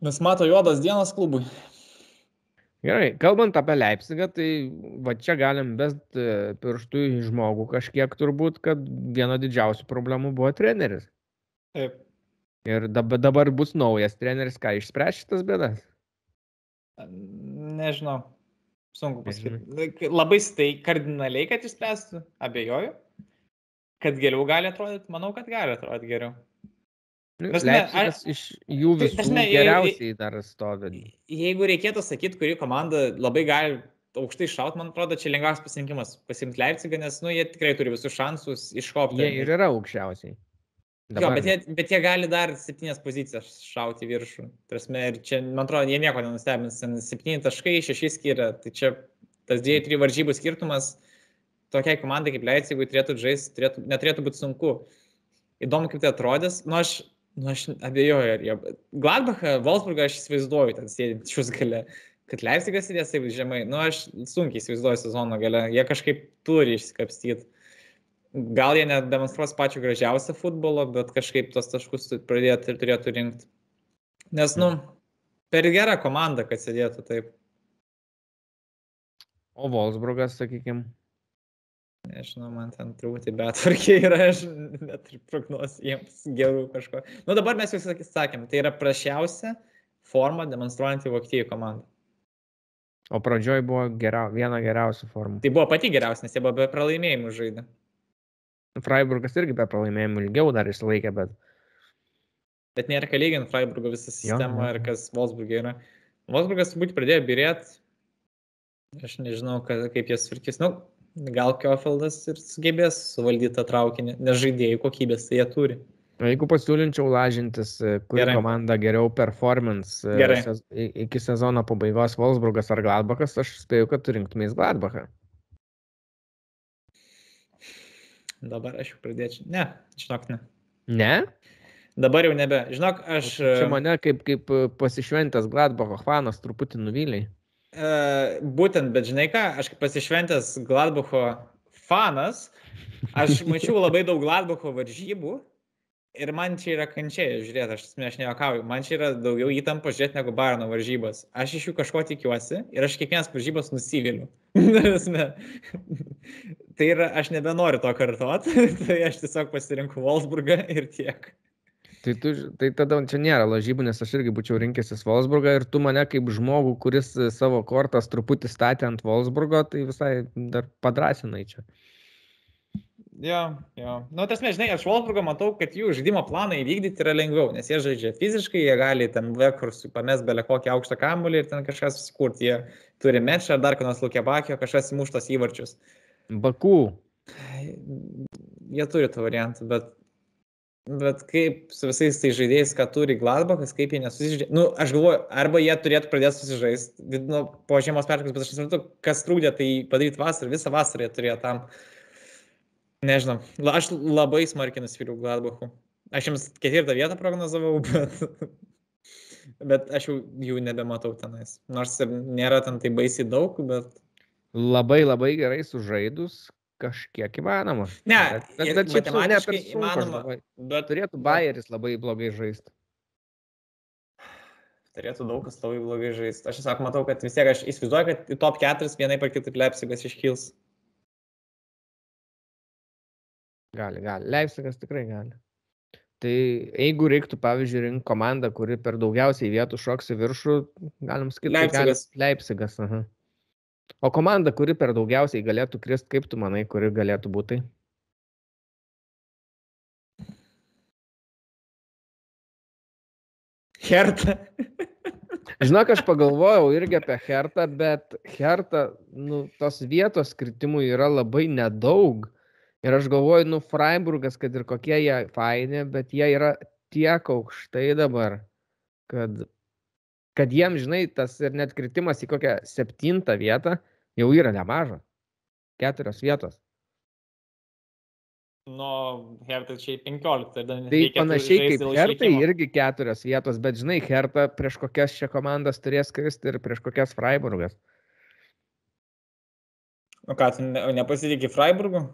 Nes mato juodas dienas klubui.
Gerai, kalbant apie Leipzigą, tai va čia galim best e, pirštų į žmogų kažkiek turbūt, kad viena didžiausių problemų buvo treneris.
Taip.
Ir dabar, dabar bus naujas treneris, ką išspręs šitas bėdas?
Nežinau. Sunku pasakyti. Labai tai kardinaliai, kad išspręstų, abejoju. Kad geriau gali atrodyti, manau, kad gali atrodyti geriau.
Leipzigas iš jų visų tai, geriausiai dar stovi.
Jeigu reikėtų sakyti, kuri komanda labai gali aukštai šaut, man atrodo, čia lengviausias pasirinkimas pasimti Leipzigą, nes nu, jie tikrai turi visus šansus iškopti.
Jie ir yra aukščiausiai.
Dabar. Jo, bet jie, bet jie gali dar septynės pozicijas šauti viršų. Prasme, ir čia, man atrodo, jie nieko nenustebins. Septyni taškai, šeši skiria. Tai čia tas dviejų, trijų varžybų skirtumas tokiai komandai kaip Leipzigui turėtų žaisti, turėtų, neturėtų būti sunku. Įdomu, kaip tai atrodys. Nu, aš Nu, aš abejoju, ar jie. Gladbachą, Wolfsburgą aš įsivaizduoju, ten sėdint šios gale. Kad Leipzigas sėdės taip žemai, nu aš sunkiai įsivaizduoju sezono gale. Jie kažkaip turi išsikapstyti. Gal jie nedemonstruos pačiu gražiausią futbolo, bet kažkaip tos taškus pradėti ir turėtų rinkti. Nes, nu, per gerą komandą, kad sėdėtų taip.
O Wolfsburgas, sakykime.
Nežinau, man ten truputį betvarkė yra, [laughs] aš neturiu prognozijų jiems gerų kažko. Nu dabar mes jau sakėm, tai yra prašiausia forma demonstruojanti Vokietijų komandą.
O pradžioj buvo gera, viena geriausių formų.
Tai buvo pati geriausia, nes jie buvo be pralaimėjimų žaidė.
Freiburgas irgi be pralaimėjimų ilgiau dar išsilaikė, bet...
Bet nėra ką lyginti Freiburgo visą sistemą jo, ir kas Wolfsburgė yra. Wolfsburgas turbūt pradėjo birėti. Aš nežinau, kaip jie svirkis. Nu, gal Kiofeldas ir sugebės suvaldyti tą traukinį, nes žaidėjų kokybės tai jie turi.
Jeigu pasiūlinčiau lažintis, e, kuri Gerai. komanda geriau performance e, Gerai. sez, iki sezono pabaigos Wolfsburgas ar Gladbachas, aš spėju, kad tu rinktumės Gladbachą.
Dabar aš jau pradėčiau. Ne, žinok, ne.
Ne?
Dabar jau nebe. Žinok, aš.
Čia e, mane kaip, kaip pasišventęs Gladbacho fanas truputį nuvyliai.
Uh, būtent, bet žinai ką, aš pasišventęs Gladbacho fanas, aš [laughs] mačiau labai daug Gladbacho varžybų ir man čia yra kančiai, žiūrėt, aš, aš nejuokauju, man čia yra daugiau įtampo žiūrėti negu Barno varžybos. Aš iš jų kažko tikiuosi ir aš kiekvienas varžybos nusiviliu. [laughs] tai yra, aš nebenoriu to kartot, [laughs] tai aš tiesiog pasirinku Wolfsburgą ir tiek.
Tai, tu, tai tada čia nėra lažybų, nes aš irgi būčiau rinkęsis Wolfsburgą ir tu mane kaip žmogų, kuris e, savo kortas truputį statė ant Wolfsburgo, tai visai dar padrasinai čia.
Jo, jo. Nu, tas mes, žinai, aš Wolfburgą matau, kad jų žaidimo planą įvykdyti yra lengviau, nes jie žaidžia fiziškai, jie gali ten vekursui pamest belę kokį aukštą kamulį ir ten kažkas susikurti. Jie turi mečą ar dar kokios lūkė bakio, kažkas įmuštas įvarčius.
Bakų.
Jie turi tą variantą, bet, bet kaip su visais tai žaidėjais, ką turi Gladbachas, kaip jie nesusižaidžia. Nu, aš galvoju, arba jie turėtų pradėti susižaisti nu, po žiemos pertraukos, bet aš nesuprantu, kas trūkdė tai padaryti vasarą, visą vasarą jie turėjo tam. Nežinau, aš labai smarkiai nusivyliau Gladbachu. Aš jiems ketvirtą vietą prognozavau, [laughs] bet, bet aš jau jų nebematau tenais. Nors ir nėra ten tai baisiai daug, bet...
Labai labai gerai sužaidus, kažkiek įmanoma.
Ne,
bet, bet ne per sunku,
įmanoma.
labai.
Bet
Turėtų Bayeris labai blogai žaisti.
turėtų daug kas labai blogai žaisti. Aš tiesiog matau, kad vis tiek aš įsivaizduoju, kad į top 4 vienai par kitaip Leipzigas iškils.
Gali, gali. Leipzigas tikrai gali. Tai jeigu reiktų, pavyzdžiui, rinkti komandą, kuri per daugiausiai vietų šoks į viršų, galim sakyti, tai gali-
Leipzigas.
Leipzigas. Aha. O komanda, kuri per daugiausiai galėtų krist, kaip tu manai, kuri galėtų būti?
Hertha.
Žinok, aš pagalvojau irgi apie [laughs] Hertą, bet Hertą, nu, tos vietos kritimų yra labai nedaug. Ir aš galvoju, nu, Freiburgas, kad ir kokie jie faini, bet jie yra tiek aukštai dabar, kad, kad jiem, žinai, tas ir net kritimas į kokią septintą vietą jau yra nemaža. Keturios vietos.
Nu, Hertha čia į 15. ir dar
Tai panašiai kaip Hertai irgi keturios vietos, bet žinai, Herta prieš kokias čia komandas turės kristi ir prieš kokias Freiburgas.
O ką, tu ne, nepasitikė Freiburgu?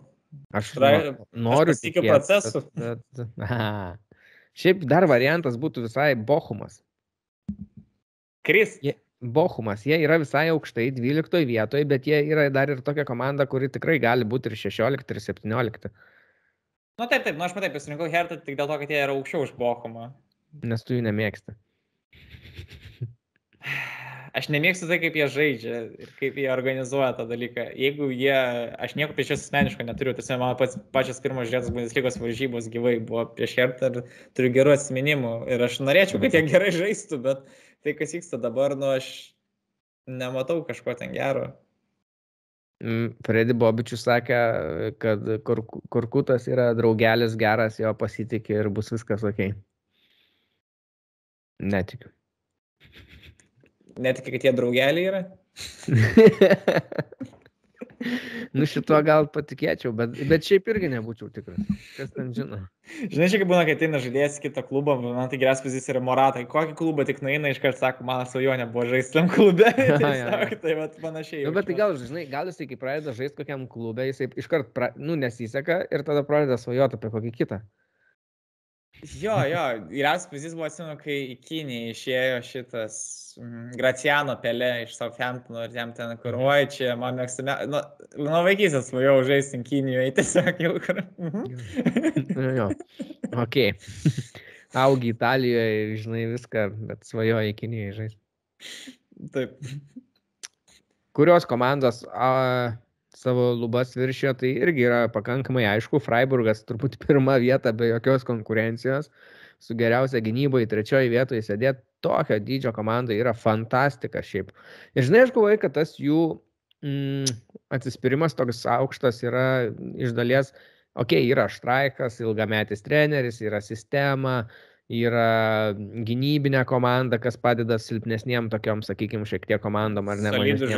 Aš
Frai-
no- noriu
pasitikiu procesu.
Bet, bet, aha. Šiaip dar variantas būtų visai Bochumas.
Kris.
Bochumas, jie yra visai aukštai, 12 vietoje, bet jie yra dar ir tokia komanda, kuri tikrai gali būti ir 16, ir 17,
Nu taip, taip, nu aš matai pasirinkau Hertą tik dėl to, kad jie yra aukščiau už Bochumą.
nes tu jų nemėgsti. [sighs]
Aš nemėgstu tai, kaip jie žaidžia ir kaip jie organizuoja tą dalyką. Jeigu jie, aš nieko prieš juos asmeniškai neturiu, tiesiog mano pats, pačias pirmas žiūrėtas Bundeslygos varžybos gyvai buvo prieš Hertą ir turiu gerų atsiminimų. Ir aš norėčiau, kad jie gerai žaistų, bet tai, kas vyksta dabar, nu aš nematau kažko ten gero.
Mm, Fredi Bobičius sakė, kad Kur- Kurkutas yra draugelis geras, jo pasitikė ir bus viskas ok. Netikiu.
Net kai tie draugeliai yra. [laughs]
nu šituo gal patikėčiau, bet, bet šiaip irgi nebūčiau tikras. Kas ten žino?
Žinai, čia kaip būna, kai ateina į kitą klubą, man tai geras pavyzdys yra Morata. Kokį klubą tik nueina, iškart sako, mano svajonė buvo žaisti tam klube. [laughs]
jo.
Tiesiog, tai vat panašiai.
Nu, bet tai gal, žinai, gal jisai, kai pradeda žaisti kokiam klube, jisai iškart, pra, nu, nesiseka ir tada pradeda svajoti apie kokį kitą.
Jo, jo, geriausias pavyzdys buvo, atsimenu, kai į Kiniją išėjo šitas mm, Graciano pelė iš Southamptono ir jam ten, kur, oi, čia man mėgstame, nu, nuo vaikystės svajojau žaisti Kinijoje, [laughs] tiesiog jau kur. Mhm.
Nu, jo. Ok. [laughs] Augi Italijoje, žinai viską, bet svajoji Kinijoje žaisti.
Taip.
Kurios komandos a, savo lubas viršio, tai irgi yra pakankamai aišku. Freiburgas turbūt [laughs] pirmą vietą be jokios konkurencijos. Su geriausia gynyboje trečioje vietoje sėdėti tokio dydžio komandai yra fantastika šiaip. Ir žinai, aš galvoju, kad tas jų mm, atsispyrimas toks aukštas yra iš dalies, okei, okay, yra Štraikas, ilgametis treneris, yra sistema, yra gynybinė komanda, kas padeda silpnesniem tokiom, sakykime, šiek tiek komandom ar ne.
Solidų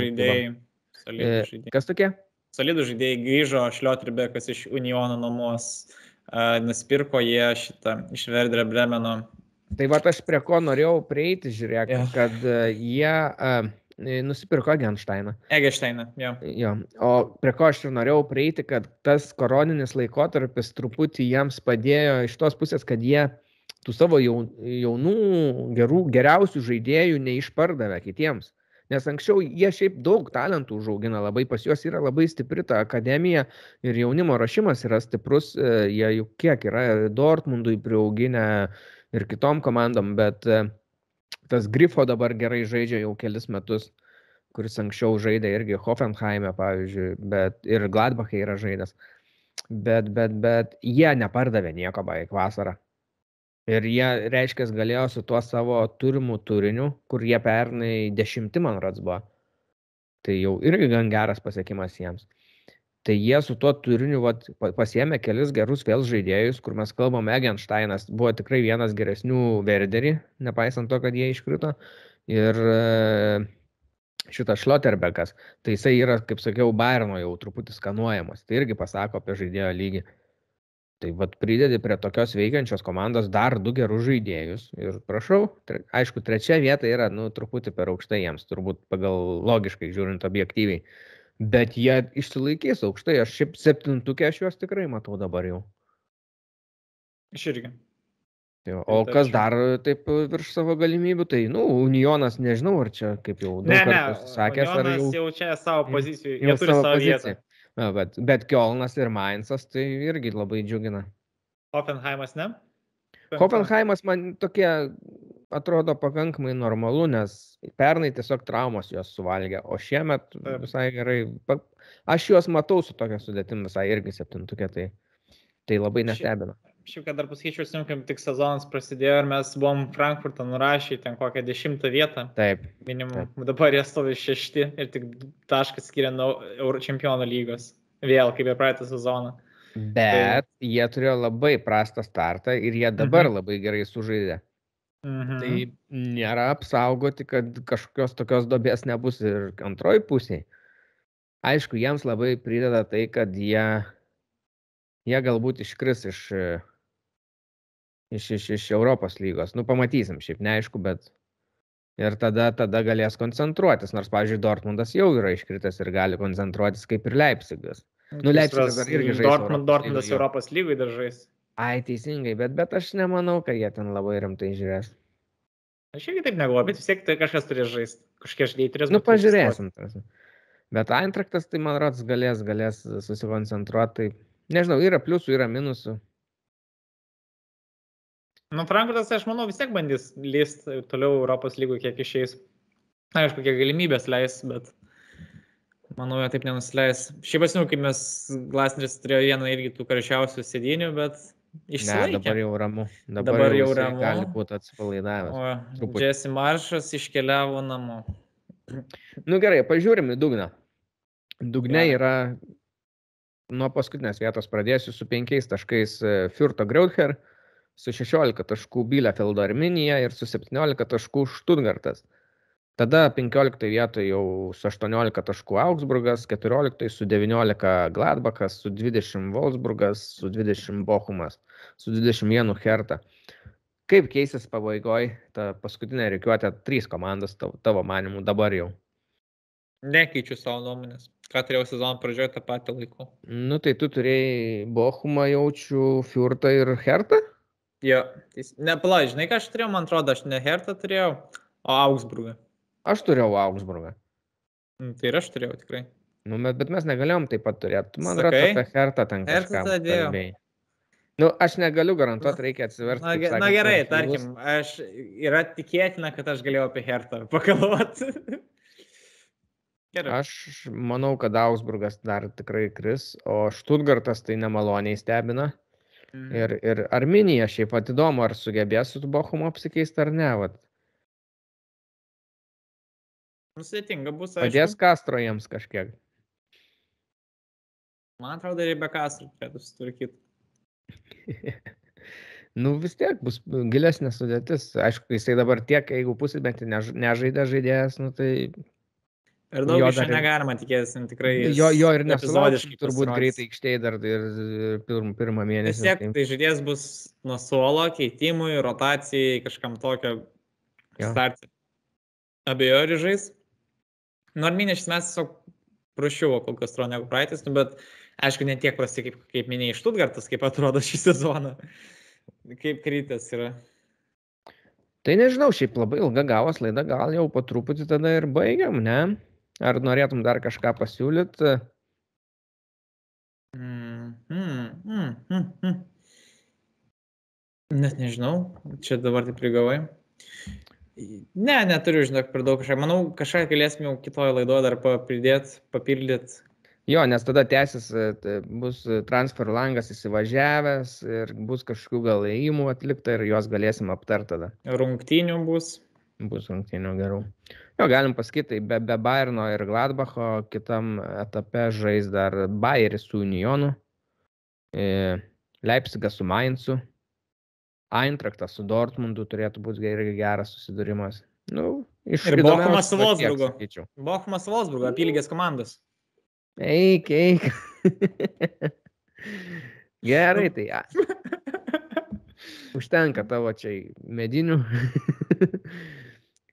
E,
žaidėjai.
Kas tokie?
Solidų žaidėjai grįžo Šliotribekas iš Uniono nuomos, nusipirko jie šitą iš Verdre Bremeno.
Tai va aš prie ko norėjau prieiti, žiūrėk,
Jo.
kad e, jie uh, nusipirko Genšteiną.
Egesteiną, jo.
Jo. O prie ko aš ir norėjau prieiti, kad tas koroninis laikotarpis truputį jiems padėjo iš tos pusės, kad jie tų savo jaun- jaunų, gerų, geriausių žaidėjų neišpardavė kitiems. Nes anksčiau jie šiaip daug talentų užaugina, labai pas juos yra labai stipri ta akademija ir jaunimo rašymas yra stiprus, e, jie juk kiek yra Dortmundui priauginę ir kitom komandom, bet e, tas Grifo dabar gerai žaidžia jau kelis metus, kuris anksčiau žaidė irgi Hoffenheime, pavyzdžiui, bet ir Gladbachai yra žaidęs. bet, bet, bet jie nepardavė nieko beveik vasarą. Ir jie, reiškia, galėjo su tuo savo turimų turiniu, kur jie pernai dešimti, man rods buvo. Tai jau irgi gan geras pasiekimas jiems. Tai jie su tuo turiniu vat, pasiemė kelis gerus vėl žaidėjus, kur mes kalbame, Egensteinas buvo tikrai vienas geresnių verderį, nepaisant to, kad jie iškrito. Ir šitas Šloterbekas, tai jisai yra, kaip sakiau, Bayerno jau truputį skanuojamas. Tai irgi pasako apie žaidėjo lygį. Tai vad pridedi prie tokios veikiančios komandos dar du gerus žaidėjus. Ir prašau, tre, aišku, trečia vieta yra, nu, truputį per aukštai jiems, turbūt pagal logiškai žiūrint objektyviai. Bet jie išsilaikys aukštai, aš šiaip septintukė aš juos tikrai matau dabar jau.
Aš irgi.
Jo, o tai kas dar taip virš savo galimybių, tai, nu, Unionas, nežinau, ar čia kaip jau
daug ne, ne, sakęs, ar jau... jau čia savo pozicijų, jie turi savo vietą.
Bet, bet Kielnas ir Mainzas tai irgi labai džiugina.
Hoffenheimas, ne?
Hoffenheimas man tokie atrodo pakankamai normalu, nes pernai tiesiog traumos juos suvalgė, o šiemet visai gerai. Aš juos matau su tokia sudėtim visai irgi septintukė, tai, tai labai nestebina. Ši
Šiaip, kad dar pasakyčiau, simkim, tik sezonas prasidėjo ir mes buvom Frankfurtą nurašę ten kokią dešimtą vietą.
Taip.
Minimum. Taip. Dabar jie stovi šešti ir tik taškas skiria nuo Euro čempionų lygos. Vėl, kaip ir praeitą sezoną.
Bet tai... jie turėjo labai prastą startą ir jie dabar mhm. labai gerai sužaidė. Mhm. Tai nėra apsaugoti, kad kažkokios tokios dobės nebus ir antroji pusė. Aišku, jiems labai prideda tai, kad jie, jie galbūt iškris iš iš, iš, iš Europos lygos. Nu, pamatysim, šiaip neaišku, bet ir tada, tada galės koncentruotis, nors, pavyzdžiui, Dortmundas jau yra iškritęs ir gali koncentruotis kaip ir Leipzigas.
Nu, Leipzigas dar irgi žais. Dortmund, Dortmundas Europos lygui dar žais.
Ai, teisingai, bet, bet aš nemanau, kad jie ten labai rimtai žiūrės.
Aš irgi taip negalvoju, bet vis tiek tai kažkas turės žaisti. Kažkiek žaidėjai turės.
Nu, pažiūrėsim. Tarsi. Bet Eintraktas, tai man rodos, galės, galės susikoncentruoti. Tai nežinau, yra pliusų, yra minusų.
Nu, Frankfurtas, aš manau, vis tiek bandys lyst toliau Europos lygų, kiek išeis. Aišku, kiek galimybės leis, bet manau, jie taip nenusileis. Šiaip pasimenu, kaip mes Glasneris turėjo vieną irgi tų karščiausių sėdinių, bet išsilaikė.
Ne, dabar jau ramu.
Dabar, dabar jau ramu.
Gali būti atsipalaidavęs.
O Jesse Maršas iškeliavo namo.
Nu gerai, pažiūrim į dugną. Dugne ja. yra nuo paskutinės vietos pradėsiu su penkiais taškais e, Furto Greuther su 16 taškų Bielefeldo Arminija ir su 17 taškų Stuttgartas. Tada 15 vietoje jau su 18 taškų Augsburgas, 14 su 19 Gladbachas, su 20 Wolfsburgas, su 20 Bochumas, su 21 Hertha. Kaip keisis pabaigoje ta paskutinė reikiuotė trys komandos tavo, manimų dabar jau?
Nekeičiu savo nuomonės. Ką turėjau sezono pradžioje tą patį laiku.
Nu tai tu turėjai Bochumą, jaučiu, Fiurtą ir Hertą?
Jo, nepala, žinai, ką aš turėjau, man atrodo, aš ne Hertą turėjau, o Augsburgą.
Aš turėjau Augsburgą.
Mm, tai ir aš turėjau tikrai.
Nu, bet, bet mes negalėjom taip pat turėti. Man atrodo, apie Hertą ten kažką.
Dėjau.
Nu, aš negaliu garantuoti, reikia atsiversti.
Na, sakant, na gerai, tarkim, aš yra tikėtina, kad aš galėjau apie Hertą pakalvoti.
Aš manau, kad Augsburgas dar tikrai kris, o Štutgartas tai nemaloniai stebina. Mhm. Ir, ir Arminija šiaip pat įdomu, ar sugebės su Bochumu apsikeisti ar ne. Vat.
Nusėtinga bus.
Aišku. Padės Kastro jiems kažkiek.
Man atrodo, ir be Kastro turėtų susitvarkyti. [laughs]
nu vis tiek bus gilesnė sudėtis. Aišku, jisai dabar tiek, jeigu pusė bent nežaidė žaidėjas, nu tai
Ir daug jo iš jo negalima tikėtis, tikrai.
Jo, jo ir nesulaukiškai turbūt greitai aikštėje dar ir pirm, pirmą mėnesį.
Vis tiek tai žaidėjas bus nuo suolo, keitimui, rotacijai, kažkam tokio startui. Abejo, ir žais. Norminė šis mes tiesiog prašiau kol kas atrodo negu praeitis, nu, bet aišku, ne tiek prasti kaip, kaip minėjai Štutgartas, kaip atrodo šį sezoną. Kaip krytas yra.
Tai nežinau, šiaip labai ilga gavos laida, gal jau po truputį tada ir baigiam, ne? Ar norėtum dar kažką pasiūlyti?
Mm, mm, mm, mm, mm. Net nežinau, čia dabar taip prigavai. Ne, neturiu, žinok, per daug kažką. Manau, kažką galėsim jau kitoje laidoje dar pridėti, papildyti.
Jo, nes tada tęsis, e, bus transfer langas įsivažiavęs ir bus kažkokių gal įėjimų atlikta ir juos galėsim aptarti tada.
Rungtynių bus.
Bus rungtynių gerų. Jo, galim pasakyti, tai be, be Bayerno ir Gladbacho kitam etape žais dar Bayeris su Unionu, e, Leipzigas su Mainzu, Eintraktas su Dortmundu turėtų būti geras susidūrimas. Nu,
iš ir Bochumas su Wolfsburgu. Bochumas su Wolfsburgu, apylygės komandos.
Eik, eik. [laughs] Gerai, tai. Ja. Užtenka tavo čia medinių.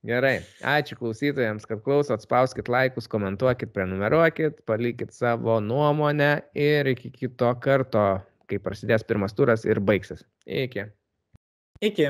Gerai, ačiū klausytojams, kad klausot, spauskit laikus, komentuokit, prenumeruokit, palikit savo nuomonę ir iki kito karto, kai prasidės pirmas turas ir baigsis. Iki.
Iki.